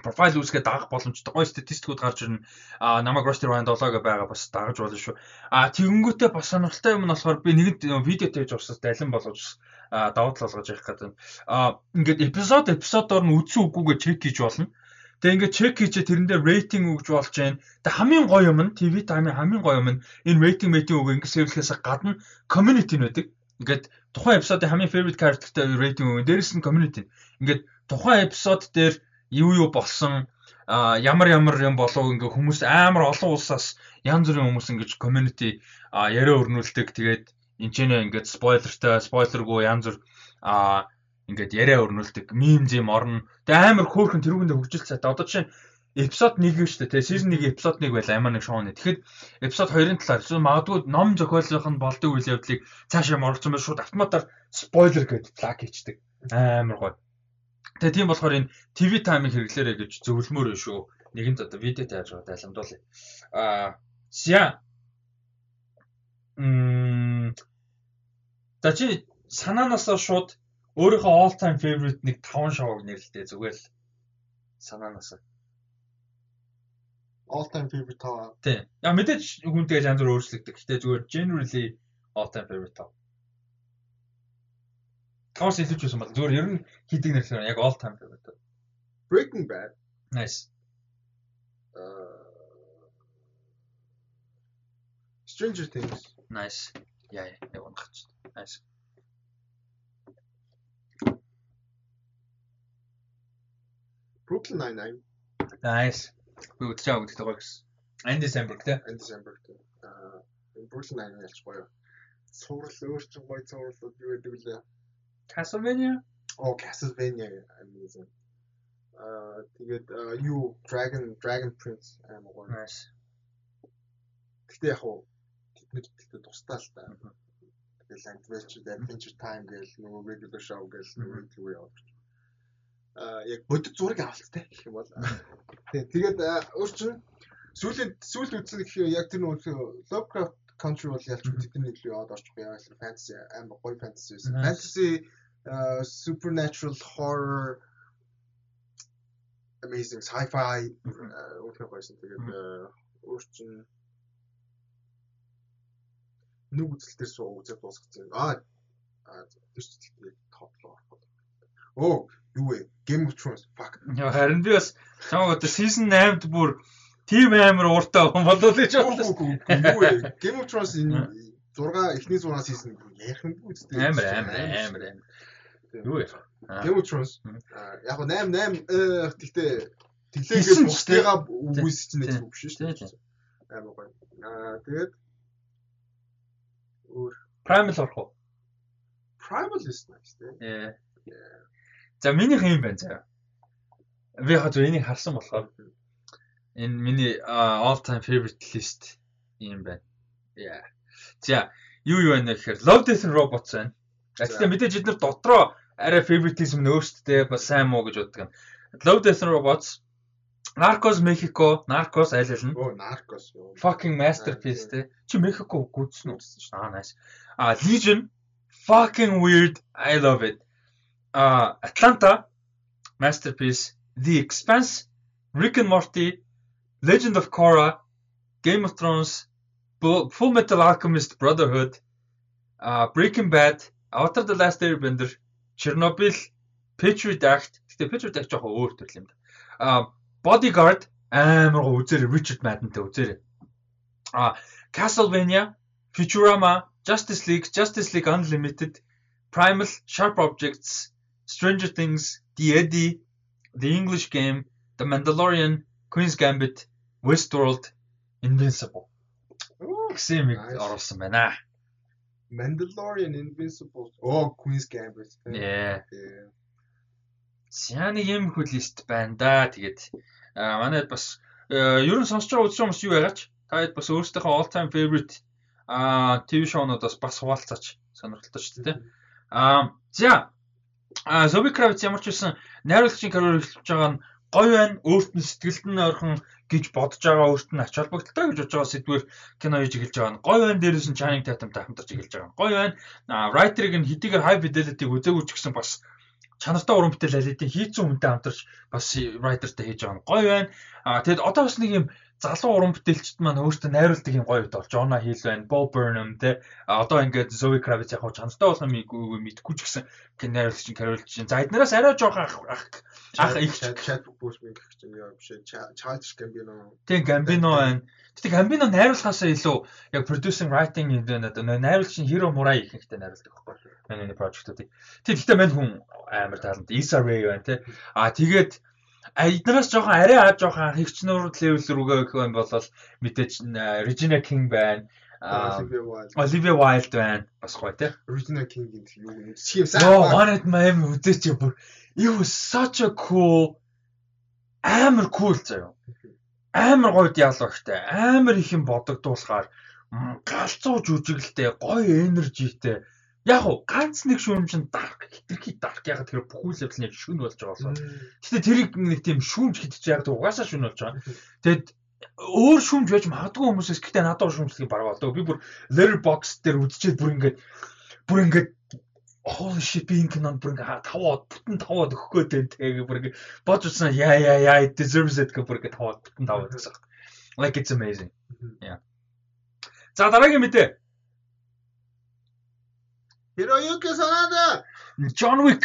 профайл үүсгээд дагах боломжтой гоё статистикууд гарч ирнэ. А намайг roster band 7 гэ байгаа бас дагаж болно шүү. А тэгэнгүүтээ бас сонирхолтой юм нь болохоор би нэгэнт видео тавьж урсаас далин болгож давуу тал болгож явах гэдэг. А ингээд эпизод эпизодоор нь үдсэн үгүйгээ чек хийж болно. Тэгээ ингээд чек хийчээ тэрэн дээр рейтинг өгж болж байна. Тэгээ хамгийн гоё юм нь TV таймын хамгийн гоё юм нь энэ рейтинг рейтинг үг ингээд сэвлэхээс гадна community нь байдаг. Ингээд тухайн эпизодын хамгийн favorite character-тай рейтинг өгөн дээрэс нь community. Ингээд тухайн эпизод дээр юу юу болсон а ямар ямар юм болов ингээ хүмүүс амар олон улсаас янз бүрийн хүмүүс ингэж community яриа өрнүүлдэг. Тэгээд энэ ч ингээд спойлертай, спойлергүй янз бүр а ингээд яриа өрнүүлдэг. Мим зэм орно. Тэгээд амар хөөрхөн тэрүүгэндээ хөгжил цаатай. Одоо жишээ эпизод 1 гэж шүү дээ. Season 1 эпизод 1 байл амар нэг шоуны. Тэгэхэд эпизод 2-ын талаар эсвэл магадгүй ном зохиолынх нь болдог үйл явдлыг цаашаа моргоцсон байх шууд автоматар спойлер гэдэг флаг хийчдэг. Амар гоё. Тэгээ тийм болохоор энэ TV time-ыг хэрэглээрэй гэж зөвлөмөр шүү. Нэгэнт одоо видео тааж байгаа дайламдуулъя. Аа ся Мм За чи санаанаасаа шууд өөрийнхөө all time favorite нэг 5 шоуг нэрлэлтэй зүгээр л санаанаасаа. All time favorite тав. Тий. Яа мэдээж хүнтэйгээ янз бүр өөрчлөгдөг. Гэтэ зүгээр generally all time favorite тав. Тавс илүү ч байсан бол зүгээр ер нь хийдэг нэр яг all time favorite. Breaking Bad. Nice. Uh, Stranger Things. Nice. Яа яг унахч. Nice. Brooklyn Nine-Nine. Nice. Би үдчихэж байгаа гэдэг гоё гэсэн. Andy Samberg те. Andy Samberg те. Аа Brooklyn Nine-Nine ялч гоё. Цуврал өөрчн гоё цувралууд юу гэдэг лээ. Castlevania. Оо Castlevania amazing. Аа тэгээд юу Dragon Dragon Prince амар гоё. Nice. Гэтэ яг уу тэднэр тэгтээ тусдаа л та. Тэгэл Adventure Adventure Time гээл нөгөө regular show гээл нөгөө төлөв явуулж. Яг бодит зураг авалттай гэх юм бол. Тэгээд өөр чинь сүүлийн сүүлд үзсэн гэх яг тэр нөгөө Lovecraft country бол ялч тэдний илүү яваад орчих яа гэсэн fantasy амар гоё fantasy байсан. Fantasy supernatural horror amazing sci-fi үүнтэй гойсон. Тэгээд өөр чинь нэг үзэлтээр суу үзээд дуусгацсан. Аа тэр чинь топ руу орох. Оо юу вэ? Game of Thrones fuck. Харин би бас чамаг одоо season 8-д бүр тийм амар ууртай болов гэж бодлоо. Юу вэ? Game of Thrones энэ 6 эхний 6 season ярих юм бүү үстэй. Амар амар амар амар. Юу вэ? Game of Thrones. Яг го 8 8 гэхдээ тэглээгээ бухтайгаа үгүйсэж нэг үг биш шүү дээ. Амар гоё. Аа тэгээд өөр Primal орох уу? Primal is nice тий. Ээ. За минийх юм байна заа. Би зөв энийг харсан болохоор энэ миний all time favorite list юм байна. Яа. За юу юу байна гэхээр Love Death and Robots байна. Гэхдээ мэдээж эдгээр дотроо арай favoritism нь өөртөө бас сайн муу гэж боддог. Love Death and Robots Narcos Mexico, Narcos аль аль нь? Оо, Narcos. Fucking masterpiece те. Чи Mexico гүйцсэн үү гэсэн чинь. Аа, nice. А Legion fucking weird. I love it. А Atlanta masterpiece. The Expanse, Rick and Morty, Legend of Korra, Game of Thrones, Full Metal Alchemist Brotherhood, uh, Breaking Bad, Avatar The Last Airbender, Chernobyl, Patriot Act. Гэтэ Patriot Act жоохон өөр төрөл юм да. А Bodyguard амар гоо үзээрэй Richard Madden-тэй үзээрэй. А Castlevania, Futurama, Justice League, Justice League Unlimited, Primal, Sharp Objects, Stranger Things, The Eddie, The English Game, The Mandalorian, Queen's Gambit, Westworld, Invincible. гэсэн юм оруулсан байна. Mandalorian, Invincible. Оо, Queen's Gambit. Yeah. Сяны юм хөл лист байна да. Тэгээд манайд бас ер нь сонсож байгаа үзсэн хүмүүс юу байгаач? Таад бас өөрсдийнхөө all time favorite а ТV шоунуудаас бас хуваалцаач сонирхолтой шүү дээ. А за а Zoe Kravitz ямар ч байсан найруулагчийн карьер эхэлж байгаа нь гоё байна. Өөрт нь сэтгэлд нь ойрхон гэж бодож байгаа өөрт нь ач холбогдолтой гэж бодож байгаа сэдвэр кино хийж эхэлж байгаа нь гоё байна. Дээрээс нь Channing Tatum-тай хамтарч эхэлж байгаа нь гоё байна. А writer-ыг нь хэдийгээр high fidelity-г үзээгүй ч гэсэн бас чанартай уран бүтээл алидийн хийцэн хүнтэй хамтарч бас writer-тай хийж байгаа нь гоё байна. А тэгэд одоо бас нэг юм залуу уран бүтээлчд маань өөртөө найруулдаг юм гоё доо. Jonah Hill байна, Bo Burnham те. Одоо ингээд Zoe Kravitz яг хаа чанартай болох юм мэдгүй ч гэсэн найруулагч Carol чинь. За эднээс арай жоох ах ах ах их Chadwick Boseman гэх чинь яа биш Childish Gambino. Тийм Gambino байна. Тэгтээ Gambino найруулахаасаа илүү яг producing writing юм дээр надад найруулагч Hiro Murai ихэнхдээ найруулдаг байхгүй. Манай project-уудыг. Тийм тэгтээ мань хүн амар таалант Issa Rae байна те. А тэгээд эднээс жоохон арай аа жоохон хэгчнүүр левел рүүгээ гэх юм бол мэдээж Regina King байна. Olivia Wilde байна. Бас гоё тий. Regina King-ийн юу юм чим сайн. Йоо, манайд маам үзээч бүр. It was such a cool амар cool заяа. Амар гоё диалогтой, амар их юм бодогдуулахаар галзуу жүжиглэлтэй, гоё энержитэй Яг уу ганц нэг шүүм чинь дарк хитрхи дарк яг тэр бүхүүл явдлын яг шүн болж байгаа болохоор. Гэтэ тэрийг нэг тийм шүүмж хитэж яг угаасаа шүн болж байгаа. Тэгэд өөр шүүмж байж магадгүй хүмүүсээс гэтээ надад шүүмжлэгийг бараг болдог. Би бүр letterbox дээр үзчихээд бүр ингээд бүр ингээд holy shit би энэ кинонд бүр ингээд таваад бүтэн таваад өгөх гээд тэгээ бүр ингээд бодж утсан яа яа яа it deserves it гэх бүр ингээд таваад бүтэн таваад гэсэн. Like it's amazing. Yeah. За дараагийн мэдээ. Хироюки Санада. John Wick.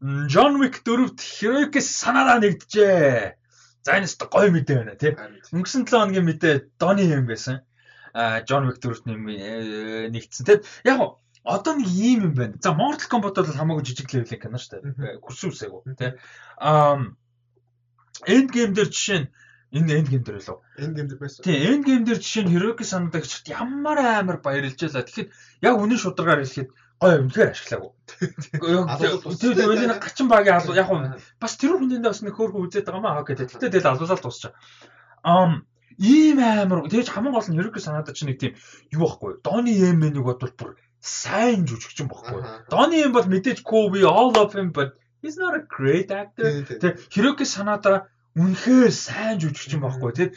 John Wick 4-т Хироюки Санада нэгдэжээ. За энэ ч гоё мэдээ байна тий. Өнгөрсөн 7 хоногийн мэдээ Дони юм байсан. А John Wick 4-т э, нэгдсэн. Тэгэд яг одоо нэг ийм юм байна. За Mortal Kombat бол хамаагүй жижиг левелийн кино шүү дээ. Хүрсэн үсээгүү тий. Аа End game дээр жишээ нь энэ end game дээр лөө. End game дээр байсан. Тийм, end game дээр жишээ нь Sanada гэж ямар амар баярлж байлаа. Тэгэхэд яг үнэн шударгаар хэлэхэд гоё үнэхээр ашиглаагүй. Тэр үеийн гачин багийн алуу яг бас тэр хүндээ бас нэг хөөрхөн үзээд байгаа маа гэдэг. Тэгтээ тэгэл алуулаад дуусчаа. Ам ийм амар тэгэж хамгийн гол нь ерөөг санаад чи нэг тийм юу байхгүй. Дони Йеменийг бодвол бүр сайн жүжигчин байхгүй. Дони Йем бол мэдээж Kobe all of him but he's not a great actor. Тэг Хироки Санада үнэхээр сайн жүжигчин байхгүй. Тэгэд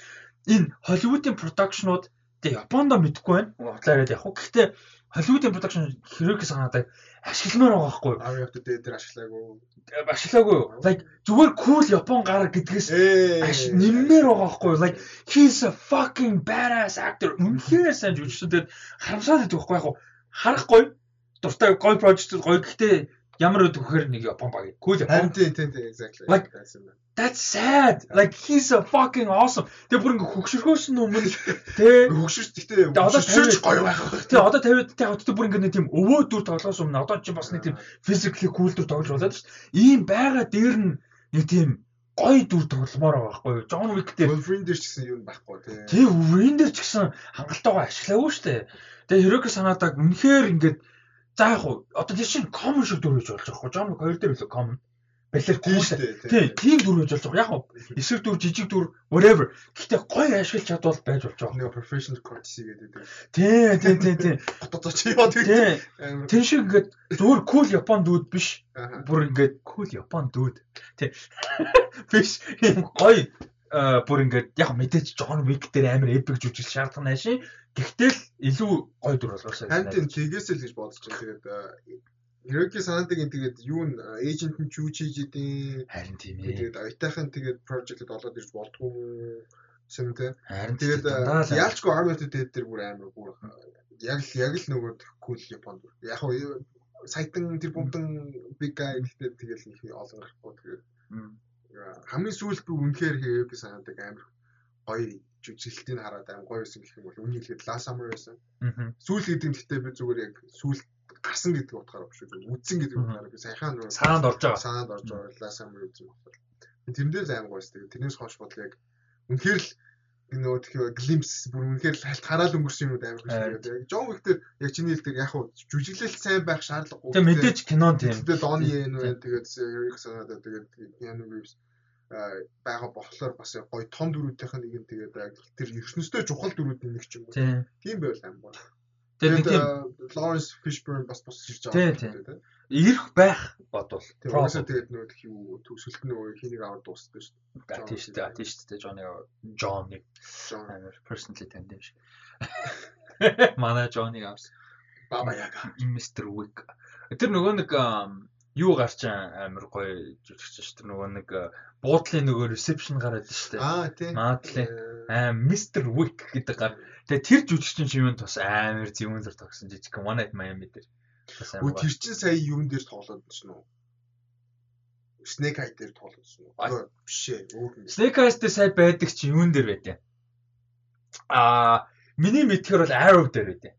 энэ Холливуудын продакшнууд тэг Японд мэдхгүй байна. Утлаараад яг. Гэхдээ Холливуудын production хэрэг санаадаг ашигламаар байгаа байхгүй юу? The Dead дээр ашиглаагүй. Ашиглаагүй. Like зүгээр cool Япон гар гэдгээс нэммээр байгаа байхгүй юу? Like he's a fucking badass actor. Үнэхээр сайн жүжигчтэй тэгээд харамсаад байдаг байхгүй яг харахгүй дуртай гоё project гоё гэхдээ ямар өд вөхөр нэг Япон баг. Cool Япон. Тийм тийм тийм exactly. Like That's sad. Like he's a fucking awesome. Тэгээ бүр ингээ хөгшөрхөөс нь өмнө тий хөгшөрч гэхдээ хөгшөрч гоё байх. Тий одоо 50 тий одоо бүр ингээ нэг тийм өвөө дүр тоглоос өмнө одоо чи бас нэг тийм physically cool дүр тоглож болоод шүү дээ. Ийм байгаа дээр нь нэг тийм гоё дүр тогломоор байгаа байхгүй юу? John Wick дээр Wolverine дээр ч гэсэн юу байхгүй тий. Тий Wolverine дээр ч гэсэн хангалтайгаа ашиглаагүй шүү дээ. Тэгээ Hiroki санаадаг үнэхээр ингээд за яг уу одоо тийш чинь common шиг дүр гэж болж байгаа. John Wick 2 дээр үлээ common балер гүйсэн. Тийм, тийм дүр байж болж байгаа. Яг нь эсрэг дүр, жижиг дүр, whatever. Гэхдээ гоё ашиглаж чадвал байж болж байгаа. Нэг professional courtesy гэдэг. Тийм, тийм, тийм, тийм. Хотод очиж яваад тийм. Тэн шиг ингээд зүгээр cool Япон дүүд биш. Бүр ингээд cool Япон дүүд. Тийм. Биш. Гоё бүр ингээд яг мэдээж John Wick дээр амар epic жүжигл шаардсан нааши. Гэхдээ л илүү гоё дүр болгоосаа. Хантын тгээс л гэж бодож байна. Тэгээд Hiroki Sanada-гийн тэгээд юу н эйжент нь юу ч хийж идэв. Харин тийм ээ. Тэгээд ойтайхан тэгээд project-д олоод ирж болдгоо юм те. Харин тэгээд яалчгүй Dead дээр бүр амар бүр яг л яг л нөгөө cool Японд. Яг уу сайтан тэр бумтан big guy гэхдээ тэгэл их олон гарахгүй тэгээд хамгийн сүүлд би үнэхээр Hiroki Sanada-г амар гоё жүжиглэлтийг хараад аим гоё байсан гэх юм бол үнийг хэлэхэд Last Summer байсан. Сүүл гэдэг нь гэхдээ би зүгээр яг сүүл гарсан гэдэг утгаараа биш үү үдсэн гэдэг утгаараа би саяхан нөгөө саанд орж байгаа саанд орж байгаа лаа самар үзэн байна. Тэрнээс аим гоос тэгээ тэрнээс хойш бодол яг үнэхээр л нөгөө тэгэхээр глимпс бүр үнэхээр л хальт хараал өнгөрсөн юмуд амар гэж байна. Яг Джон Уик дээр яг чиний хэлдэг яг хуу жүжиглэл сайн байх шаардлагагүй. Тэгээ мэдээж кинон тийм. Тэгээ Дони Ен вэ тэгээд Ерик санаад тэгээд Ян Ривс байгаа болохоор бас гоё том дөрүүдийнх нь нэг юм тэгээд тэр ертөнцийн чухал дөрүүдийн нэг ч юм уу. Тийм байл байна. Тэгээд тийм Lawrence Fishburne бас бус ирж байгаа тийм тийм. Ирэх байх бодвол. Угаасаа тэгээд нөгөө юу төгсөлт нөгөө хэнийг аваад дуусдаг шүү дээ. Тийм шүү дээ. Тийм шүү дээ. Johnny Johnny амар personally танд юм шиг. Манай Johnny авс. Баба яга. Mr. Wick. Тэр нөгөө нэг юу гарч амар гоё жүжигч шүү дээ нөгөө нэг э, буудлын нөгөө ресепшн гараад шүү дээ. Аа тий. Маадлын аа мистер Вик гэдэг гар. Тэгээ тэр жүжигчин шивэн тус амар зүүнлэр тогсон жижиг One Night Miami дээр. Үгүй тэр чин сая юм дээр тоглоод байсан уу? Snake Eyes дээр тоглосон уу? Биш ээ, өөр юм. Snake Eyes дээр сая байдаг чи юун дээр байдэ? Аа, миний мэдхээр бол Arrow дээр байдэ.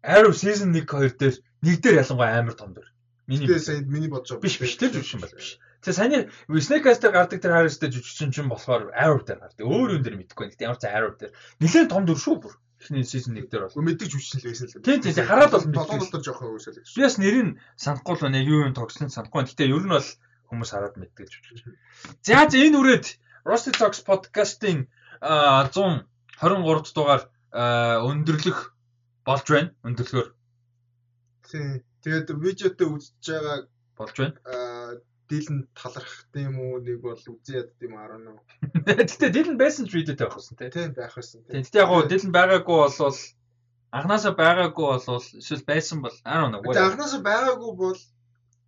Arrow season 1 2 дээр нэг дээр ялангуяа амар том дэр. Миний Тэгээ сая миний бодож байгаа. биш биш тэр жүжигчин бол биш. Тэгээ саяны Snake Eyes дээр гардаг тэр Harris дээр жүжигчин чинь болохоор Arrow дээр гардаг. Өөр юм дээр мэдэхгүй. Гэхдээ ямар ч Arrow дээр нэлээд том дүр шүү бүр. Эхний season 1 дээр бол. Мэддэг жүжигчин л байсан л. Тийм, тийм, хараад бол мэддэг. Толгой дотор жоохон гэж. Би бас нэрийг санахгүй л байна. Юу юм тогсныг санахгүй. Гэхдээ ер нь бол хүмүүс хараад мэддэг жүжигч. За за энэ үрээд Rusty Talks podcast-ийн аа, 123 дугаар аа, өндөрлөх болж байна. Өндөрлөхөөр Тийм. Тэгээд видеотой үзэж байгаа болж байна. аа, дийлэн талархах юм уу нэг бол үзээд юм аа нөө. Гэтэ Дилэн байсан ч видеотой байх тий. Тийм байх байсан. Тийм. Гэтэ яг гоо Дилэн байгаагүй болвол анханасаа байгаагүй болвол эсвэл байсан бол I don't know. Тэгээд анханасаа байгаагүй бол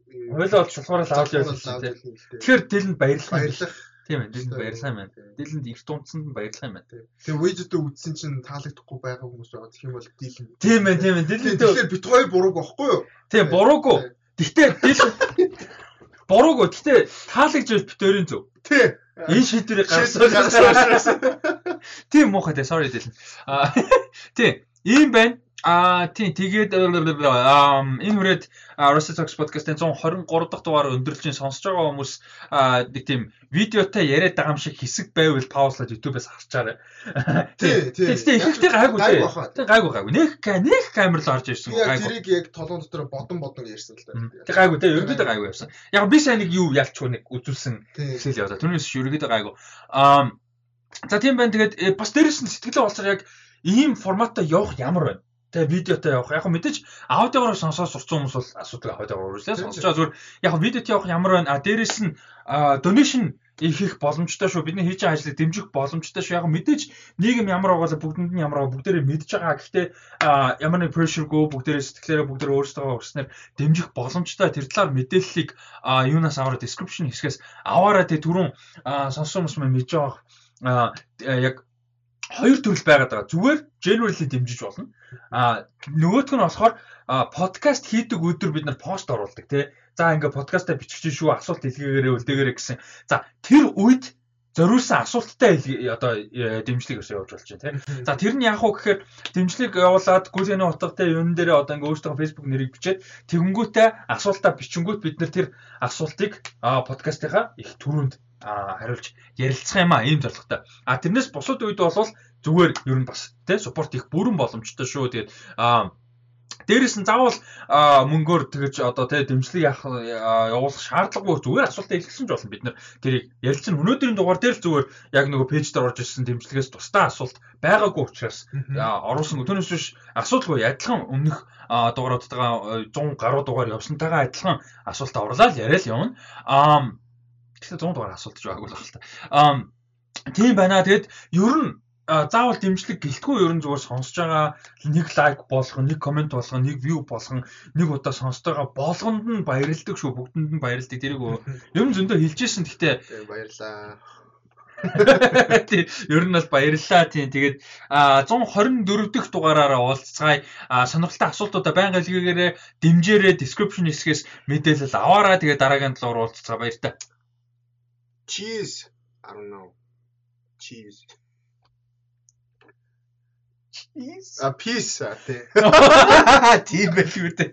Хойлоо бол шулхаараа лааж залхуурал явуулсан лааж тий. явуулсан л дээ. Тэгэхээр Дилэнд баярлах юм. баярлах. Тийм ээ. Дилэнд баярлах юм байна. Дилэнд их тунцсанд нь баярлах юм байна. Тэгээ видеотой үзсэн чинь таалагдахгүй байгаа хүмүүс байгаа. Тэгэх юм бол дийлэн. Тийм ээ, тийм ээ. Дилэнтэй Тэгэхээр бит хоёр бурууг байхгүй юу? тийм буруугүй. Гэхдээ Дилэн буруугүй. Гэхдээ таалагж байж битэрийн зөв. Тий. Энэ шийдвэрийг Шийдвэр гаргасан. Тийм муухай дээ. Sorry Дилэн. Аа тийм. Ийм байна. Аа тийм тэгээд аа энэ хүрээд Rusty Talks podcast-ийн 123 дахь дугаар өндөрлж ин сонсож байгаа хүмүүс нэг тийм видеотой яриад байгаа юм шиг хэсэг байвал паузлаад YouTube-аас харчаарай. Тий, тий. Гэхдээ ихэнхдээ гайгүй тий. Тэг гайгүй гайгүй. Нэг нэг камер л орж ирсэн. Яг Гайгүй. тэрийг яг толгон дотор бодон бодон ярьсан л да. гайгүй те ерөнхийдөө гайгүй явсан. Яг би сайн нэг юу ялчгүй нэг үзүүлсэн Тий. хэсэл яваа. Түүнээс ерөнхийдөө гайгүй. Аа за тийм байна. Тэгээд э, бас дээрэс нь сэтгэлээ болцоор яг ийм форматтай явах ямар байна? Тэгээ видеотой явах. Яг хөө мэдээж аудиогоор сонсоод сурцсан хүмүүс бол асуудал аудиогоор үргэлжлээ байгаа зүгээр яг хөө видеот явах ямар байна? А дээрэс нь donation их боломжтой шүү. Бидний хийж байгаа ажлыг дэмжих боломжтой шүү. Яг мэдээж нийгэм ямар байгаа бүгдэнд нь ямар байгаа бүгдээрээ мэдж байгаа. Гэхдээ ямар нэг pressureгүй бүгдээрээ сэтгэлээрээ бүгдээрээ өөрсдөө урснаар дэмжих боломжтой тэр талаар мэдээллийг юунаас аваараа description хэсгээс аваараа тэг түрүүн сонссон хүмүүс маань мэдж байгаа яг хоёр төрөл байгаад байгаа. Зүгээр generally дэмжиж болно. А нөгөөх нь болохоор подкаст хийдэг өдөр бид нар пост оруулдаг тий. За ингээ подкастаа бичих чинь шүү асуулт илгээгээрээ үлдээгээрээ гэсэн. За тэр үед зориулсан асуулттай одоо э, дэмжлэг өсөө явуулж болж байна тий. За тэр нь яах вэ гэхээр дэмжлэг явуулаад Гүлийн утгатай юм дээрээ одоо ингээ өөрсдөө Facebook нэрийг бичээд тэгэнгүүтээ асуултаа бичингүүт бид нар тэр асуултыг подкастынхаа их түрүүнд хариулж ярилцах юм а ийм зорилготой. А тэрнээс бусад үед бол зүгээр ер нь бас тий суппорт их бүрэн боломжтой шүү. Тэгээд а Дээрээс нь заавал мөнгөөр тэгэж одоо тий дэмжлэг яах явуулах шаардлагагүй зүгээр асуултаа илгэсэн ч болно бид нар тэрийг ярилцсан өнөөдрийн дугаар дээр л зүгээр яг нөгөө пэйж дээр орж ирсэн дэмжлэгээс тусдаа асуулт байгаагүй учраас оруулсан түүнээс биш асуудалгүй адилхан өмнөх дугааруудтайгаа 100 гаруй дугаар явсантайгаа адилхан асуулт оруулаад яриа л явна. Аа тэгэхээр 100 дугаар асуулт ч байгаагүй л байна л та. Аа тийм байна. Тэгэд ер нь заавал дэмжлэг гэлтгүй ер нь зүгээр сонсож байгаа нэг лайк болгон, нэг комент болгон, нэг view болгон, нэг удаа сонсож байгаа болгонд нь баярлдаг шүү. Бүгдэнд нь баярлдаг. Тэрийг ер нь зөндөө хэлжсэн. Тий, баярлаа. Тийм, ер нь бол баярлалаа тийм. Тэгээд а, 124 дахь дугаараараа уулзцгаая. А, сонирхолтой асуултуудаа байнга илгээгээрэй. Дэмжээрэй. Description хэсгээс мэдээлэл аваарай. Тэгээд дараагийн талаар уулзцгаа баяр та. Cheese. I don't know. Cheese. А peace а тий. Тийм байл үү те.